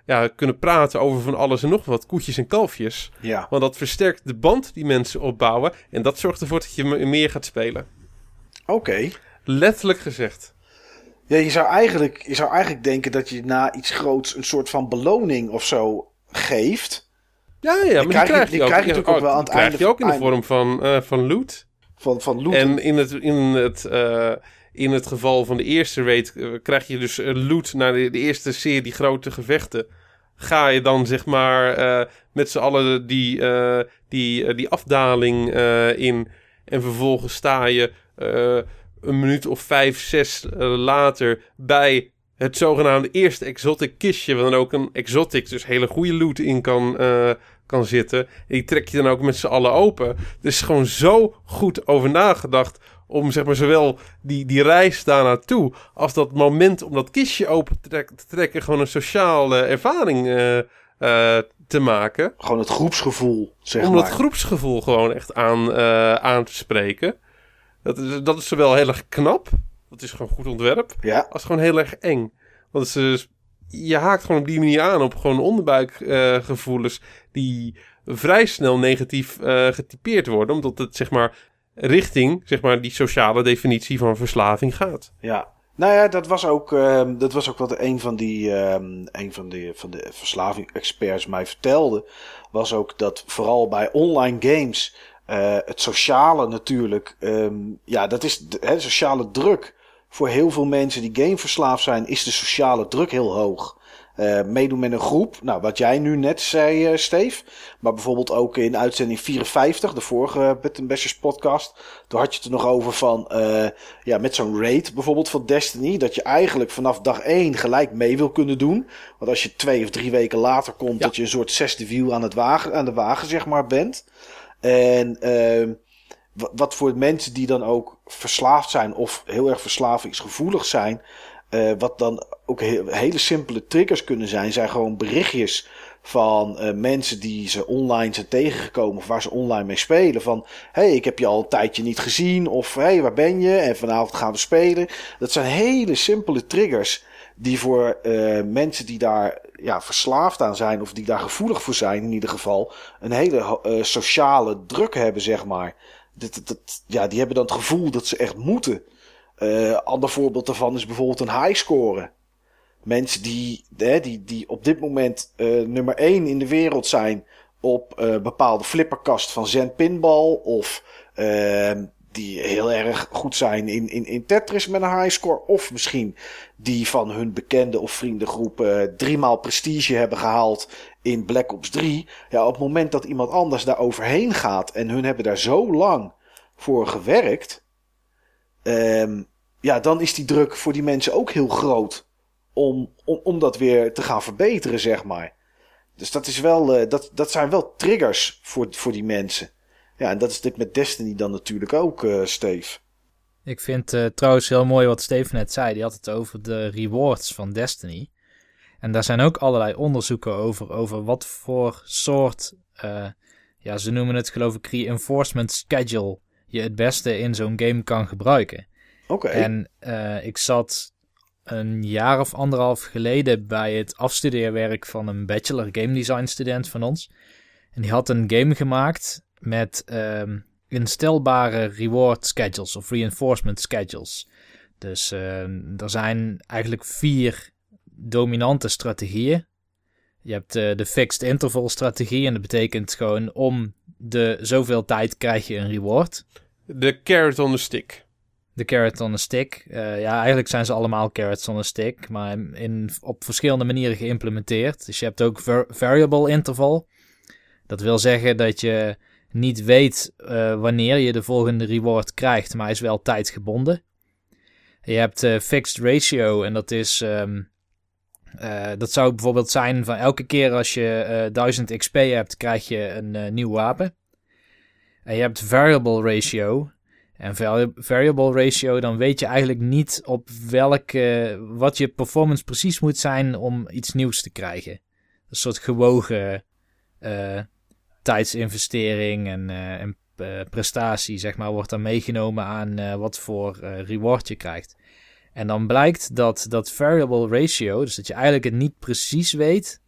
ja, kunnen praten over van alles en nog wat. Koetjes en kalfjes. Ja. Want dat versterkt de band die mensen opbouwen. En dat zorgt ervoor dat je me- meer gaat spelen. Oké. Letterlijk gezegd. Ja, je zou, eigenlijk, je zou eigenlijk denken dat je na iets groots een soort van beloning of zo geeft. Ja, ja, maar die krijg je- krijg je, die krijg natuurlijk ook wel aan het krijg einde- je ook in de vorm van, eh, van loot. Van, van loot. En in het, in het, eh, in het geval van de eerste raid eh, krijg je dus loot naar de, de eerste serie grote gevechten. Ga je dan zeg maar eh, met z'n allen die, eh, die, eh, die afdaling in. En vervolgens sta je een minuut of vijf, zes later bij het zogenaamde eerste exotic kistje. Waar dan ook een exotic, dus hele goede loot in kan, kan zitten. En die trek je dan ook met z'n allen open. Er is gewoon zo goed over nagedacht om zeg maar zowel die, die reis daar naartoe als dat moment om dat kistje open te, trek- te trekken gewoon een sociale ervaring eh, eh, te maken. Gewoon het groepsgevoel, zeg om maar. dat groepsgevoel gewoon echt aan, eh, aan te spreken. Dat is, dat is zowel heel erg knap, dat is gewoon goed ontwerp, Ja, als gewoon heel erg eng. Want het is, je haakt gewoon op die manier aan op gewoon onderbuikgevoelens die vrij snel negatief getypeerd worden, omdat het zeg maar richting zeg maar die sociale definitie van verslaving gaat. ja. Nou ja, dat was ook, ehm, dat was ook wat een van die, ehm, een van de, van de verslaving-experts mij vertelde. Was ook dat vooral bij online games eh, het sociale natuurlijk, ehm, ja, dat is de hè, sociale druk. Voor heel veel mensen die gameverslaafd zijn, is de sociale druk heel hoog. Eh, meedoen met een groep, nou wat jij nu net zei, eh Steve. Maar bijvoorbeeld ook in uitzending 54, de vorige Button Bashers podcast. Toen had je het er nog over van, eh, ja, met zo'n raid bijvoorbeeld van Destiny. Dat je eigenlijk vanaf dag 1 gelijk mee wil kunnen doen. Want als je twee of drie weken later komt, Ja. dat je een soort zesde wiel aan, het wagen, aan de wagen, zeg maar, bent. En ehm, wa- wat voor mensen die dan ook verslaafd zijn of heel erg verslavingsgevoelig zijn. Eh, wat dan ook he- hele simpele triggers kunnen zijn, zijn gewoon berichtjes van eh, mensen die ze online zijn tegengekomen of waar ze online mee spelen. Van hey, ik heb je al een tijdje niet gezien of hey, waar ben je? En vanavond gaan we spelen. Dat zijn hele simpele triggers die voor eh, mensen die daar ja, verslaafd aan zijn of die daar gevoelig voor zijn in ieder geval een hele eh, sociale druk hebben, zeg maar. Dat, dat, dat- ja, die hebben dan het gevoel dat ze echt moeten. Ander voorbeeld daarvan is bijvoorbeeld een high scoren. Mensen die, die, die op dit moment eh, nummer 1 in de wereld zijn op eh, bepaalde flipperkast van Zen Pinball. Of ehm, die heel erg goed zijn in, in, in Tetris met een high score. Of misschien die van hun bekende of vriendengroep eh driemaal prestige hebben gehaald in Black Ops 3. Ja, op het moment dat iemand anders daar overheen gaat en hun hebben daar zo lang voor gewerkt. ehm, ja, dan is die druk voor die mensen ook heel groot. Om, om, om dat weer te gaan verbeteren, zeg maar. Dus dat, is wel, eh, dat, dat zijn wel triggers voor, voor die mensen. Ja, en dat is dit met Destiny dan natuurlijk ook, eh Steve. Ik vind eh, trouwens heel mooi wat Steven net zei. Die had het over de rewards van Destiny. En daar zijn ook allerlei onderzoeken over. Over wat voor soort, ja, ze noemen het geloof ik reinforcement schedule. Je het beste in zo'n game kan gebruiken. Oké. En ik zat een jaar of anderhalf geleden bij het afstudeerwerk van een bachelor game design student van ons. En die had een game gemaakt met ehm, instelbare reward schedules of reinforcement schedules. Dus ehm, er zijn eigenlijk vier dominante strategieën. Je hebt eh, de fixed interval strategie en dat betekent gewoon om de zoveel tijd krijg je een reward. De carrot on the stick. De carrot on a stick. Eh, ja, eigenlijk zijn ze allemaal carrots on a stick, maar in, op verschillende manieren geïmplementeerd. Dus je hebt ook var- variable interval. Dat wil zeggen dat je niet weet eh, wanneer je de volgende reward krijgt, maar is wel tijdgebonden. Je hebt eh, fixed ratio en dat is... ehm, eh, dat zou bijvoorbeeld zijn van elke keer als je eh 1000 XP hebt, krijg je een nieuw wapen. En je hebt variable ratio. En vari- variable ratio, dan weet je eigenlijk niet op welke, wat je performance precies moet zijn om iets nieuws te krijgen. Een soort gewogen eh, tijdsinvestering en, eh, eh, prestatie, zeg maar, wordt dan meegenomen aan wat voor reward je krijgt. En dan blijkt dat dat variable ratio, dus dat je eigenlijk het niet precies weet,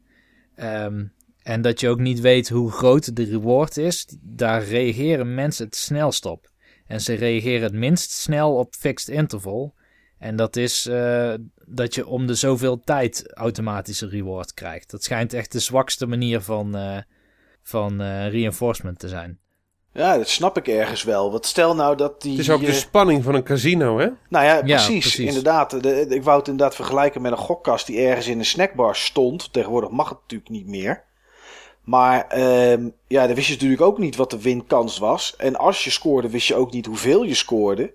ehm, en dat je ook niet weet hoe groot de reward is, daar reageren mensen het snelst op. En ze reageren het minst snel op fixed interval. En dat is eh, dat je om de zoveel tijd automatische reward krijgt. Dat schijnt echt de zwakste manier van, eh, van eh, reinforcement te zijn. Ja, dat snap ik ergens wel. Want stel nou dat die... Het is ook de spanning van een casino, hè? Nou ja, Ja, precies. precies. Inderdaad. De, ik wou het inderdaad vergelijken met een gokkast die ergens in een snackbar stond. Tegenwoordig mag het natuurlijk niet meer. Maar ehm, ja, dan wist je natuurlijk ook niet wat de winkans was. En als je scoorde, wist je ook niet hoeveel je scoorde.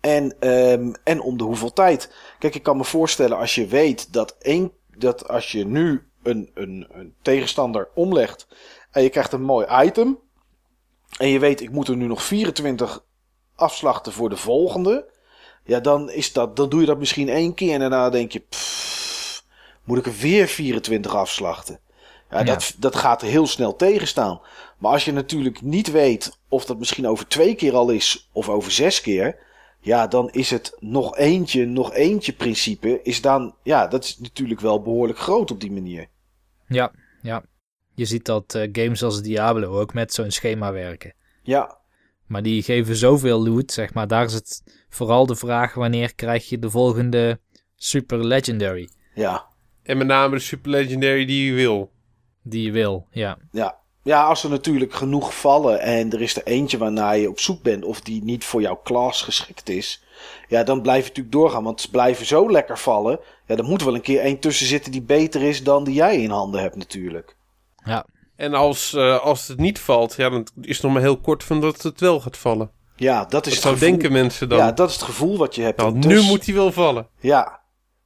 En, ehm, en om de hoeveel tijd. Kijk, ik kan me voorstellen als je weet dat, één, dat als je nu een, een, een tegenstander omlegt. En je krijgt een mooi item. En je weet, ik moet er nu nog 24 afslachten voor de volgende. Ja, dan, is dat, dan doe je dat misschien één keer en daarna denk je, moet ik er weer 24 afslachten? Ja, Ja. Dat, dat gaat heel snel tegenstaan. Maar als je natuurlijk niet weet of dat misschien over twee keer al is of over zes keer. Ja, dan is het nog eentje, nog eentje principe. Is dan, ja, dat is natuurlijk wel behoorlijk groot op die manier. Ja, ja. Je ziet dat eh, games als Diablo ook met zo'n schema werken. Ja, Maar die geven zoveel loot, zeg maar. Daar is het vooral de vraag wanneer krijg je de volgende Super Legendary ja, En met name de Super Legendary die je wil. Die je wil. Ja, ja. Ja, als er natuurlijk genoeg vallen en er is er eentje waarnaar je op zoek bent of die niet voor jouw klas geschikt is. Ja, dan blijf je natuurlijk doorgaan, want ze blijven zo lekker vallen. Ja, er moet wel een keer één tussen zitten die beter is dan die jij in handen hebt natuurlijk. ja, En als, eh, als het niet valt, ja, dan is het nog maar heel kort van dat het wel gaat vallen. Ja, dat is Dat het zou gevoel. denken mensen dan. Ja, dat is het gevoel wat je hebt. nou, Dus- nu moet hij wel vallen. Ja,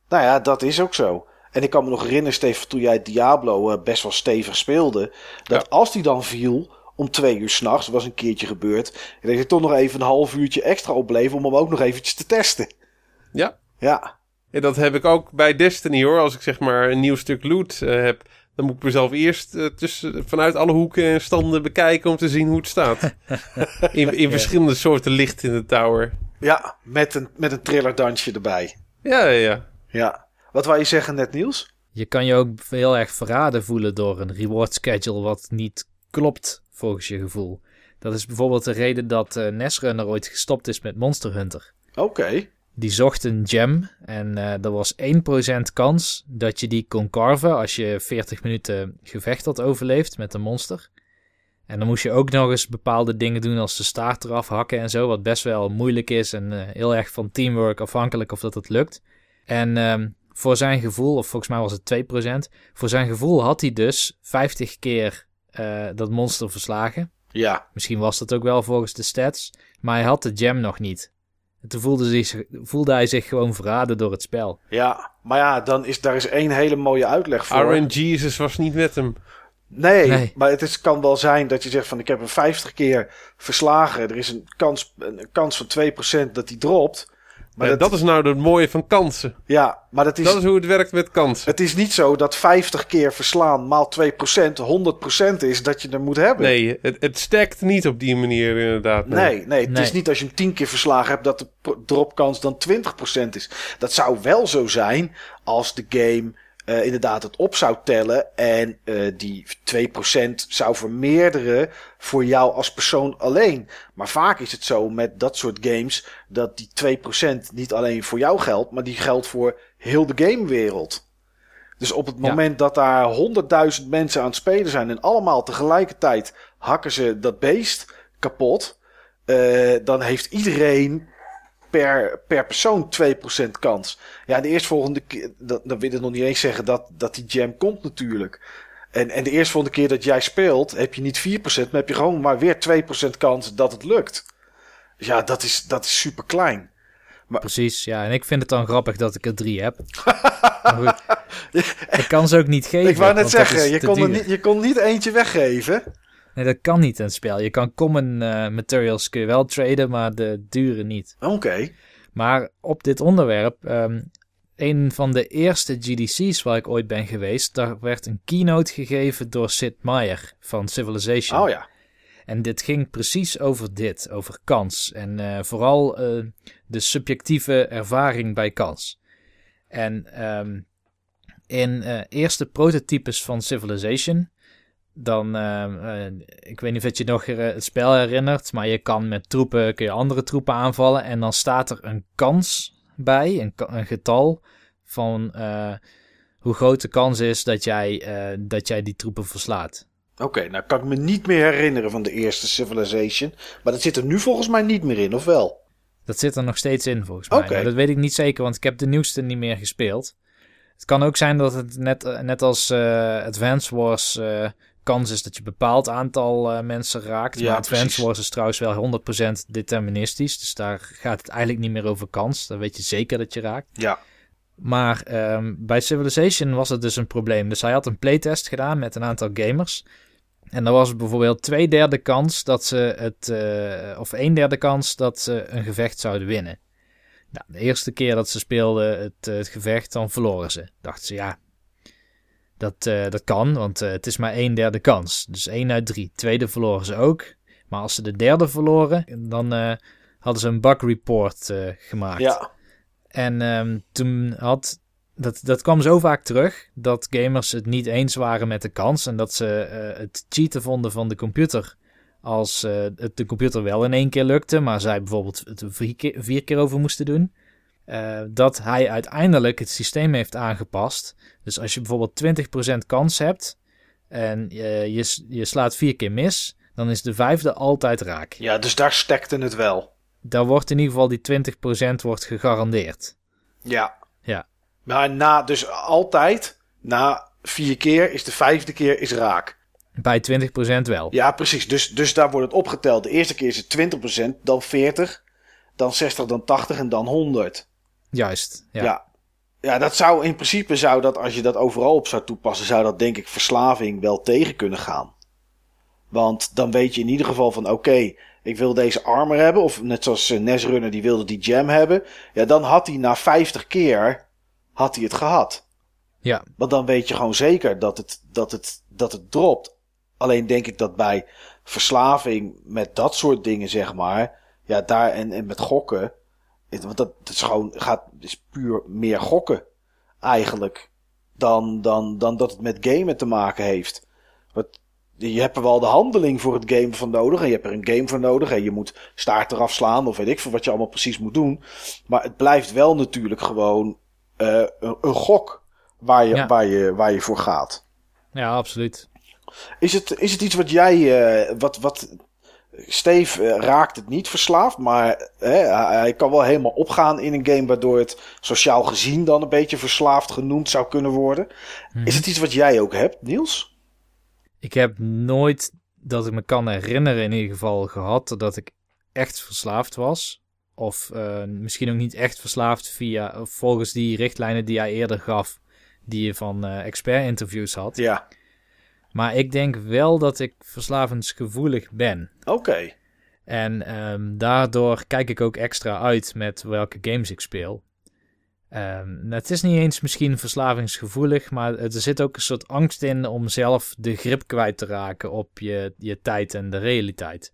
nou ja, dat is ook zo. En ik kan me nog herinneren, Steven, toen jij Diablo eh, best wel stevig speelde. Dat Ja. als die dan viel om twee uur s'nachts, was een keertje gebeurd. Dat je toch nog even een half uurtje extra opbleef om hem ook nog eventjes te testen. Ja, Ja, En dat heb ik ook bij Destiny hoor. Als ik zeg maar een nieuw stuk loot eh, heb, dan moet ik mezelf eerst eh, tussen, vanuit alle hoeken en standen bekijken om te zien hoe het staat. in in verschillende soorten licht in de tower. Ja, met een, met een trillerdansje erbij. Ja, ja, ja. Ja. Wat wou je zeggen net, Niels? Je kan je ook heel erg verraden voelen door een reward schedule wat niet klopt volgens je gevoel. Dat is bijvoorbeeld de reden dat uh, Nesrunner ooit gestopt is met Monster Hunter. Oké. Die zocht een gem en uh, er was 1% kans dat je die kon carven als je 40 minuten gevecht had overleefd met een monster. En dan moest je ook nog eens bepaalde dingen doen als de staart eraf hakken en zo, wat best wel moeilijk is en uh, heel erg van teamwork afhankelijk of dat het lukt. En uh, voor zijn gevoel, of volgens mij was het 2%, voor zijn gevoel had hij dus 50 keer uh, dat monster verslagen. Ja. Misschien was dat ook wel volgens de stats, maar hij had de gem nog niet. En toen voelde, zich, voelde hij zich gewoon verraden door het spel. Ja, maar ja, dan is, daar is één hele mooie uitleg voor. RNGesus was niet met hem. Nee, nee, maar het is, kan wel zijn dat je zegt van ik heb hem 50 keer verslagen. Er is een kans, een kans van 2% dat hij dropt. Maar ja, dat, dat, is nou het mooie van kansen. Ja, maar dat is... Dat is hoe het werkt met kansen. Het is niet zo dat 50 keer verslaan maal 2% 100% is dat je er moet hebben. Nee, het, het stekt niet op die manier inderdaad. Nee, nee, nee het nee. is niet als je hem 10 keer verslagen hebt dat de dropkans dan 20% is. Dat zou wel zo zijn als de game uh, inderdaad het op zou tellen en uh, die 2% zou vermeerderen voor jou als persoon alleen. Maar vaak is het zo met dat soort games dat die 2% niet alleen voor jou geldt, maar die geldt voor heel de gamewereld. Dus op het moment ja. dat daar honderdduizend mensen aan het spelen zijn en allemaal tegelijkertijd hakken ze dat beest kapot, uh, dan heeft iedereen per, per persoon 2% kans. Ja, de eerstvolgende keer, dat, dan wil ik nog niet eens zeggen dat, dat die jam komt natuurlijk. En, en de eerstvolgende keer dat jij speelt, heb je niet 4%, maar heb je gewoon maar weer 2% kans dat het lukt. Dus ja, dat is, dat is super klein. Maar... Precies, ja. En ik vind het dan grappig dat ik er drie heb. ik kan ze ook niet geven. Ik wou net zeggen, je kon, er niet, je kon niet eentje weggeven. Nee, dat kan niet in het spel. Je kan common uh, materials kun je wel traden, maar de dure niet. Oké. Okay. Maar op dit onderwerp, um, een van de eerste GDC's waar ik ooit ben geweest, daar werd een keynote gegeven door Sid Meier van Civilization. Oh ja. En dit ging precies over dit, over kans. En uh, vooral uh, de subjectieve ervaring bij kans. En um, in uh, eerste prototypes van Civilization dan, uh, ik weet niet of je nog het spel herinnert, maar je kan met troepen, kun je andere troepen aanvallen en dan staat er een kans bij, een, een getal van uh, hoe groot de kans is dat jij, uh, dat jij die troepen verslaat. Oké, okay, nou kan ik me niet meer herinneren van de eerste Civilization, maar dat zit er nu volgens mij niet meer in, of wel? Dat zit er nog steeds in volgens mij. Okay. dat weet ik niet zeker, want ik heb de nieuwste niet meer gespeeld. Het kan ook zijn dat het net, net als Advance Wars kans is dat je een bepaald aantal uh, mensen raakt. Ja, maar Advance Wars is trouwens wel 100% deterministisch. Dus daar gaat het eigenlijk niet meer over kans. Dan weet je zeker dat je raakt. Ja. Maar um, bij Civilization was het dus een probleem. Dus hij had een playtest gedaan met een aantal gamers. En dan was het bijvoorbeeld twee derde kans dat ze het, uh, of een derde kans dat ze een gevecht zouden winnen. Nou, de eerste keer dat ze speelden het, het gevecht, dan verloren ze. Dachten ze, ja, dat, uh, dat kan, want uh, het is maar een derde kans. Dus 1 uit 3. Tweede verloren ze ook. Maar als ze de derde verloren, dan uh, hadden ze een bug report gemaakt. Ja. En um, toen had. Dat, dat kwam zo vaak terug dat gamers het niet eens waren met de kans. En dat ze het cheaten vonden van de computer. Als het de computer wel in één keer lukte, maar zij bijvoorbeeld het vier keer, vier keer over moesten doen. Uh, dat hij uiteindelijk het systeem heeft aangepast. Dus als je bijvoorbeeld 20% kans hebt en uh, je, je slaat vier keer mis, dan is de vijfde altijd raak. Ja, dus daar stekte het wel. Daar wordt in ieder geval die 20% wordt gegarandeerd. Ja. Ja. Maar na, dus altijd, na vier keer is de vijfde keer is raak. Bij 20% wel. Ja, precies. Dus, dus daar wordt het opgeteld. De eerste keer is het 20%, dan 40, dan 60, dan 80 en dan 100. Juist, ja. ja. ja. dat zou in principe, zou dat, als je dat overal op zou toepassen, zou dat denk ik verslaving wel tegen kunnen gaan. Want dan weet je in ieder geval van, oké, okay, ik wil deze armor hebben. Of net zoals uh, Nesrunner, die wilde die jam hebben. Ja, dan had hij na 50 keer, had hij het gehad. Ja, Want dan weet je gewoon zeker dat het, dat het, dat het dropt. Alleen denk ik dat bij verslaving met dat soort dingen, zeg maar. Ja, daar en, en met gokken. Het- Want dat, dat is gewoon, gaat, is puur meer gokken. Eigenlijk. Dan, dan, dan dat het met gamen te maken heeft. Want je hebt er wel de handeling voor het game van nodig. En je hebt er een game voor nodig. En je moet staart eraf slaan. Of weet ik veel wat je allemaal precies moet doen. Maar het blijft wel natuurlijk gewoon eh, een, een gok. Waar je, Ja. waar, je, waar je voor gaat. ja absoluut. Is het, is het iets wat jij. eh, wat, wat, Steve eh, raakt het niet verslaafd. Maar hè, hij kan wel helemaal opgaan in een game. Waardoor het sociaal gezien dan een beetje verslaafd genoemd zou kunnen worden. Mhm. Is het iets wat jij ook hebt, Niels? Ik heb nooit, dat ik me kan herinneren in ieder geval, gehad dat ik echt verslaafd was. Of eh, misschien ook niet echt verslaafd via, volgens die richtlijnen die hij eerder gaf, die je van eh expert-interviews had. Ja. Maar ik denk wel dat ik verslavensgevoelig ben. Oké. En ehm, daardoor kijk ik ook extra uit met welke games ik speel. Ehm, het is niet eens misschien verslavingsgevoelig, maar er zit ook een soort angst in om zelf de grip kwijt te raken op je, je tijd en de realiteit.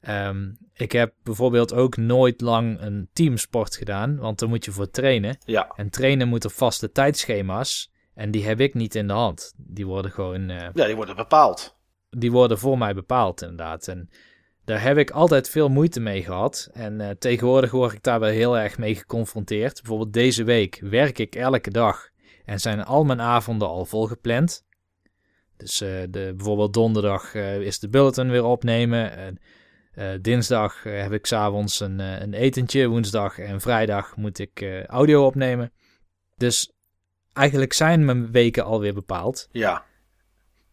Ehm, ik heb bijvoorbeeld ook nooit lang een teamsport gedaan, want daar moet je voor trainen. Ja. En trainen moet op vaste tijdschema's. En die heb ik niet in de hand. Die worden gewoon eh, ja, die worden bepaald. die worden voor mij bepaald, inderdaad. En daar heb ik altijd veel moeite mee gehad. En eh, tegenwoordig word ik daar wel heel erg mee geconfronteerd. Bijvoorbeeld deze week werk ik elke dag en zijn al mijn avonden al volgepland. Dus eh, de, bijvoorbeeld donderdag is de bulletin weer opnemen. En, dinsdag heb ik s'avonds een, een etentje. Woensdag en vrijdag moet ik audio opnemen. Dus eigenlijk zijn mijn weken alweer bepaald. Ja.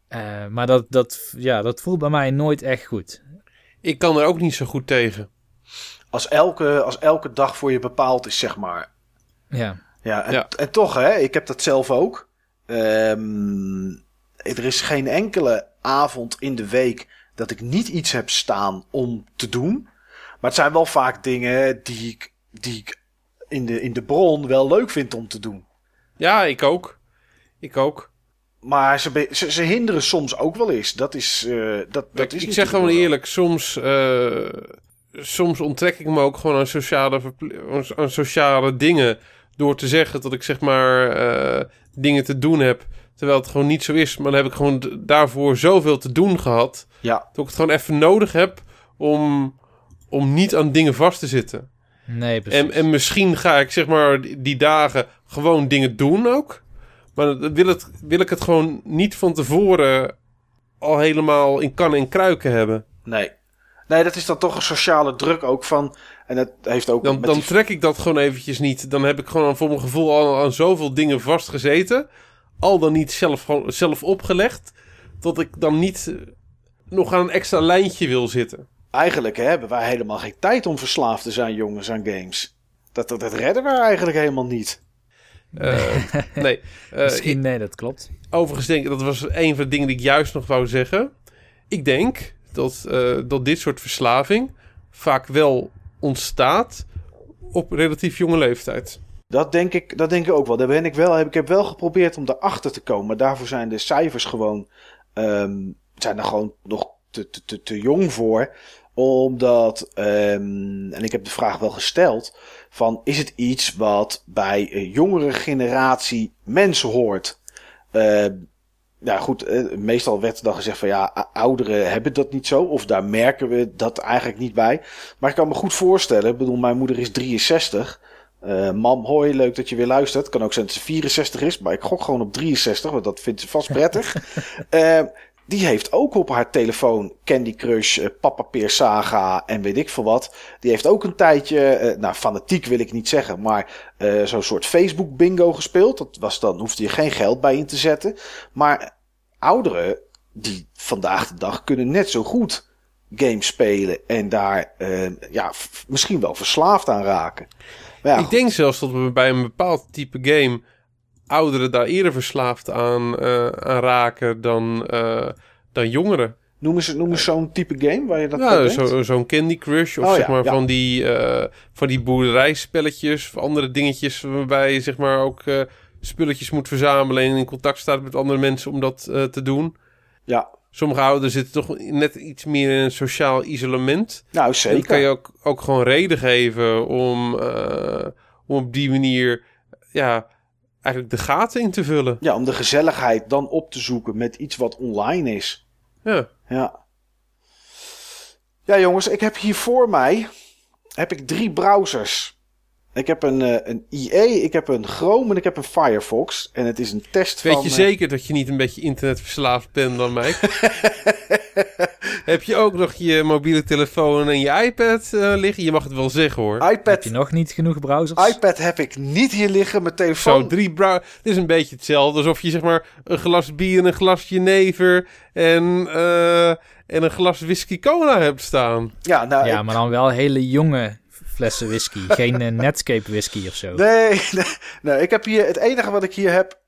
Eh, maar dat, dat, ja, dat voelt bij mij nooit echt goed. Ik kan er ook niet zo goed tegen. Als elke, als elke dag voor je bepaald is, zeg maar. Ja, Ja, en, Ja. en toch, hè, ik heb dat zelf ook. Ehm, er is geen enkele avond in de week dat ik niet iets heb staan om te doen. Maar het zijn wel vaak dingen die ik, die ik in, de, in de bron wel leuk vind om te doen. Ja, ik ook. Ik ook. Maar ze, ze, ze hinderen soms ook wel eens. Dat is. eh, dat, dat is ik zeg gewoon wel- eerlijk, soms, eh, soms onttrek ik me ook gewoon aan sociale, aan sociale dingen. Door te zeggen dat ik zeg maar eh, dingen te doen heb. Terwijl het gewoon niet zo is. Maar dan heb ik gewoon daarvoor zoveel te doen gehad. Ja, Dat ik het gewoon even nodig heb om, om niet aan dingen vast te zitten. nee, precies. En, en misschien ga ik zeg maar die dagen gewoon dingen doen ook. Maar dan wil, het, wil ik het gewoon niet van tevoren al helemaal in kan en kruiken hebben. nee. Nee, dat is dan toch een sociale druk ook van. En dat heeft ook. Dan, dan die- trek ik dat gewoon eventjes niet. Dan heb ik gewoon voor mijn gevoel al aan zoveel dingen vastgezeten. Al dan niet zelf, zelf opgelegd. Dat ik dan niet eh, nog aan een extra lijntje wil zitten. Eigenlijk hè, hebben wij helemaal geen tijd om verslaafd te zijn, jongens, aan games. Dat, dat, dat redden we eigenlijk helemaal niet. Eh, nee. Eh, Misschien, nee, dat klopt. Overigens denk ik, dat was een van de dingen die ik juist nog wou zeggen. Ik denk dat, eh, dat dit soort verslaving vaak wel ontstaat op relatief jonge leeftijd. Dat denk ik, dat denk ik ook wel. Daar ben ik wel. Ik heb wel geprobeerd om daarachter te komen. Maar daarvoor zijn de cijfers gewoon. ehm, zijn er gewoon nog te, te, te, te jong voor. Omdat. ehm, en ik heb de vraag wel gesteld. Van is het iets wat bij een jongere generatie mensen hoort? Ehm, ja, goed. eh, meestal werd er dan gezegd van ja, ouderen hebben dat niet zo. Of daar merken we dat eigenlijk niet bij. Maar ik kan me goed voorstellen. Ik bedoel, mijn moeder is 63. Eh, mam, hoi, leuk dat je weer luistert. Kan ook zijn dat ze 64 is, maar ik gok gewoon op 63, want dat vindt ze vast prettig. Eh, die heeft ook op haar telefoon Candy Crush, eh, Papa Peer Saga en weet ik veel wat. Die heeft ook een tijdje, eh, nou fanatiek wil ik niet zeggen, maar eh, zo'n soort Facebook bingo gespeeld. Dat was dan, hoefde je geen geld bij in te zetten. Maar ouderen, die vandaag de dag kunnen net zo goed games spelen en daar ja, misschien wel verslaafd aan raken. Ja, ik denk zelfs dat we bij een bepaald type game ouderen daar eerder verslaafd aan, eh, aan raken dan, eh, dan jongeren. Noem eens, noem eens zo'n type game waar je dat Ja, denkt. zo- zo'n Candy Crush of Oh, zeg ja, maar ja. van die, eh, van die boerderijspelletjes of andere dingetjes waarbij je zeg maar ook spulletjes moet verzamelen en in contact staat met andere mensen om dat te doen. Ja, Sommige ouders zitten toch net iets meer in een sociaal isolement. nou zeker. kan je ook, ook gewoon reden geven om, om op die manier ja, eigenlijk de gaten in te vullen. Ja, om de gezelligheid dan op te zoeken met iets wat online is. Ja. Ja. Ja, jongens, ik heb hier voor mij heb ik drie browsers. Ik heb een, eh, een IE, ik heb een Chrome en ik heb een Firefox. En het is een test Weet van... je eh, zeker dat je niet een beetje internetverslaafd bent dan mij? Heb je ook nog je mobiele telefoon en je iPad eh, liggen? Je mag het wel zeggen hoor. Heb iPad, je nog niet genoeg browsers? iPad heb ik niet hier liggen. Mijn telefoon... Zo, drie brouw... Het is een beetje hetzelfde alsof je zeg maar een glas bier en een glas jenever en, eh, en een glas whisky cola hebt staan. Ja, nou, ja, ik- maar dan wel hele jonge flessen whisky. Geen eh, Netscape whisky of zo. Nee, nee, nee, ik heb hier... Het enige wat ik hier heb...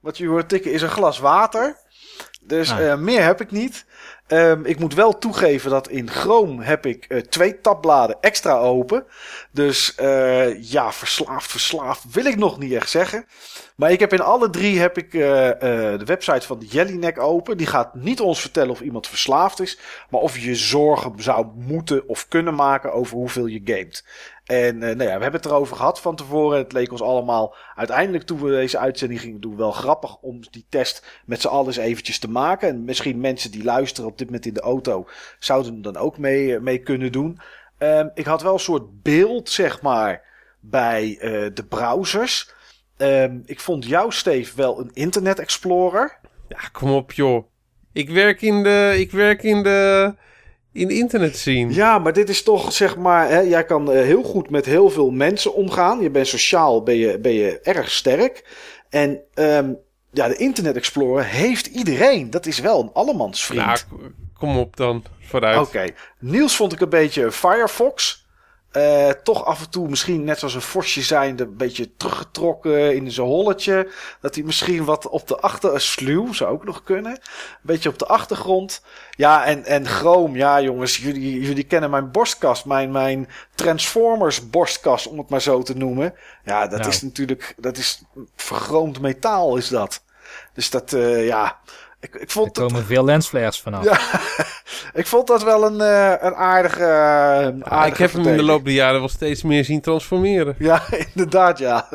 Wat je hoort tikken is een glas water. Dus Ah. eh, meer heb ik niet. Ehm, ik moet wel toegeven dat in Chrome heb ik eh, twee tabbladen extra open. Dus eh, ja, verslaafd, verslaafd wil ik nog niet echt zeggen. Maar ik heb in alle drie heb ik eh, de website van Jellyneck open. Die gaat niet ons vertellen of iemand verslaafd is. Maar of je zorgen zou moeten of kunnen maken over hoeveel je gamet. En eh, nou ja, we hebben het erover gehad van tevoren. Het leek ons allemaal uiteindelijk toen we deze uitzending gingen doen wel grappig om die test met z'n allen eens eventjes te maken. En misschien mensen die luisteren op dit moment in de auto zouden hem dan ook mee, eh, mee kunnen doen. Ehm, ik had wel een soort beeld, zeg maar, bij eh, de browsers. Ehm, ik vond jou, Steve, wel een Internet Explorer. Ja, kom op joh. Ik werk in de, ik werk in de, in internet scene. Ja, maar dit is toch, zeg maar, hè, jij kan eh, heel goed met heel veel mensen omgaan. Je bent sociaal, ben je, ben je erg sterk. En ehm, ja, de Internet Explorer heeft iedereen. Dat is wel een allemansvriend. Nou, k- kom op dan, vooruit. Oké, Niels vond ik een beetje Firefox. Eh, toch af en toe misschien net zoals een vosje zijnde een beetje teruggetrokken in zijn holletje. Dat hij misschien wat op de achter... Sluw zou ook nog kunnen. Een beetje op de achtergrond. Ja, en, en Chrome. Ja, jongens, jullie, jullie kennen mijn borstkast. Mijn, mijn Transformers borstkast, om het maar zo te noemen. Ja, dat Nou. is natuurlijk... Dat is vergroomd metaal, is dat. Dus dat, eh, ja... Ik, ik Er vond het komen veel lensflares vanaf. Ja, ik vond dat wel een, eh, een aardige, eh, een Ah, aardige ik heb hem in de loop der jaren wel steeds meer zien transformeren. Ja, inderdaad, ja.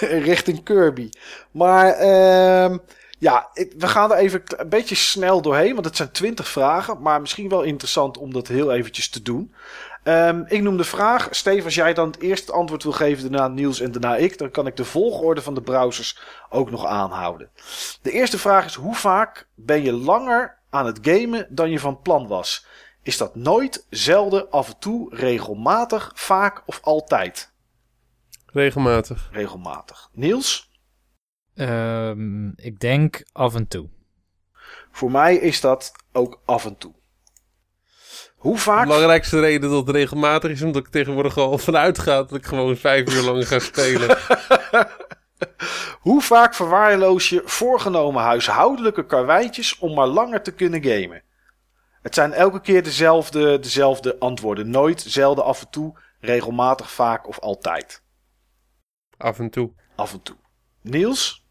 Richting Kirby. Maar ehm, ja, we gaan er even een beetje snel doorheen, want het zijn twintig vragen. Maar misschien wel interessant om dat heel eventjes te doen. Ehm, ik noem de vraag. Steve, als jij dan het eerste antwoord wil geven, daarna Niels en daarna ik, dan kan ik de volgorde van de browsers ook nog aanhouden. De eerste vraag is: hoe vaak ben je langer aan het gamen dan je van plan was? Is dat nooit, zelden, af en toe, regelmatig, vaak of altijd? Regelmatig. Regelmatig. Niels? Ehm, ik denk af en toe. Voor mij is dat ook af en toe. Hoe De vaak, belangrijkste reden dat het regelmatig is, omdat ik tegenwoordig al vanuit ga dat ik gewoon vijf uur lang ga spelen. hoe vaak verwaarloos je voorgenomen huishoudelijke karweitjes om maar langer te kunnen gamen? Het zijn elke keer dezelfde, dezelfde antwoorden. Nooit, zelden, af en toe, regelmatig, vaak of altijd. Af en toe. Af en toe. Niels?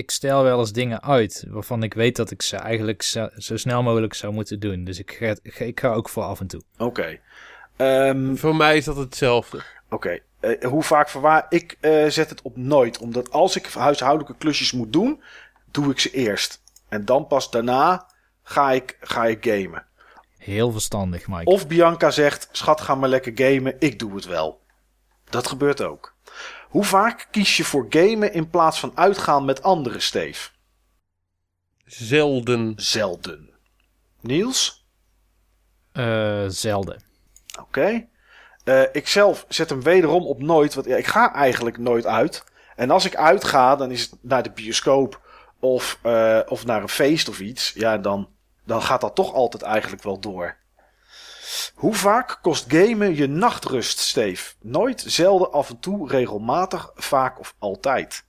Ik stel wel eens dingen uit waarvan ik weet dat ik ze eigenlijk zo, zo snel mogelijk zou moeten doen. Dus ik ga, ik ga ook voor af en toe. Oké. Ehm, Voor mij is dat hetzelfde. Oké, eh, hoe vaak verwaar ik eh, zet het op nooit. Omdat als ik huishoudelijke klusjes moet doen, doe ik ze eerst. En dan pas daarna ga ik, ga ik gamen. Heel verstandig, Mike. Of Bianca zegt, schat ga maar lekker gamen, ik doe het wel. Dat gebeurt ook. Hoe vaak kies je voor gamen in plaats van uitgaan met anderen, Steve? Zelden. Zelden. Niels? Eh, zelden. Oké. Eh, ik zelf zet hem wederom op nooit, want ja, ik ga eigenlijk nooit uit. En als ik uitga, dan is het naar de bioscoop of, eh, of naar een feest of iets. Ja, dan, dan gaat dat toch altijd eigenlijk wel door. Hoe vaak kost gamen je nachtrust, Steve? Nooit, zelden, af en toe, regelmatig, vaak of altijd?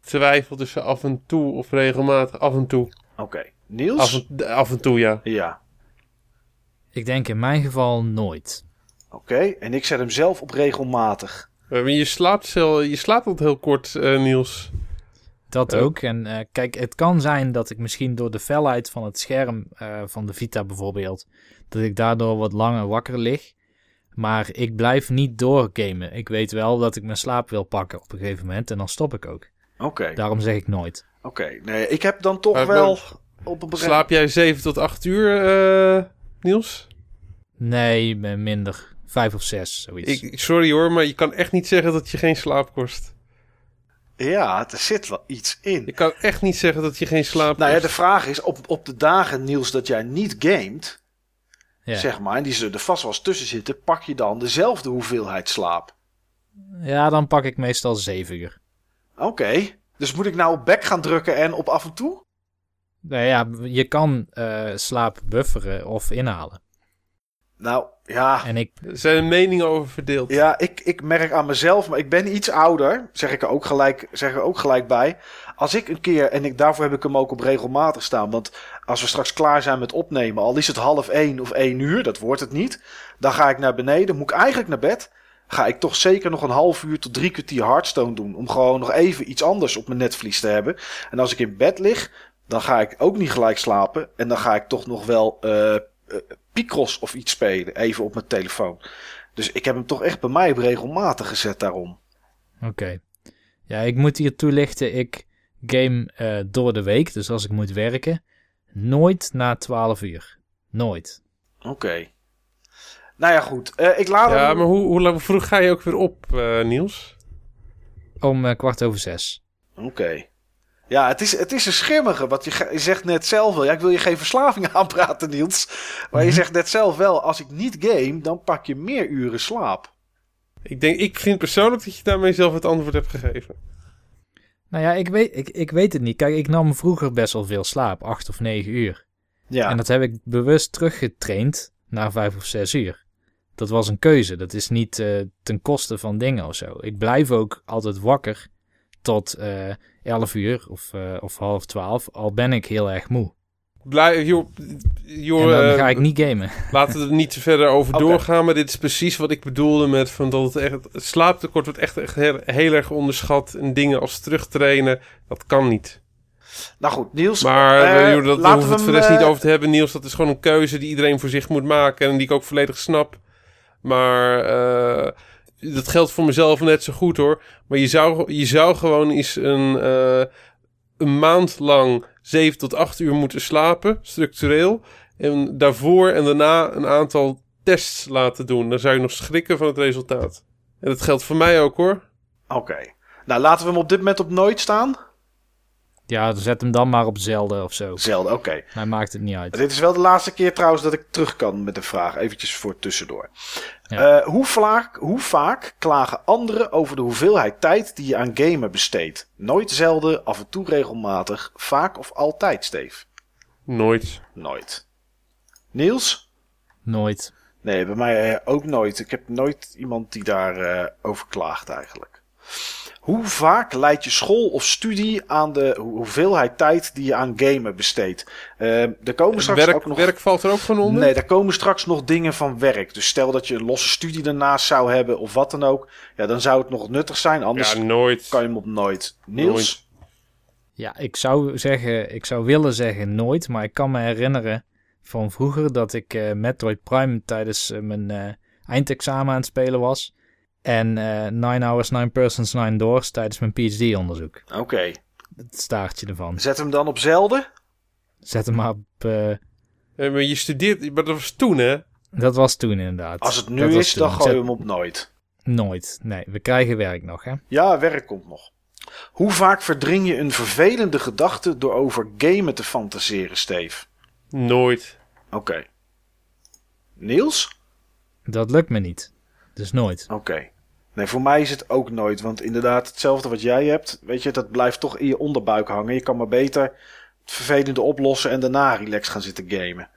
Twijfel tussen af en toe of regelmatig af en toe. Oké. Niels? Af en, af en toe, ja. Ja. Ik denk in mijn geval nooit. Oké. En ik zet hem zelf op regelmatig. Eh, Je slaapt,zel- je slaapt altijd heel kort, eh, Niels. Dat Ja. ook. En eh, kijk, het kan zijn dat ik misschien door de felheid van het scherm eh, van de Vita bijvoorbeeld, dat ik daardoor wat langer wakker lig. Maar ik blijf niet doorgamen. Ik weet wel dat ik mijn slaap wil pakken op een gegeven moment en dan stop ik ook. Oké. Daarom zeg ik nooit. Oké. Nee, ik heb dan toch Maar- wel op een Slaap jij 7 tot 8 uur, eh, Niels? Nee, minder. Vijf of zes, zoiets. Ik, ik- sorry hoor, maar je kan echt niet zeggen dat je geen slaap kost. Ja, er zit wel iets in. Je kan echt niet zeggen dat je geen slaap Nou ja, kost. de vraag is, op, op de dagen, Niels, dat jij niet gamet, ja. zeg maar, en die zullen er vast wel eens tussen zitten, pak je dan dezelfde hoeveelheid slaap. ja, dan pak ik meestal zeven uur. Oké. Dus moet ik nou op back gaan drukken en op af en toe? Nou ja, je kan eh, slaap bufferen of inhalen. Nou, ja. En ik, Er zijn meningen over verdeeld. Ja, ik, ik merk aan mezelf, maar ik ben iets ouder, zeg ik er ook gelijk, zeg ik er ook gelijk bij. Als ik een keer, en ik, daarvoor heb ik hem ook op regelmatig staan, want als we straks klaar zijn met opnemen, al is het half één of één uur, dat wordt het niet, dan ga ik naar beneden, moet ik eigenlijk naar bed, ga ik toch zeker nog een half uur tot drie kwartier Hearthstone doen, om gewoon nog even iets anders op mijn netvlies te hebben. En als ik in bed lig, dan ga ik ook niet gelijk slapen, en dan ga ik toch nog wel Picross of iets spelen, even op mijn telefoon. Dus ik heb hem toch echt bij mij op regelmatig gezet daarom. Oké. Ja, ik moet hier toelichten. Ik game eh, door de week, dus als ik moet werken, nooit na 12 uur. Nooit. Oké. Nou ja, goed. Eh, ik laat Ja, hem... maar hoe, hoe lang vroeg ga je ook weer op, eh, Niels? Om eh, kwart over zes. Oké. Ja, het is, het is een schimmige. Want je, je zegt net zelf wel... Ja, ik wil je geen verslaving aanpraten, Niels. Maar je Mhm. zegt net zelf wel... Als ik niet game, dan pak je meer uren slaap. Ik, denk, ik vind persoonlijk dat je daarmee zelf het antwoord hebt gegeven. Nou ja, ik weet, ik, ik weet het niet. Kijk, ik nam vroeger best wel veel slaap, acht of negen uur. Ja. En dat heb ik bewust teruggetraind naar vijf of zes uur. Dat was een keuze. Dat is niet eh, ten koste van dingen of zo. Ik blijf ook altijd wakker tot eh 11 uur of, eh, of half twaalf, al ben ik heel erg moe. Blij, joh, joh, en dan eh, ga ik niet gamen. Laten we er niet te verder over doorgaan. Maar dit is precies wat ik bedoelde met van dat het, echt, het slaaptekort wordt echt, echt heel, heel erg onderschat. En dingen als terugtrainen, dat kan niet. Nou goed, Niels. Maar joh, dat, daar laten hoeven we het voor de rest niet over te hebben, Niels. Dat is gewoon een keuze die iedereen voor zich moet maken. En die ik ook volledig snap. Maar eh, dat geldt voor mezelf net zo goed hoor. Maar je zou, je zou gewoon eens een, eh, een maand lang 7 tot 8 uur moeten slapen, structureel. En daarvoor en daarna een aantal tests laten doen. Dan zou je nog schrikken van het resultaat. En dat geldt voor mij ook hoor. Oké. Nou, laten we hem op dit moment op nooit staan. Ja, zet hem dan maar op zelden of zo. Zelden, oké. Mij maakt het niet uit. Dit is wel de laatste keer trouwens dat ik terug kan met een vraag. Eventjes voor tussendoor. Ja. Eh, hoe, vaak, hoe vaak klagen anderen over de hoeveelheid tijd die je aan gamen besteedt? Nooit, zelden, af en toe regelmatig, vaak of altijd, Steve? Nooit. Nooit. Niels? Nooit. Nee, bij mij eh, ook nooit. Ik heb nooit iemand die daarover over over klaagt eigenlijk. Hoe vaak leidt je school of studie aan de ho- hoeveelheid tijd die je aan gamen besteedt? Eh, er komen straks Werk, ook nog... werk valt er ook van onder? Nee, daar komen straks nog dingen van werk. Dus stel dat je een losse studie daarnaast zou hebben of wat dan ook. Ja, dan zou het nog nuttig zijn. Anders ja, nooit. kan je hem op nooit. Niels? Ja, ik zou zeggen, ik zou willen zeggen nooit, maar ik kan me herinneren van vroeger dat ik eh, Metroid Prime tijdens eh, mijn eh, eindexamen aan het spelen was. En eh 9 hours, 9 persons, 9 doors tijdens mijn PhD-onderzoek. Oké. Het staartje ervan. Zet hem dan op zelden. Zet hem maar op. eh, Ja, maar je studeert, maar dat was toen hè? dat was toen inderdaad. Als het Dat nu was is, dan gooi je hem op nooit. Nooit. Nee, we krijgen werk nog, hè? Ja, werk komt nog. Hoe vaak verdring je een vervelende gedachte door over gamen te fantaseren, Steve? Nooit. Oké. Niels? Dat lukt me niet. Dus nooit. Oké. Nee, voor mij is het ook nooit. Want inderdaad, hetzelfde wat jij hebt, weet je, dat blijft toch in je onderbuik hangen. Je kan maar beter het vervelende oplossen en daarna relaxed gaan zitten gamen.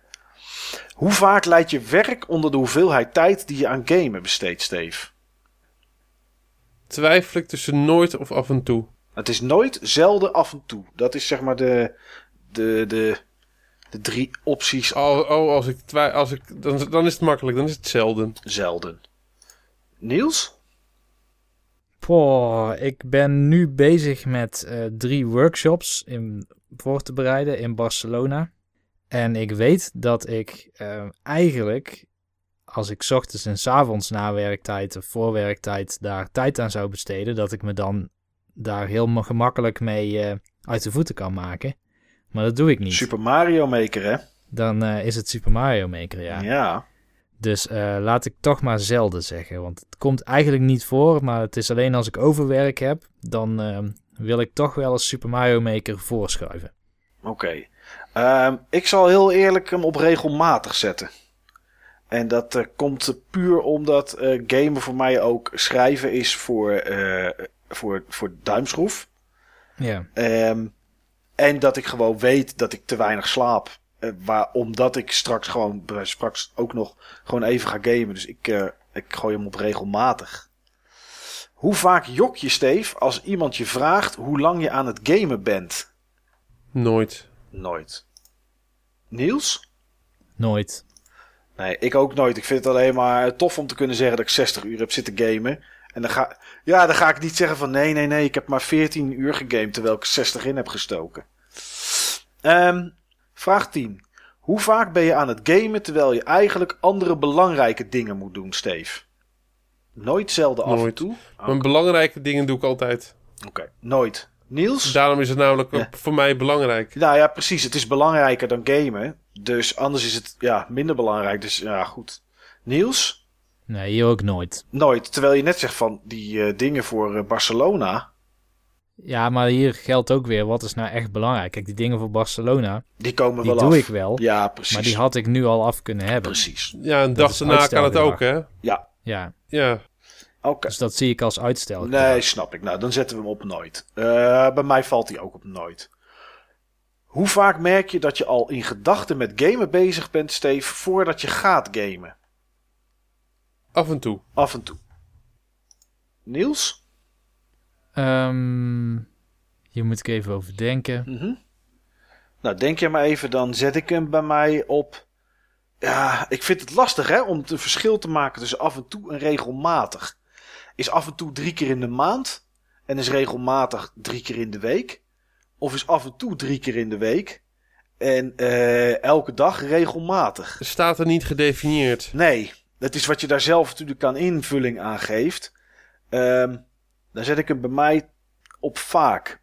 Hoe vaak leidt je werk onder de hoeveelheid tijd die je aan gamen besteedt, Steve? Twijfel ik tussen nooit of af en toe. Het is nooit, zelden, af en toe. Dat is zeg maar de, de, de, de drie opties Oh, oh als ik twij- als ik, dan, dan is het makkelijk, dan is het zelden. zelden. Niels? Poh, ik ben nu bezig met eh, drie workshops in, voor te bereiden in Barcelona. En ik weet dat ik eh, eigenlijk, als ik ochtends en 's avonds na werktijd of voor werktijd daar tijd aan zou besteden, dat ik me dan daar heel ma- gemakkelijk mee eh, uit de voeten kan maken. Maar dat doe ik niet. Super Mario Maker, hè? Dan is het Super Mario Maker, ja. Ja. Dus eh, laat ik toch maar zelden zeggen. Want het komt eigenlijk niet voor. Maar het is alleen als ik overwerk heb. Dan eh, wil ik toch wel eens Super Mario Maker voorschuiven. Oké. Ehm, ik zal heel eerlijk hem op regelmatig zetten. En dat eh, komt puur omdat eh, gamen voor mij ook schrijven is voor, voor, voor duimschroef. Ja, Ehm, en dat ik gewoon weet dat ik te weinig slaap. Eh, waar, omdat ik straks gewoon eh, straks ook nog gewoon even ga gamen. Dus ik, eh, ik gooi hem op regelmatig. Hoe vaak jok je, Steve, als iemand je vraagt hoe lang je aan het gamen bent? Nooit. Nooit. Niels? nooit. Nee, ik ook nooit. Ik vind het alleen maar tof om te kunnen zeggen dat ik 60 uur heb zitten gamen. En dan ga, ja, dan ga ik niet zeggen van nee, nee, nee, ik heb maar 14 uur gegamed terwijl ik 60 in heb gestoken. Ehm, vraag 10. Hoe vaak ben je aan het gamen terwijl je eigenlijk andere belangrijke dingen moet doen, Steve? Nooit, zelden, af en Nooit. toe? Oké, Mijn belangrijke dingen doe ik altijd. nooit. Niels? Daarom is het namelijk Ja. voor mij belangrijk. Nou ja, precies. Het is belangrijker dan gamen. Dus anders is het ja, minder belangrijk. Dus ja, goed. Niels? Nee, ook nooit. Nooit. Terwijl je net zegt van die eh, dingen voor eh, Barcelona. Ja, maar hier geldt ook weer, wat is nou echt belangrijk? Kijk, die dingen voor Barcelona, Die komen die wel doe af. ik wel. Ja, precies. Maar die had ik nu al af kunnen hebben. Precies. Ja, een dag daarna kan het ook, hè? Ja, Ja, Ja. oké. dus dat zie ik als uitstel. Nee, snap ik. Nou, dan zetten we hem op nooit. Eh, bij mij valt hij ook op nooit. Hoe vaak merk je dat je al in gedachten met gamen bezig bent, Steve, voordat je gaat gamen? Af en toe. Af en toe. Niels? Ehm, hier moet ik even over denken. Mhm. Nou, denk je maar even, dan zet ik hem bij mij op. Ja, ik vind het lastig hè, om het verschil te maken tussen af en toe en regelmatig. Is af en toe drie keer in de maand en is regelmatig drie keer in de week? Of is af en toe drie keer in de week en eh, elke dag regelmatig? Het staat er niet gedefinieerd. Nee, dat is wat je daar zelf natuurlijk aan invulling aan geeft. Ehm, dan zet ik hem bij mij op vaak.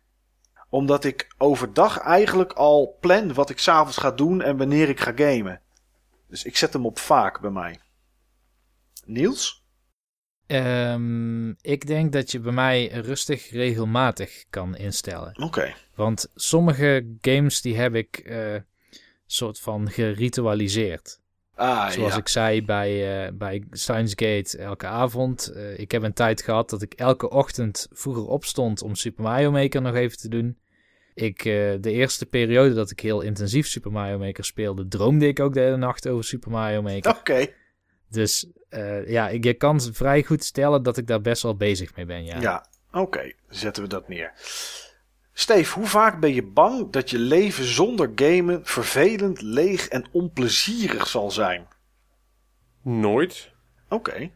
Omdat ik overdag eigenlijk al plan wat ik s'avonds ga doen en wanneer ik ga gamen. Dus ik zet hem op vaak bij mij. Niels? Ehm, ik denk dat je bij mij rustig regelmatig kan instellen. Oké. Want sommige games die heb ik eh soort van geritualiseerd. Ah, Zoals ja. ik zei bij, eh bij Gate elke avond. Eh, ik heb een tijd gehad dat ik elke ochtend vroeger opstond om Super Mario Maker nog even te doen. Ik, eh, de eerste periode dat ik heel intensief Super Mario Maker speelde, droomde ik ook de hele nacht over Super Mario Maker. Oké. Dus ja, ik, je kan vrij goed stellen dat ik daar best wel bezig mee ben, ja. Ja, oké. Zetten we dat neer. Steve, hoe vaak ben je bang dat je leven zonder gamen vervelend, leeg en onplezierig zal zijn? Nooit. Oké. Ik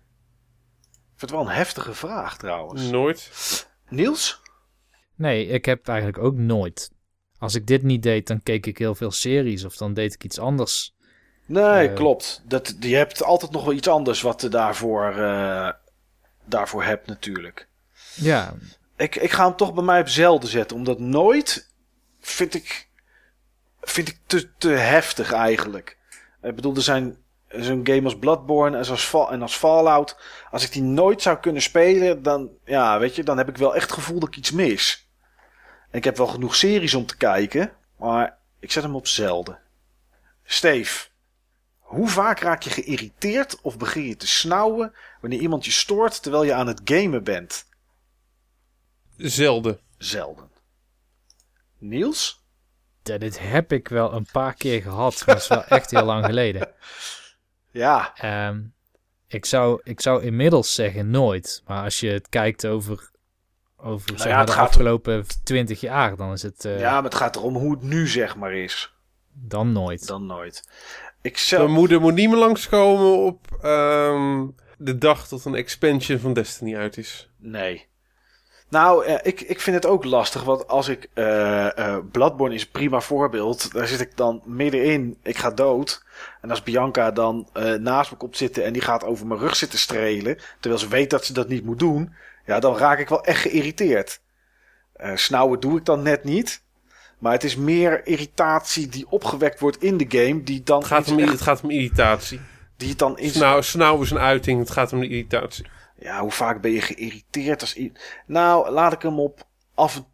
vind het wel een heftige vraag trouwens. Nooit. Niels? Nee, ik heb eigenlijk ook nooit. Als ik dit niet deed, dan keek ik heel veel series of dan deed ik iets anders. Nee, Eh. klopt. Dat, je hebt altijd nog wel iets anders wat je daarvoor, eh, daarvoor hebt natuurlijk. Ja, Ik, ik ga hem toch bij mij op zelden zetten. Omdat nooit vind ik, vind ik te, te heftig eigenlijk. Ik bedoel, er zijn zo'n game als Bloodborne en, Fa- en als Fallout. Als ik die nooit zou kunnen spelen, dan, ja, weet je, dan heb ik wel echt het gevoel dat ik iets mis. Ik heb wel genoeg series om te kijken, maar ik zet hem op zelden. Steve, hoe vaak raak je geïrriteerd of begin je te snauwen wanneer iemand je stoort terwijl je aan het gamen bent? Zelden. Zelden. Niels? dit heb ik wel een paar keer gehad, maar dat is wel echt heel lang geleden. Ja, Ehm, ik, zou, ik zou inmiddels zeggen nooit. Maar als je het kijkt over over Nou zeg ja, maar, het de gaat- afgelopen 20 jaar, dan is het eh, Ja, maar het gaat erom hoe het nu zeg maar is. dan nooit. Dan nooit. Ik Mijn zelf... moeder moet niet meer langskomen op ehm, de dag tot een expansion van Destiny uit is. Nee. Nou, eh, ik, ik vind het ook lastig. Want als ik. eh Bloodborne is een prima voorbeeld. Daar zit ik dan middenin. Ik ga dood. En als Bianca dan naast me komt zitten. en die gaat over mijn rug zitten strelen. terwijl ze weet dat ze dat niet moet doen. ja, dan raak ik wel echt geïrriteerd. Snauwen doe ik dan net niet. Maar het is meer irritatie die opgewekt wordt in de game. die dan. Het gaat om, echt- het gaat om irritatie. die het dan Snauw, snauw is een uiting, het gaat om de irritatie. Ja, hoe vaak ben je geïrriteerd als Nou, laat ik hem op af en...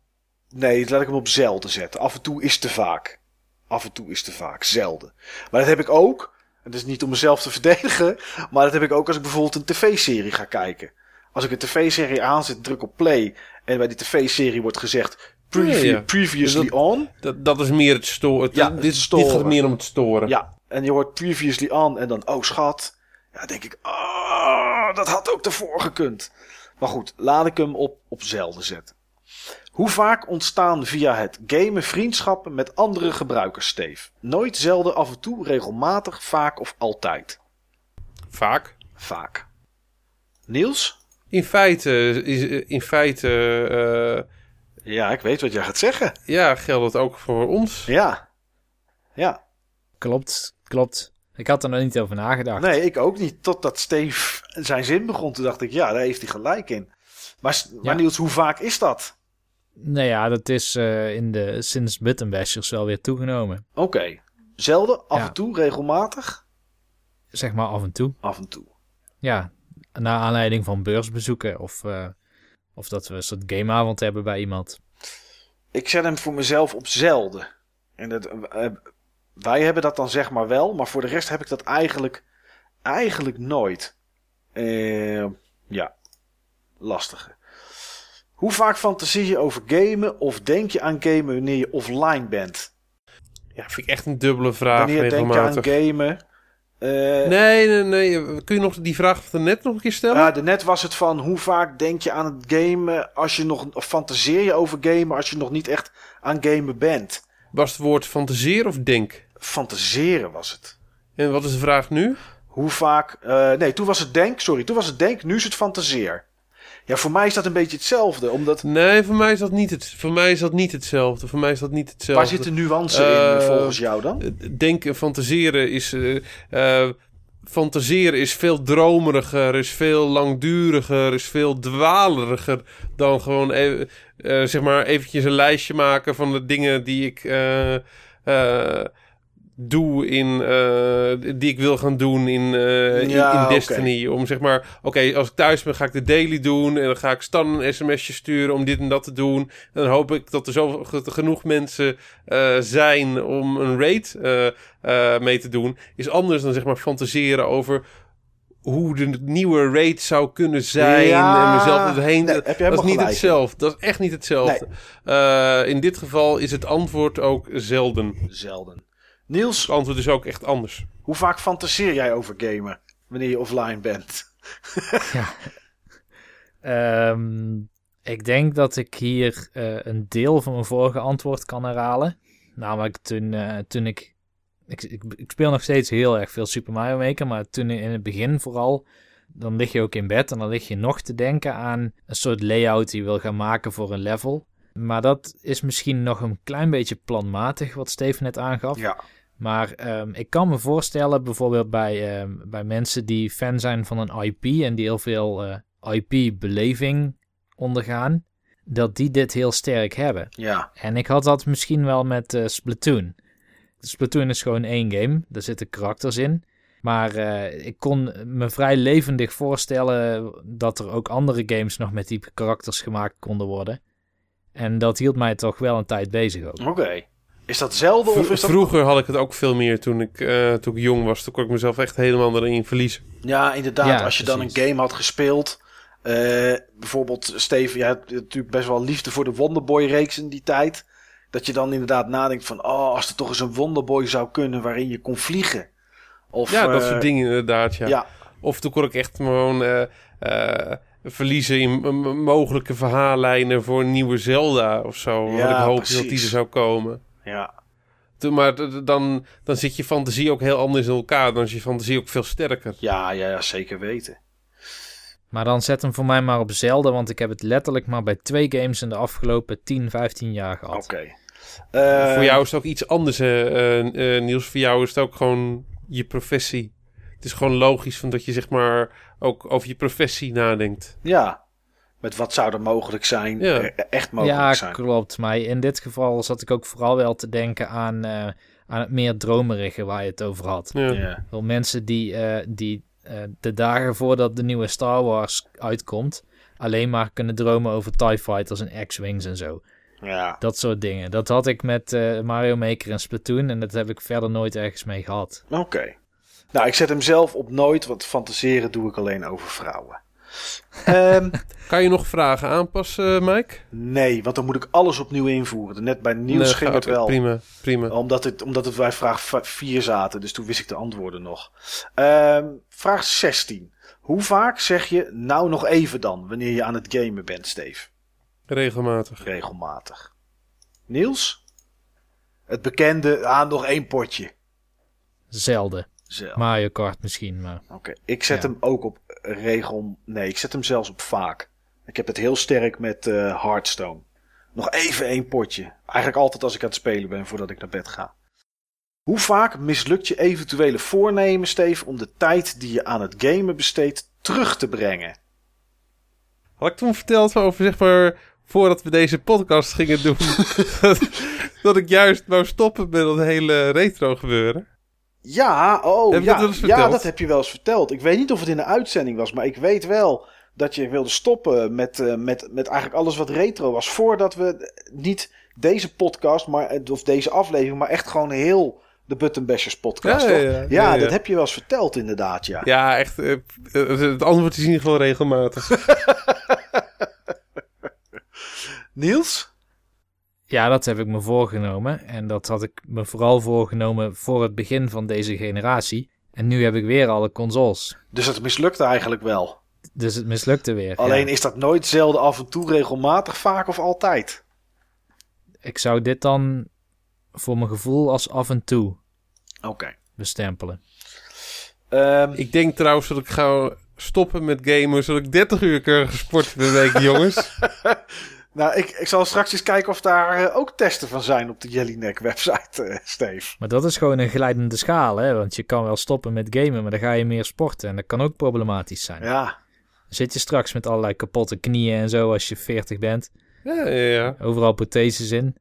Nee, laat ik hem op zelden zetten. Af en toe is te vaak. Af en toe is te vaak. Zelden. Maar dat heb ik ook. En dat is niet om mezelf te verdedigen. Maar dat heb ik ook als ik bijvoorbeeld een tv-serie ga kijken. Als ik een tv-serie aanzet, druk op play. En bij die tv-serie wordt gezegd... Previ- Ja, ja. Previously Dus dat- on. Dat, dat is meer het storen. Ja, dit, het dit storen. gaat meer om het storen. Ja, en je hoort previously on en dan, oh schat. Ja, denk ik, oh, dat had ook ervoor gekund. Maar goed, laat ik hem op, op zelden zetten. Hoe vaak ontstaan via het gamen vriendschappen met andere gebruikers, Steve? Nooit, zelden, af en toe, regelmatig, vaak of altijd? Vaak. Vaak. Niels? In feite, is, in feite eh, Ja, ik weet wat jij gaat zeggen. ja, geldt het ook voor ons. Ja. Ja. Klopt, klopt. Ik had er nog niet over nagedacht. Nee, ik ook niet. Totdat Steve zijn zin begon, toen dacht ik, ja, daar heeft hij gelijk in. Maar, maar Ja. Niels, hoe vaak is dat? Nou ja, dat is eh, in de, sinds Button Bashers wel weer toegenomen. Oké. Zelden, af Ja. en toe, regelmatig? Zeg maar af en toe. Af en toe. Ja, naar aanleiding van beursbezoeken of, eh, of dat we een soort gameavond hebben bij iemand. Ik zet hem voor mezelf op zelden. En dat, eh, wij hebben dat dan zeg maar wel, maar voor de rest heb ik dat eigenlijk, eigenlijk nooit. Eh, ja, lastige. Hoe vaak fantasie je over gamen of denk je aan gamen wanneer je offline bent? Ja, vind ik echt een dubbele vraag wanneer denk je aan gamen? Eh, Nee, nee, nee. Kun je nog die vraag van net nog een keer stellen? Ja, net was het van hoe vaak denk je aan het gamen als je nog, of fantaseer je over gamen als je nog niet echt aan gamen bent? Was het woord fantaseren of denk? Fantaseren was het. En wat is de vraag nu? Hoe vaak, eh, nee, toen was het denk, sorry, toen was het denk, nu is het fantaseer. Ja, voor mij is dat een beetje hetzelfde, omdat, Nee, voor mij is dat niet, het, voor mij is dat niet hetzelfde. Voor mij is dat niet hetzelfde. waar zit de nuance in Eh, eh, volgens jou dan? Denken en fantaseren is... eh, eh, fantaseren is veel dromeriger, is veel langduriger, is veel dwaleriger dan gewoon e- eh, zeg maar eventjes een lijstje maken van de dingen die ik eh, doe in eh, die ik wil gaan doen in, eh, in- Ja, in, oké. Destiny. Om zeg maar, oké, als ik thuis ben ga ik de daily doen en dan ga ik Stan een sms'je sturen om dit en dat te doen. En dan hoop ik dat er zo ge- genoeg mensen eh, zijn om een raid eh, eh, mee te doen. Is anders dan zeg maar fantaseren over hoe de nieuwe raid zou kunnen zijn Ja, en mezelf erheen. nee, heb je dat is niet gelijk. hetzelfde. Dat is echt niet hetzelfde. Eh, in dit geval is het antwoord ook zelden. Zelden. Niels, Het antwoord is ook echt anders. hoe vaak fantaseer jij over gamen wanneer je offline bent? Ehm, ik denk dat ik hier eh, een deel van mijn vorige antwoord kan herhalen. Namelijk toen, eh, toen ik, ik, ik... Ik speel nog steeds heel erg veel Super Mario Maker, maar toen in het begin vooral... Dan lig je ook in bed en dan lig je nog te denken aan een soort layout die je wil gaan maken voor een level. Maar dat is misschien nog een klein beetje planmatig, wat Steven net aangaf. Ja. Maar ehm, ik kan me voorstellen, bijvoorbeeld bij, ehm, bij mensen die fan zijn van een IP en die heel veel eh, IP-beleving ondergaan, dat die dit heel sterk hebben. Ja. En ik had dat misschien wel met eh, Splatoon. Splatoon is gewoon één game, daar zitten karakters in. Maar eh, ik kon me vrij levendig voorstellen dat er ook andere games nog met die karakters gemaakt konden worden. En dat hield mij toch wel een tijd bezig ook. Oké. Is dat zelden of is dat... Vroeger had ik het ook veel meer toen ik, eh, toen ik jong was. Toen kon ik mezelf echt helemaal erin verliezen. Ja, inderdaad. Ja, als je dan een game had gespeeld. eh, bijvoorbeeld, Steven, jij hebt natuurlijk best wel liefde voor de Wonderboy-reeks in die tijd. Dat je dan inderdaad nadenkt van, oh, als er toch eens een Wonderboy zou kunnen waarin je kon vliegen. Of, Ja, dat eh, soort dingen inderdaad. Ja. Ja, Of toen kon ik echt gewoon... eh, eh, verliezen in mogelijke verhaallijnen voor een nieuwe Zelda of zo. Ja, ik hoopte dat die er zou komen. Ja, Toen- Maar dan, dan zit je fantasie ook heel anders in elkaar. Dan is je fantasie ook veel sterker. ja, ja, ja, zeker weten. Maar dan zet hem voor mij maar op Zelda, want ik heb het letterlijk maar bij twee games in de afgelopen 10, 15 jaar gehad. Oké. Eh, voor jou is het ook iets anders, hè, eh, eh, Niels. Voor jou is het ook gewoon je professie. Het is gewoon logisch van dat je zeg maar ook over je professie nadenkt. Ja. Met wat zou er mogelijk zijn? Ja. eh, Echt mogelijk ja, zijn. klopt. Maar in dit geval zat ik ook vooral wel te denken aan, eh, aan het meer dromerige waar je het over had. Ja. Ja. Wel mensen die, eh, die eh, de dagen voordat de nieuwe Star Wars uitkomt, alleen maar kunnen dromen over TIE Fighters en X-Wings en zo. ja. Dat soort dingen. Dat had ik met eh, Mario Maker en Splatoon en dat heb ik verder nooit ergens mee gehad. Oké. Nou, ik zet hem zelf op nooit, want fantaseren doe ik alleen over vrouwen. Ehm, Kan je nog vragen aanpassen, Mike? nee, want dan moet ik alles opnieuw invoeren. Net bij nieuws Nee, ging het wel. Prima, prima. Omdat het, omdat het bij vraag 4 zaten, dus toen wist ik de antwoorden nog. Ehm, vraag 16. Hoe vaak zeg je nou nog even dan, wanneer je aan het gamen bent, Steve? Regelmatig. Regelmatig. Niels? Het bekende, aan nog één potje. Zelden. Zelf. Mario Kart misschien, maar... Oké, ik zet Ja. hem ook op regel. Nee, ik zet hem zelfs op vaak. Ik heb het heel sterk met eh Hearthstone. Nog even één potje. Eigenlijk altijd als ik aan het spelen ben voordat ik naar bed ga. Hoe vaak mislukt je eventuele voornemen, Steve, om de tijd die je aan het gamen besteedt terug te brengen? Had ik toen verteld over, zeg maar, voordat we deze podcast gingen doen, dat, dat ik juist wou stoppen met dat hele retro gebeuren? Ja, oh Heb ja, dat ja, dat heb je wel eens verteld. Ik weet niet of het in de uitzending was, maar ik weet wel dat je wilde stoppen met, eh, met, met eigenlijk alles wat retro was. Voordat we niet deze podcast, maar, eh, of deze aflevering, maar echt gewoon heel de Button Bashers podcast. Ja, dat heb je wel eens verteld inderdaad, ja. Ja, echt. eh, eh, het antwoord is in ieder geval regelmatig. Niels? Ja, dat heb ik me voorgenomen. En dat had ik me vooral voorgenomen voor het begin van deze generatie. En nu heb ik weer alle consoles. Dus het mislukte eigenlijk wel. Dus het mislukte weer. Alleen ja. is dat nooit zelden af en toe regelmatig, vaak of altijd? Ik zou dit dan voor mijn gevoel als af en toe Oké. bestempelen. Ehm, ik denk trouwens dat ik ga stoppen met gamen, zodat ik 30 uur kan gesport per week, jongens. nou, ik, ik zal straks eens kijken of daar eh, ook testen van zijn op de Jellyneck website, eh, Steve. Maar dat is gewoon een glijdende schaal, hè? Want je kan wel stoppen met gamen, maar dan ga je meer sporten. En dat kan ook problematisch zijn. Ja, Dan zit je straks met allerlei kapotte knieën en zo als je 40 bent. Ja, ja, ja. Overal protheses in.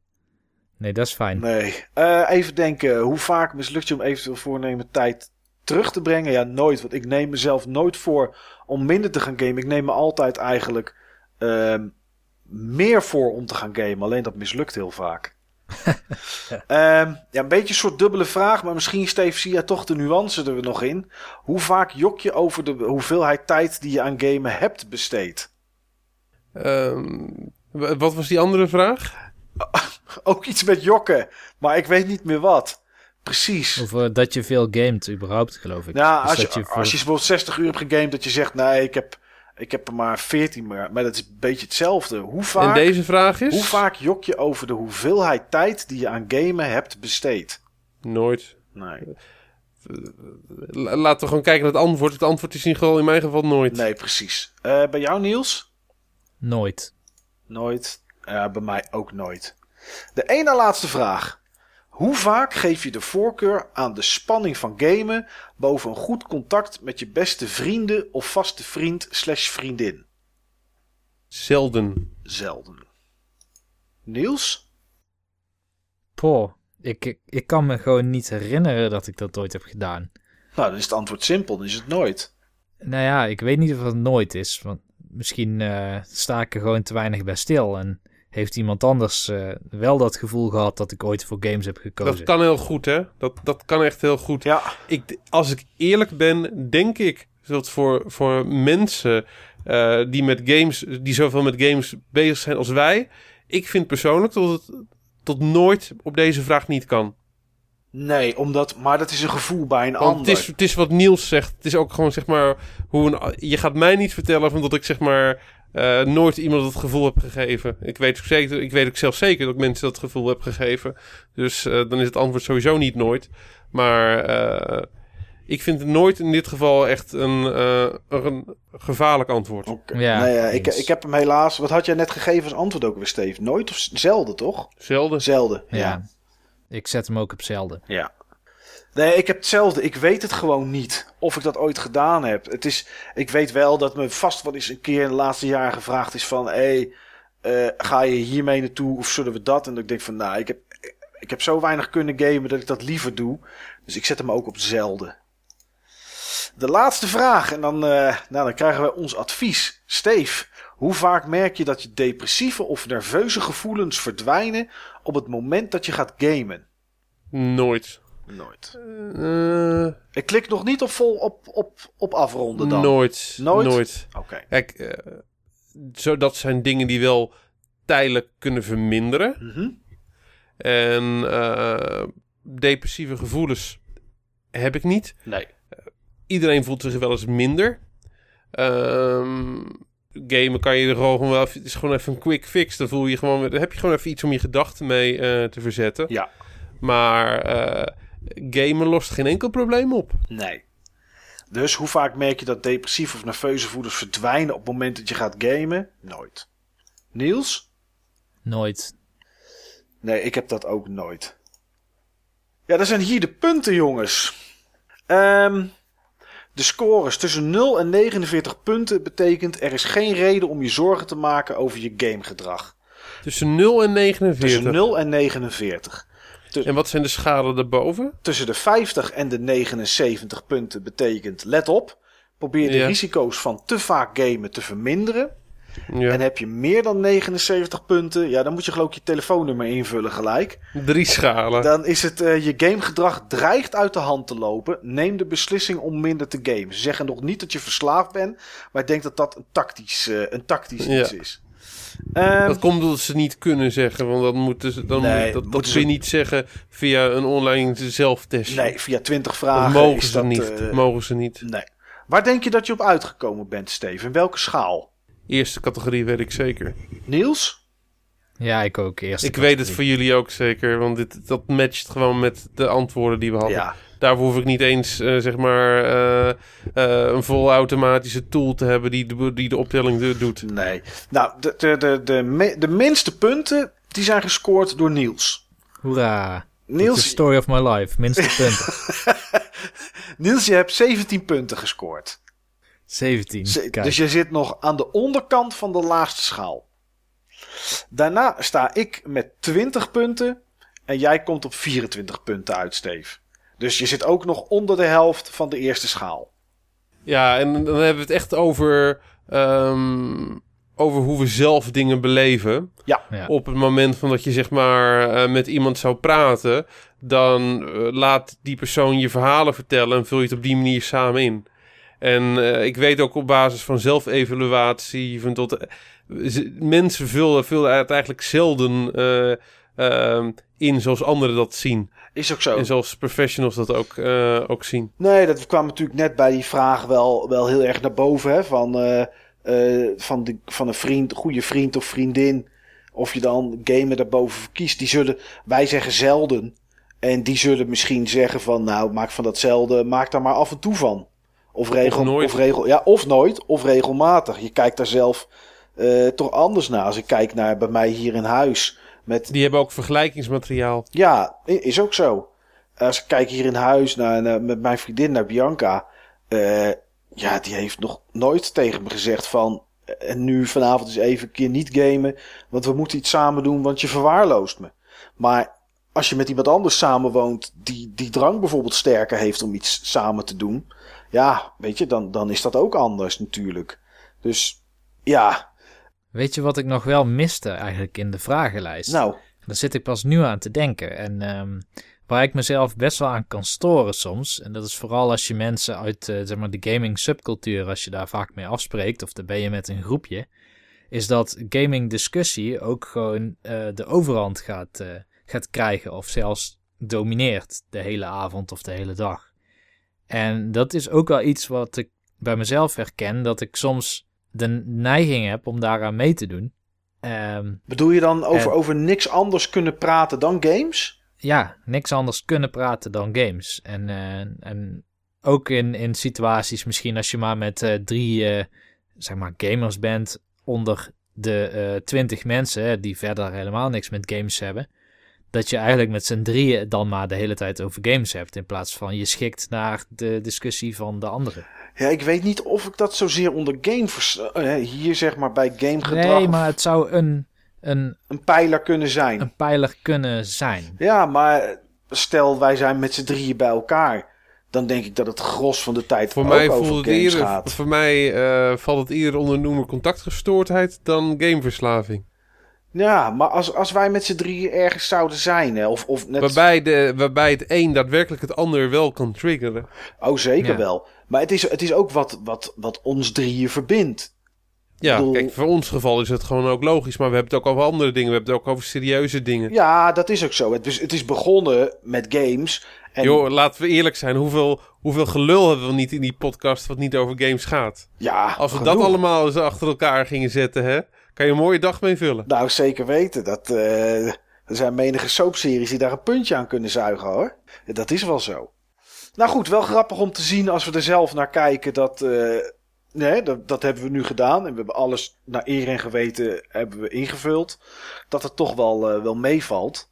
Nee, dat is fijn. nee. Eh, even denken, hoe vaak mislukt je om eventueel voornemen tijd terug te brengen? Ja, nooit. Want ik neem mezelf nooit voor om minder te gaan gamen. Ik neem me altijd eigenlijk ehm, meer voor om te gaan gamen. Alleen dat mislukt heel vaak. Ehm, ja, een beetje een soort dubbele vraag, maar misschien, Steve, zie jij toch de nuance er nog in. Hoe vaak jok je over de hoeveelheid tijd die je aan gamen hebt besteed? Ehm, wa- wat was die andere vraag? Ook iets met jokken, maar ik weet niet meer wat. Precies. Of eh, dat je veel gamet, überhaupt, geloof ik. Ja, Dus als je, dat voor- als je bijvoorbeeld 60 uur hebt gegamed, dat je zegt, nee, ik heb, ik heb er maar 14 meer. Maar dat is een beetje hetzelfde. Hoe En vaak, deze vraag is? hoe vaak jok je over de hoeveelheid tijd die je aan gamen hebt besteed? Nooit. Nee, La- Laten we gewoon kijken naar het antwoord. Het antwoord is in, geval, in mijn geval nooit. nee precies. Eh, bij jou, Niels? Nooit. Nooit. Bij mij ook nooit. De ene laatste vraag. Hoe vaak geef je de voorkeur aan de spanning van gamen boven een goed contact met je beste vrienden of vaste vriend slash vriendin? Zelden. Zelden. Niels? Poh, ik, ik, ik kan me gewoon niet herinneren dat ik dat ooit heb gedaan. Nou, dan is het antwoord simpel, dan is het nooit. Nou ja, ik weet niet of het nooit is. Want misschien eh, sta ik er gewoon te weinig bij stil. En heeft iemand anders eh, wel dat gevoel gehad dat ik ooit voor games heb gekozen. Dat kan heel goed, hè? Dat, dat kan echt heel goed. Ja, Ik, als ik eerlijk ben, denk ik dat voor, voor mensen eh, die met games, die zoveel met games bezig zijn als wij, ik vind persoonlijk dat het tot nooit op deze vraag niet kan. Nee, omdat, maar dat is een gevoel bij een Want ander. het is, het is wat Niels zegt. Het is ook gewoon zeg maar hoe een, je gaat mij niet vertellen van dat ik zeg maar eh, nooit iemand het gevoel heb gegeven. Ik weet, ook zeker, ik weet ook zelf zeker dat ik mensen dat gevoel heb gegeven. Dus eh, dan is het antwoord sowieso niet nooit. Maar eh, ik vind het nooit in dit geval echt een, eh, een gevaarlijk antwoord. Oké. Ja, nee, ik, ik heb hem helaas... Wat had jij net gegeven als antwoord ook weer, Steve? Nooit of zelden, toch? Zelden. Zelden, Ja. ja. Ik zet hem ook op zelden. Ja. Nee, ik heb hetzelfde. Ik weet het gewoon niet. Of ik dat ooit gedaan heb. Het is, ik weet wel dat me vast wel eens een keer in de laatste jaren gevraagd is van... Hey, eh, ga je hiermee naartoe of zullen we dat? En ik denk van, nou, ik heb, ik heb zo weinig kunnen gamen dat ik dat liever doe. Dus ik zet hem ook op zelden. De laatste vraag. En dan, eh, nou, dan krijgen wij ons advies. Steve, hoe vaak merk je dat je depressieve of nerveuze gevoelens verdwijnen op het moment dat je gaat gamen? Nooit. Nooit. Eh, Ik klik nog niet op vol op, op, op afronden dan. nooit. Nooit? Nooit. Oké. Kijk, eh, zo, dat zijn dingen die wel tijdelijk kunnen verminderen. Mhm. En eh, depressieve gevoelens heb ik niet. Nee. Iedereen voelt zich wel eens minder. Ehm gamen kan je er gewoon wel... Het is gewoon even een quick fix. Dan voel je gewoon... Dan heb je gewoon even iets om je gedachten mee eh, te verzetten. Ja. Maar eh, gamen lost geen enkel probleem op. Nee. Dus hoe vaak merk je dat depressieve of nerveuze gevoelens verdwijnen op het moment dat je gaat gamen? Nooit. Niels? Nooit. Nee, ik heb dat ook nooit. Ja, dat zijn hier de punten, jongens. Ehm, de scores tussen 0 en 49 punten betekent er is geen reden om je zorgen te maken over je gamegedrag. Tussen 0 en 49. Tussen 0 en 49. En wat zijn de schalen daarboven? Tussen de 50 en de 79 punten betekent, let op, probeer de Ja. risico's van te vaak gamen te verminderen. Ja. En heb je meer dan 79 punten, ja, dan moet je geloof ik je telefoonnummer invullen gelijk. Drie schalen. Dan is het, eh, je gamegedrag dreigt uit de hand te lopen. Neem de beslissing om minder te gamen. Ze zeggen nog niet dat je verslaafd bent, maar ik denk dat dat een tactisch, eh, een tactisch Ja. iets is. Ehm, Dat komt omdat ze niet kunnen zeggen, want dan moeten ze, dan Nee, moet, dat, dat ze- niet zeggen via een online zelftest. nee, via 20 dat vragen mogen ze dat... niet. eh, mogen ze niet. nee. Waar denk je dat je op uitgekomen bent, Steven? In welke schaal? Eerste categorie weet ik zeker. Niels? Ja, ik ook. Eerst. ik weet het voor jullie ook zeker, want dit, dat matcht gewoon met de antwoorden die we hadden. Ja. Daarvoor hoef ik niet eens, eh, zeg maar, eh, eh, een vol automatische tool te hebben die de, die de optelling do- doet. Nee. Nou, de, de, de, de, me- de minste punten, die zijn gescoord door Niels. Hoera. The story of my life. Minste punten. Niels, je hebt 17 punten gescoord. 17. Ze- Kijk. Dus je zit nog aan de onderkant van de laagste schaal. Daarna sta ik met 20 punten. En jij komt op 24 punten uit, Steve. Dus je zit ook nog onder de helft van de eerste schaal. Ja, en dan hebben we het echt over, ehm, over hoe we zelf dingen beleven. Ja. Ja. Op het moment van dat je zeg maar eh, met iemand zou praten, dan eh, laat die persoon je verhalen vertellen en vul je het op die manier samen in. En eh, ik weet ook op basis van zelfevaluatie van tot mensen vullen, vullen het eigenlijk zelden eh, ehm, in zoals anderen dat zien. Is ook zo. En zoals professionals dat ook, eh, ook zien. Nee, dat kwam natuurlijk net bij die vraag wel, wel heel erg naar boven. Hè? Van, eh, van, de, van een vriend, goede vriend of vriendin. Of je dan gamen daarboven verkiest. Die zullen, wij zeggen zelden. En die zullen misschien zeggen van, nou, maak van datzelfde, maak daar maar af en toe van. Of regel, Of. Of regel, ja, of nooit, of regelmatig. Je kijkt daar zelf eh, toch anders naar. Als ik kijk naar bij mij hier in huis. Met Die hebben ook vergelijkingsmateriaal. ja, is ook zo. Als ik kijk hier in huis naar, naar- met mijn vriendin, naar Bianca. eh, ja, die heeft nog nooit tegen me gezegd van... eh, En nu vanavond eens even een keer niet gamen. Want we moeten iets samen doen, want je verwaarloost me. Maar als je met iemand anders samenwoont... die die drang bijvoorbeeld sterker heeft om iets samen te doen... Ja, weet je, dan, dan is dat ook anders natuurlijk. Dus ja, Weet je wat ik nog wel miste eigenlijk in de vragenlijst? nou, Daar zit ik pas nu aan te denken. En ehm, waar ik mezelf best wel aan kan storen soms. En dat is vooral als je mensen uit eh, zeg maar de gaming subcultuur, als je daar vaak mee afspreekt, of dan ben je met een groepje. Is dat gaming discussie ook gewoon eh, de overhand gaat, eh, gaat krijgen. Of zelfs domineert de hele avond of de hele dag. En dat is ook wel iets wat ik bij mezelf herken, dat ik soms de neiging heb om daaraan mee te doen. Ehm, Bedoel je dan over, En- over niks anders kunnen praten dan games? ja, niks anders kunnen praten dan games. En, eh, en ook in, in situaties, misschien als je maar met eh, drie eh, zeg maar gamers bent onder de eh, twintig mensen hè, die verder helemaal niks met games hebben. Dat je eigenlijk met z'n drieën dan maar de hele tijd over games hebt. In plaats van je schikt naar de discussie van de anderen. Ja, ik weet niet of ik dat zozeer onder game... vers- eh, hier zeg maar bij gamegedrag Nee, maar het zou een, een, een pijler kunnen zijn. een pijler kunnen zijn. Ja, maar stel wij zijn met z'n drieën bij elkaar. Dan denk ik dat het gros van de tijd Voor ook mij, over voelt het games eerder, gaat. voor mij eh, valt het eerder onder de noemer contactgestoordheid dan gameverslaving. Ja, maar als, als wij met z'n drieën ergens zouden zijn... Hè, of, of net... Waarbij, de, waarbij het een daadwerkelijk het ander wel kan triggeren. Oh, zeker Ja. wel. Maar het is, het is ook wat, wat, wat ons drieën verbindt. Ja, bedoel- kijk, voor ons geval is het gewoon ook logisch. Maar we hebben het ook over andere dingen. We hebben het ook over serieuze dingen. Ja, dat is ook zo. Het is, het is begonnen met games. En Joh, laten we eerlijk zijn. Hoeveel, hoeveel gelul hebben we niet in die podcast wat niet over games gaat? ja, Als we genoeg. dat allemaal eens achter elkaar gingen zetten, hè? Kan je een mooie dag mee vullen. Nou, zeker weten. Dat, eh, er zijn menige soapseries die daar een puntje aan kunnen zuigen, hoor. Dat is wel zo. Nou goed, wel grappig om te zien als we er zelf naar kijken. Dat, eh, nee, dat, dat hebben we nu gedaan. En we hebben alles naar eer en geweten hebben we ingevuld. Dat het toch wel, eh, wel meevalt.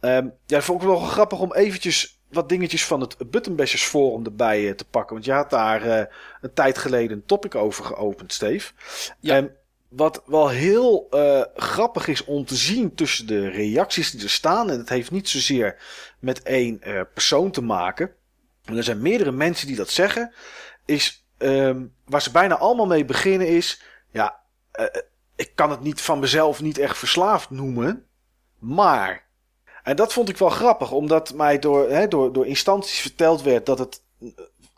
Ehm ja, vond ik wel grappig om eventjes wat dingetjes van het Buttonbashers Forum erbij eh, te pakken. Want je had daar eh, een tijd geleden een topic over geopend, Steve. Ja. En wat wel heel eh, grappig is om te zien tussen de reacties die er staan. En het heeft niet zozeer met één eh, persoon te maken. En er zijn meerdere mensen die dat zeggen. Is ehm, waar ze bijna allemaal mee beginnen is. Ja, eh, ik kan het niet van mezelf niet echt verslaafd noemen. Maar. En dat vond ik wel grappig, omdat mij door, door, door instanties verteld werd dat het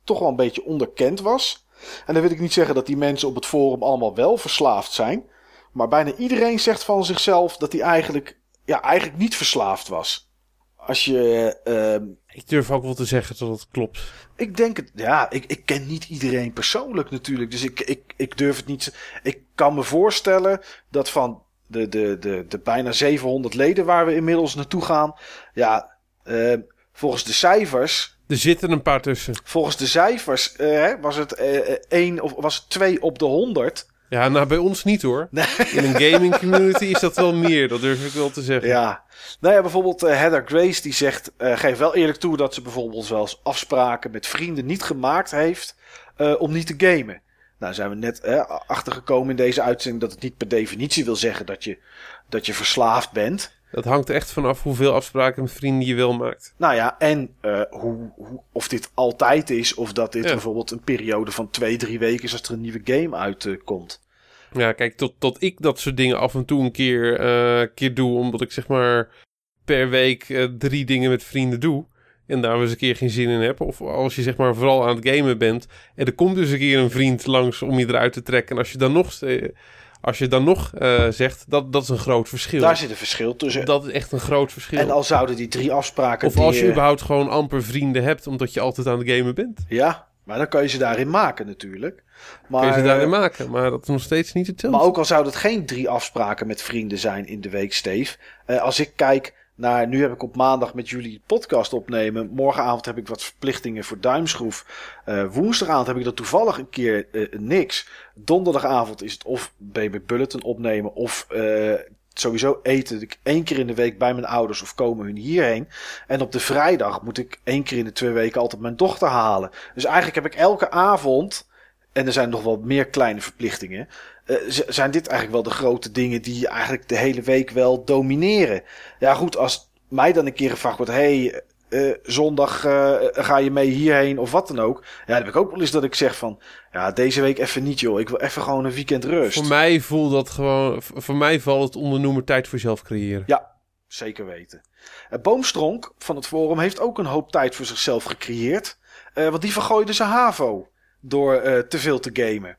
toch wel een beetje onderkend was. En dan wil ik niet zeggen dat die mensen op het forum allemaal wel verslaafd zijn. Maar bijna iedereen zegt van zichzelf dat hij eigenlijk, ja, eigenlijk niet verslaafd was. Als je. ehm, Ik durf ook wel te zeggen dat het klopt. ik denk het. Ja, ik, ik ken niet iedereen persoonlijk natuurlijk. Dus ik, ik, ik durf het niet. Ik kan me voorstellen dat van de, de, de, de bijna 700 leden waar we inmiddels naartoe gaan. Ja, eh, volgens de cijfers. Er zitten een paar tussen. Volgens de cijfers eh, was het eh, eh, één of was het twee op de 100. Ja, nou bij ons niet hoor. In een gaming community is dat wel meer, dat durf ik wel te zeggen. Ja. Nou ja, bijvoorbeeld eh, Heather Grace die zegt, eh geeft wel eerlijk toe dat ze bijvoorbeeld wel eens afspraken met vrienden niet gemaakt heeft eh, om niet te gamen. Nou zijn we net eh, achtergekomen in deze uitzending dat het niet per definitie wil zeggen dat je, dat je verslaafd bent. Dat hangt echt vanaf hoeveel afspraken met vrienden je wel maakt. Nou ja, en eh, hoe, hoe, of dit altijd is of dat dit Ja. bijvoorbeeld een periode van twee, drie weken is als er een nieuwe game uitkomt. Ja, kijk, tot, tot ik dat soort dingen af en toe een keer, eh, keer doe, omdat ik zeg maar per week eh, drie dingen met vrienden doe. En daar eens een keer geen zin in heb. Of als je zeg maar vooral aan het gamen bent. En er komt dus een keer een vriend langs om je eruit te trekken. En als je dan nog, als je dan nog eh, zegt, dat, dat is een groot verschil. Daar zit een verschil tussen. Dat is echt een groot verschil. En al zouden die drie afspraken. of die, als je eh, überhaupt gewoon amper vrienden hebt, omdat je altijd aan het gamen bent. Ja, maar dan kan je ze daarin maken natuurlijk. Maar, kun je ze daarin eh, maken, maar dat is nog steeds niet hetzelfde. Maar ook al zou het geen drie afspraken met vrienden zijn in de week, Steve. Eh, als ik kijk naar, nu heb ik op maandag met jullie podcast opnemen. Morgenavond heb ik wat verplichtingen voor Duimschroef. Eh, woensdagavond heb ik dat toevallig een keer eh, niks. Donderdagavond is het of Baby Bulletin opnemen of eh, sowieso eten. Ik één keer in de week bij mijn ouders of komen hun hierheen. En op de vrijdag moet ik één keer in de twee weken altijd mijn dochter halen. Dus eigenlijk heb ik elke avond, en er zijn nog wel meer kleine verplichtingen. Eh, zijn dit eigenlijk wel de grote dingen die eigenlijk de hele week wel domineren. Ja goed, als mij dan een keer gevraagd wordt... hey, eh, zondag eh, ga je mee hierheen of wat dan ook. Ja, dan heb ik ook wel eens dat ik zeg van... ja, deze week even niet joh, ik wil even gewoon een weekend rust. Voor mij voelt dat gewoon. Voor mij valt het onder noemer tijd voor zelf creëren. Ja, zeker weten. Uh, Boomstronk van het Forum heeft ook een hoop tijd voor zichzelf gecreëerd. Want die vergooide zijn HAVO door te veel te gamen.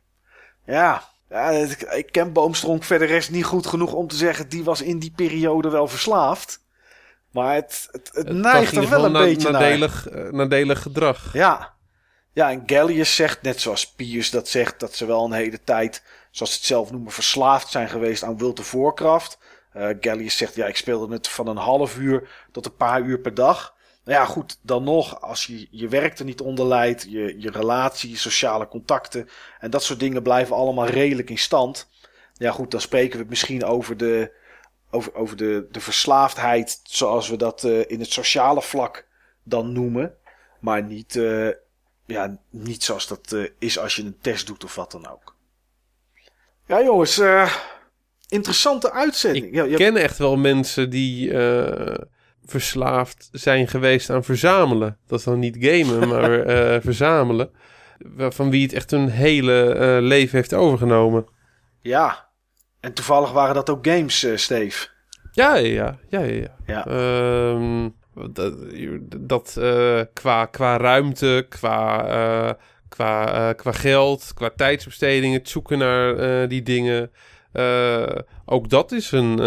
Ja, ja, ik, ken Boomstronk verder rest niet goed genoeg om te zeggen... die was in die periode wel verslaafd. Maar het, het, het neigt er wel een na- beetje naar. nadelig, eh, nadelig gedrag. Ja. Ja, en Gallius zegt, net zoals Piers dat zegt, dat ze wel een hele tijd, zoals ze het zelf noemen, verslaafd zijn geweest aan World of Warcraft. Eh Gallius zegt, ja, ik speelde het van een half uur tot een paar uur per dag. Nou ja, goed, dan nog, als je je werk er niet onder leidt, je, je relatie, je sociale contacten en dat soort dingen blijven allemaal redelijk in stand. Ja, goed, dan spreken we het misschien over de, over, over de, de verslaafdheid, zoals we dat eh, in het sociale vlak dan noemen. Maar niet, eh, ja, niet zoals dat eh, is als je een test doet of wat dan ook. Ja, jongens, interessante uitzending. Ik ja, ja, ken echt wel mensen die verslaafd zijn geweest aan verzamelen. Dat is dan niet gamen, maar eh, verzamelen. Van wie het echt hun hele eh, leven heeft overgenomen. ja. En toevallig waren dat ook games, eh Steve. Ja, ja, ja, ja. ja. Ja. Ehm, dat dat qua, qua ruimte, qua, qua, qua geld, qua tijdsbesteding, het zoeken naar die dingen. ook dat is een,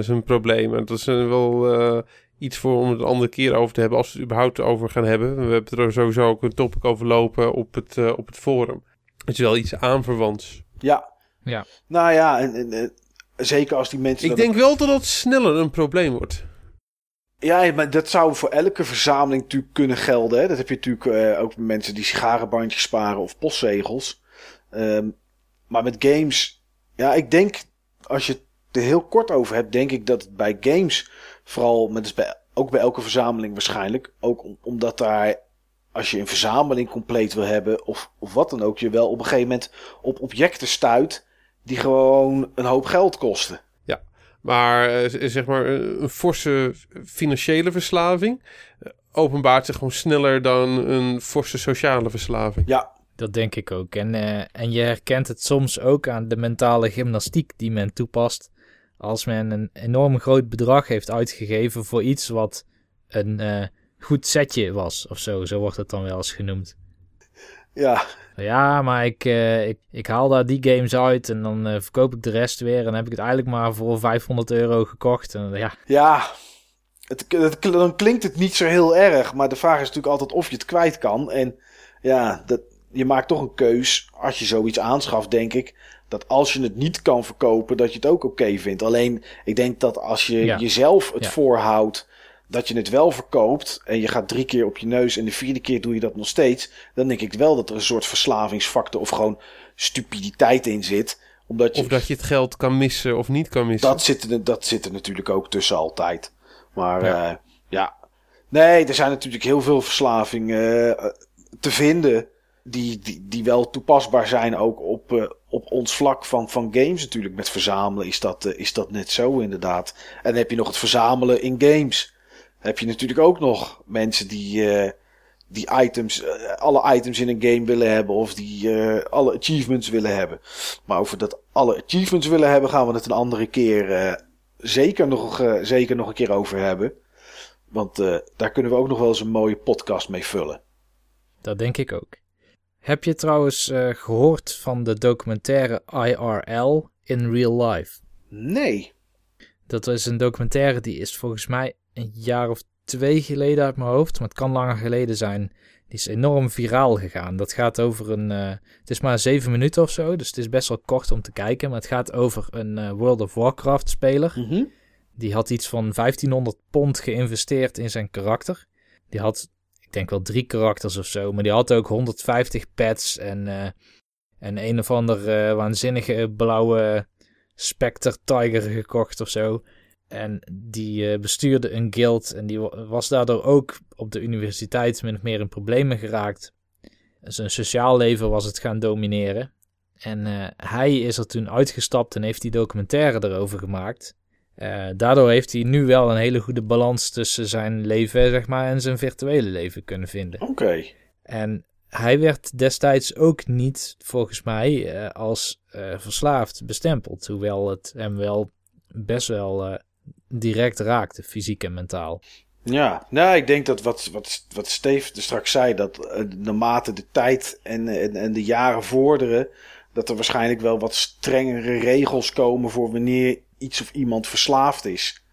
is een probleem. Dat is eh, wel iets voor om het een andere keer over te hebben, als we het überhaupt over gaan hebben. We hebben er sowieso ook een topic over lopen op het, eh, op het forum. Het is wel iets aanverwants. Ja. Ja. Nou ja, en, en, eh, zeker als die mensen... Ik denk wel dat het sneller een probleem wordt. Ja, maar dat zou voor elke verzameling natuurlijk kunnen gelden. Hè? Dat heb je natuurlijk eh, ook met mensen die sigarenbandjes sparen of postzegels. Ehm, maar met games, ja, ik denk, als je het er heel kort over hebt, denk ik dat het bij games, vooral met, dus bij, ook bij elke verzameling waarschijnlijk, ook om- omdat daar, als je een verzameling compleet wil hebben of, of wat dan ook, je wel op een gegeven moment op objecten stuit die gewoon een hoop geld kosten. Maar eh, zeg maar eh, een forse financiële verslaving eh, openbaart zich gewoon sneller dan een forse sociale verslaving. Ja, Dat denk ik ook. En, eh, en je herkent het soms ook aan de mentale gymnastiek die men toepast. Als men een enorm groot bedrag heeft uitgegeven voor iets wat een eh, goed setje was of zo. Zo wordt het dan wel eens genoemd. ja, Ja, maar ik, eh, ik, ik haal daar die games uit en dan eh, verkoop ik de rest weer. En dan heb ik het eigenlijk maar voor 500 euro gekocht. En ja, Ja, het, het, dan klinkt het niet zo heel erg. Maar de vraag is natuurlijk altijd of je het kwijt kan. En ja, dat, je maakt toch een keus als je zoiets aanschaft, denk ik. Dat als je het niet kan verkopen, dat je het ook oké vindt. Alleen, ik denk dat als je Ja. jezelf het Ja. voorhoudt dat je het wel verkoopt. En je gaat drie keer op je neus en de vierde keer doe je dat nog steeds. Dan denk ik wel dat er een soort verslavingsfactor of gewoon stupiditeit in zit. Omdat je, Of dat je het geld kan missen of niet kan missen. dat zit, er, dat zit er natuurlijk ook tussen altijd. Maar Ja. ja. ja. Nee, er zijn natuurlijk heel veel verslavingen eh, te vinden. Die, die, die wel toepasbaar zijn ook op, eh, op ons vlak van, van games natuurlijk. Met verzamelen is dat, eh, is dat net zo inderdaad. En dan heb je nog het verzamelen in games. Heb je natuurlijk ook nog mensen die, eh, die items, eh, alle items in een game willen hebben. Of die alle achievements willen hebben. Maar over dat alle achievements willen hebben gaan we het een andere keer zeker, nog, zeker nog een keer over hebben. Want daar kunnen we ook nog wel eens een mooie podcast mee vullen. dat denk ik ook. Heb je trouwens eh, gehoord van de documentaire IRL in Real Life? Nee. Dat is een documentaire die is volgens mij een jaar of twee geleden uit mijn hoofd, maar het kan langer geleden zijn. Die is enorm viraal gegaan. Dat gaat over een. eh, het is maar zeven minuten of zo, dus het is best wel kort om te kijken. Maar het gaat over een eh, World of Warcraft speler. Mhm. Die had iets van 1500 pond geïnvesteerd in zijn karakter. Die had, ik denk wel drie karakters of zo, maar die had ook 150 pets en, eh, en een of ander eh, waanzinnige blauwe Spectre Tiger gekocht of zo. En die eh, bestuurde een guild en die wa- was daardoor ook op de universiteit min of meer in problemen geraakt. Zijn sociaal leven was het gaan domineren. En hij is er toen uitgestapt en heeft die documentaire erover gemaakt. Eh, daardoor heeft hij nu wel een hele goede balans tussen zijn leven zeg maar, en zijn virtuele leven kunnen vinden. Oké. En hij werd destijds ook niet, volgens mij, eh, als eh, verslaafd bestempeld. Hoewel het hem wel best wel direct raakte, fysiek en mentaal. Ja, nou, ik denk dat wat, wat, wat Steve er straks zei, dat naarmate de tijd en, en, en de jaren vorderen, dat er waarschijnlijk wel wat strengere regels komen voor wanneer iets of iemand verslaafd is.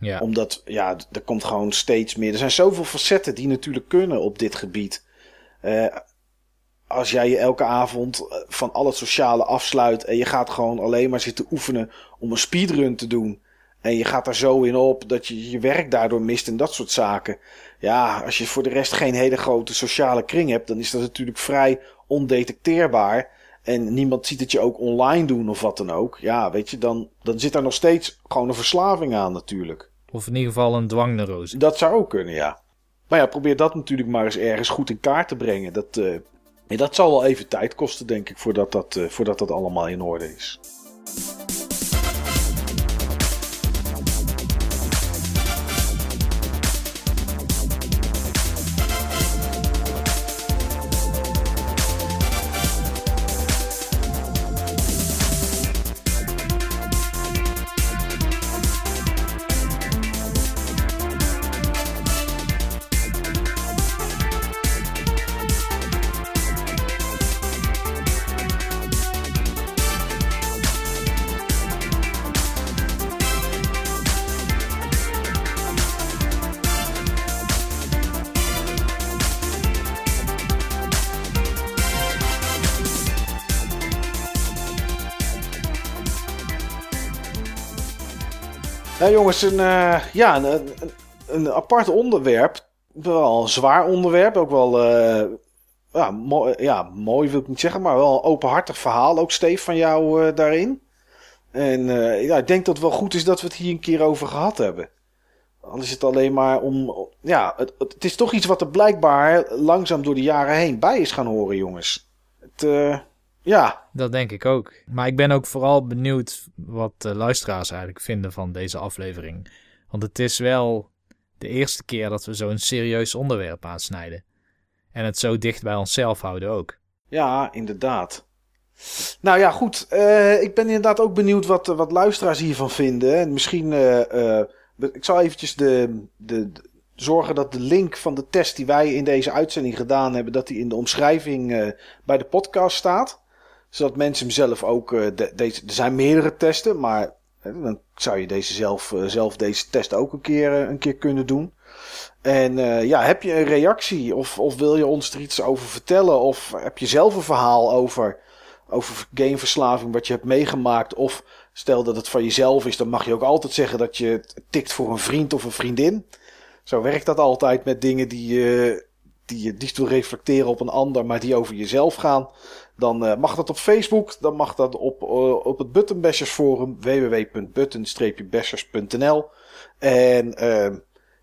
Ja. Omdat, ja, er komt gewoon steeds meer. Er zijn zoveel facetten die natuurlijk kunnen op dit gebied. Eh, als jij je elke avond eh, van al het sociale afsluit en je gaat gewoon alleen maar zitten oefenen om een speedrun te doen. En je gaat daar zo in op dat je je werk daardoor mist en dat soort zaken. Ja, als je voor de rest geen hele grote sociale kring hebt, dan is dat natuurlijk vrij ondetecteerbaar. En niemand ziet het je ook online doen of wat dan ook. Ja, weet je, dan, dan zit daar nog steeds gewoon een verslaving aan natuurlijk. Of in ieder geval een dwangneurose. Dat zou ook kunnen, ja. Maar ja, probeer dat natuurlijk maar eens ergens goed in kaart te brengen. Dat, eh, dat zal wel even tijd kosten, denk ik, voordat dat, eh, voordat dat allemaal in orde is. Ja, jongens, een, eh, ja, een, een, apart onderwerp. Wel een zwaar onderwerp. Ook wel eh, ja, mooi, ja, mooi wil ik niet zeggen, maar wel een openhartig verhaal. Ook Steef van jou eh, daarin. En eh, ja, ik denk dat het wel goed is dat we het hier een keer over gehad hebben. Al is het alleen maar om. Ja, het, het, is toch iets wat er blijkbaar langzaam door de jaren heen bij is gaan horen, jongens. Het, eh, ja, Dat denk ik ook. Maar ik ben ook vooral benieuwd wat de luisteraars eigenlijk vinden van deze aflevering. Want het is wel de eerste keer dat we zo'n serieus onderwerp aansnijden. En het zo dicht bij onszelf houden ook. Ja, inderdaad. Nou ja, goed. eh, ik ben inderdaad ook benieuwd wat, wat luisteraars hiervan vinden. En misschien. eh, eh, ik zal eventjes de, de, de- zorgen dat de link van de test die wij in deze uitzending gedaan hebben, dat die in de omschrijving eh, bij de podcast staat. Zodat mensen hem zelf ook. eh, de, deze, er zijn meerdere testen, maar dan zou je deze zelf, eh, zelf deze test ook een keer, eh, een keer kunnen doen. En ja, heb je een reactie of, of wil je ons er iets over vertellen? Of heb je zelf een verhaal over, over gameverslaving wat je hebt meegemaakt? Of stel dat het van jezelf is, dan mag je ook altijd zeggen dat je tikt voor een vriend of een vriendin. Zo werkt dat altijd met dingen die je, die je niet wil reflecteren op een ander, maar die over jezelf gaan. Dan eh, mag dat op Facebook, dan mag dat op, eh, op het Buttonbashers forum www.button-bashers.nl. En eh,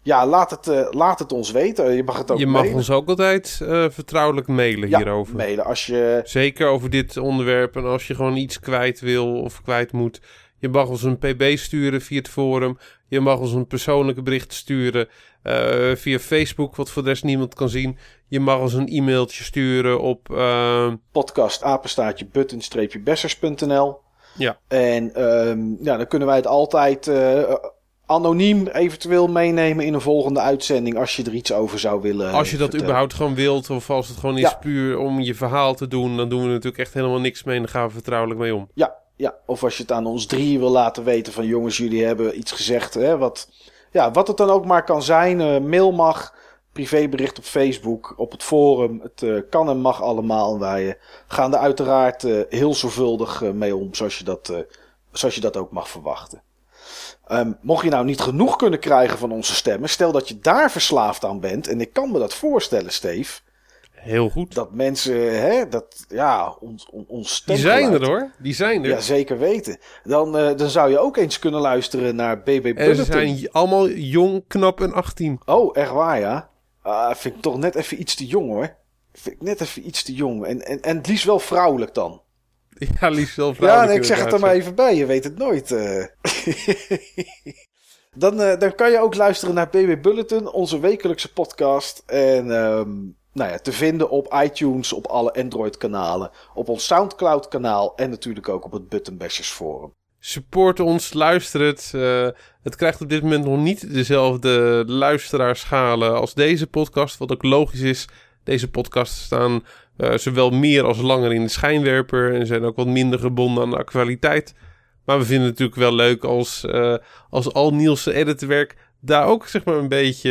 ja, laat het, eh, laat het ons weten. Je mag het ook Je mag mailen. ons ook altijd vertrouwelijk mailen ja, hierover. mailen als je... Zeker over dit onderwerp. En als je gewoon iets kwijt wil of kwijt moet. Je mag ons een pb sturen via het forum. Je mag ons een persoonlijke bericht sturen eh, via Facebook, wat voor de rest niemand kan zien. Je mag ons een e-mailtje sturen op... eh, podcast apenstaartje button-bessers.nl. Ja. En ehm, ja, dan kunnen wij het altijd eh, anoniem eventueel meenemen in een volgende uitzending als je er iets over zou willen als je dat vertellen. überhaupt gewoon wilt, of als het gewoon is Ja. puur om je verhaal te doen, dan doen we natuurlijk echt helemaal niks mee en dan gaan we vertrouwelijk mee om. Ja, ja, of als je het aan ons drie wil laten weten van jongens, jullie hebben iets gezegd. Hè, wat, ja, wat het dan ook maar kan zijn. eh, mail mag, privébericht op Facebook, op het forum. Het eh, kan en mag allemaal. En wij eh, gaan er uiteraard heel zorgvuldig mee om, zoals je, dat, zoals je dat ook mag verwachten. Ehm, mocht je nou niet genoeg kunnen krijgen van onze stemmen, stel dat je daar verslaafd aan bent. En ik kan me dat voorstellen, Steve. Heel goed. Dat mensen, hè, dat, ja, ons, on- ons Die zijn er hoor. Die zijn er. ja, zeker weten. Dan, eh, dan zou je ook eens kunnen luisteren naar BB Bulletin. ze zijn allemaal jong, knap en 18. Oh, echt waar, ja? Ah, vind ik toch net even iets te jong, hoor. Vind ik net even iets te jong. En, en, en het liefst wel vrouwelijk dan. Ja, liefst wel Ja, vrouwelijk nee, ik zeg het er maar even bij. Je weet het nooit. eh. dan, eh, dan kan je ook luisteren naar BB Bulletin, onze wekelijkse podcast. En ehm, nou ja, te vinden op iTunes, op alle Android-kanalen, op ons Soundcloud-kanaal en natuurlijk ook op het Button Bashers Forum. Support ons, luister het. Eh, het krijgt op dit moment nog niet dezelfde luisteraarschalen als deze podcast. Wat ook logisch is. Deze podcasts staan eh, zowel meer als langer in de schijnwerper. En zijn ook wat minder gebonden aan de actualiteit. Maar we vinden het natuurlijk wel leuk als, eh, als al Niels' editorwerk daar ook zeg maar een beetje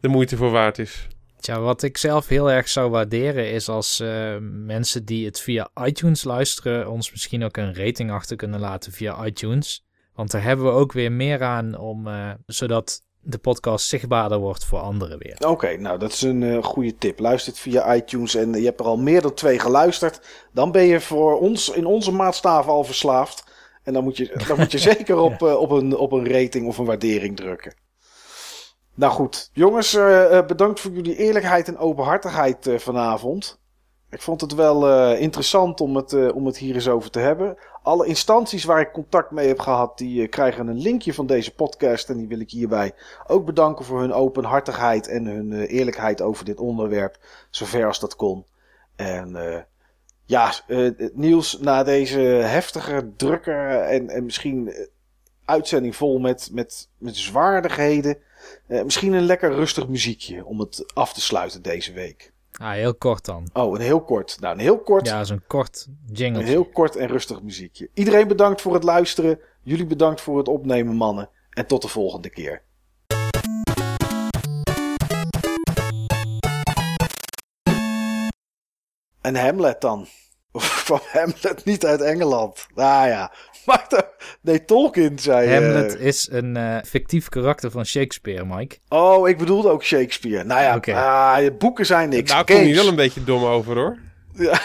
de moeite voor waard is. Tja, wat ik zelf heel erg zou waarderen is als eh, mensen die het via iTunes luisteren, ons misschien ook een rating achter kunnen laten via iTunes. Want daar hebben we ook weer meer aan om, eh, zodat de podcast zichtbaarder wordt voor anderen weer. Oké, nou dat is een eh, goede tip. Luister het via iTunes en je hebt er al meer dan twee geluisterd. Dan ben je voor ons in onze maatstaven al verslaafd. En dan moet je, dan moet je zeker op, op, een, op een rating of een waardering drukken. Nou goed, jongens, eh, eh, bedankt voor jullie eerlijkheid en openhartigheid eh, vanavond. Ik vond het wel interessant om het, om het hier eens over te hebben. Alle instanties waar ik contact mee heb gehad, die krijgen een linkje van deze podcast. En die wil ik hierbij ook bedanken voor hun openhartigheid en hun eerlijkheid over dit onderwerp. Zover als dat kon. En ja, Niels, na deze heftige, drukke en, en misschien uitzending vol met, met, met zwaardigheden. Eh, misschien een lekker rustig muziekje om het af te sluiten deze week. Ah, heel kort dan. Oh, een heel kort. Nou, een heel kort. Ja, zo'n kort jingle. Een heel kort en rustig muziekje. Iedereen bedankt voor het luisteren. Jullie bedankt voor het opnemen, mannen. En tot de volgende keer. En Hamlet dan. Of kwam Hamlet niet uit Engeland? Nou ja. Maar nee, Tolkien zei... eh, Hamlet is een eh, fictief karakter van Shakespeare, Mike. oh, ik bedoelde ook Shakespeare. Nou ja, ah, boeken zijn niks. Daar kom je wel een beetje dom over hoor. Ja,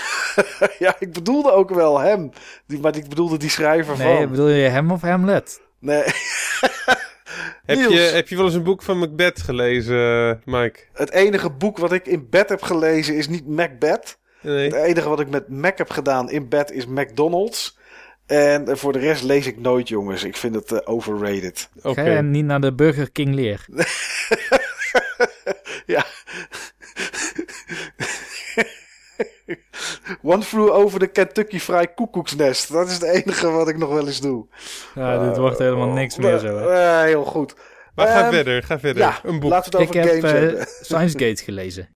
ja, ik bedoelde ook wel hem. Die, maar ik bedoelde die schrijver Nee, van. bedoel je hem of Hamlet? Nee. Heb Niels. je, heb je wel eens een boek van Macbeth gelezen, Mike? Het enige boek wat ik in bed heb gelezen is niet Macbeth. Nee. Het enige wat ik met Mac heb gedaan in bed is McDonald's. En eh, voor de rest lees ik nooit, jongens. Ik vind het eh, overrated. Oké. Ga je niet naar de Burger King leer? Ja. One flew over de Kentucky Fried koekoeksnest. Dat is het enige wat ik nog wel eens doe. Ja, dit wordt helemaal niks meer zo. hè. Eh, heel goed. Maar ga Ehm, verder, ga verder. Ja, een boek. laten we het Ik over heb games eh hebben. Science Gate gelezen.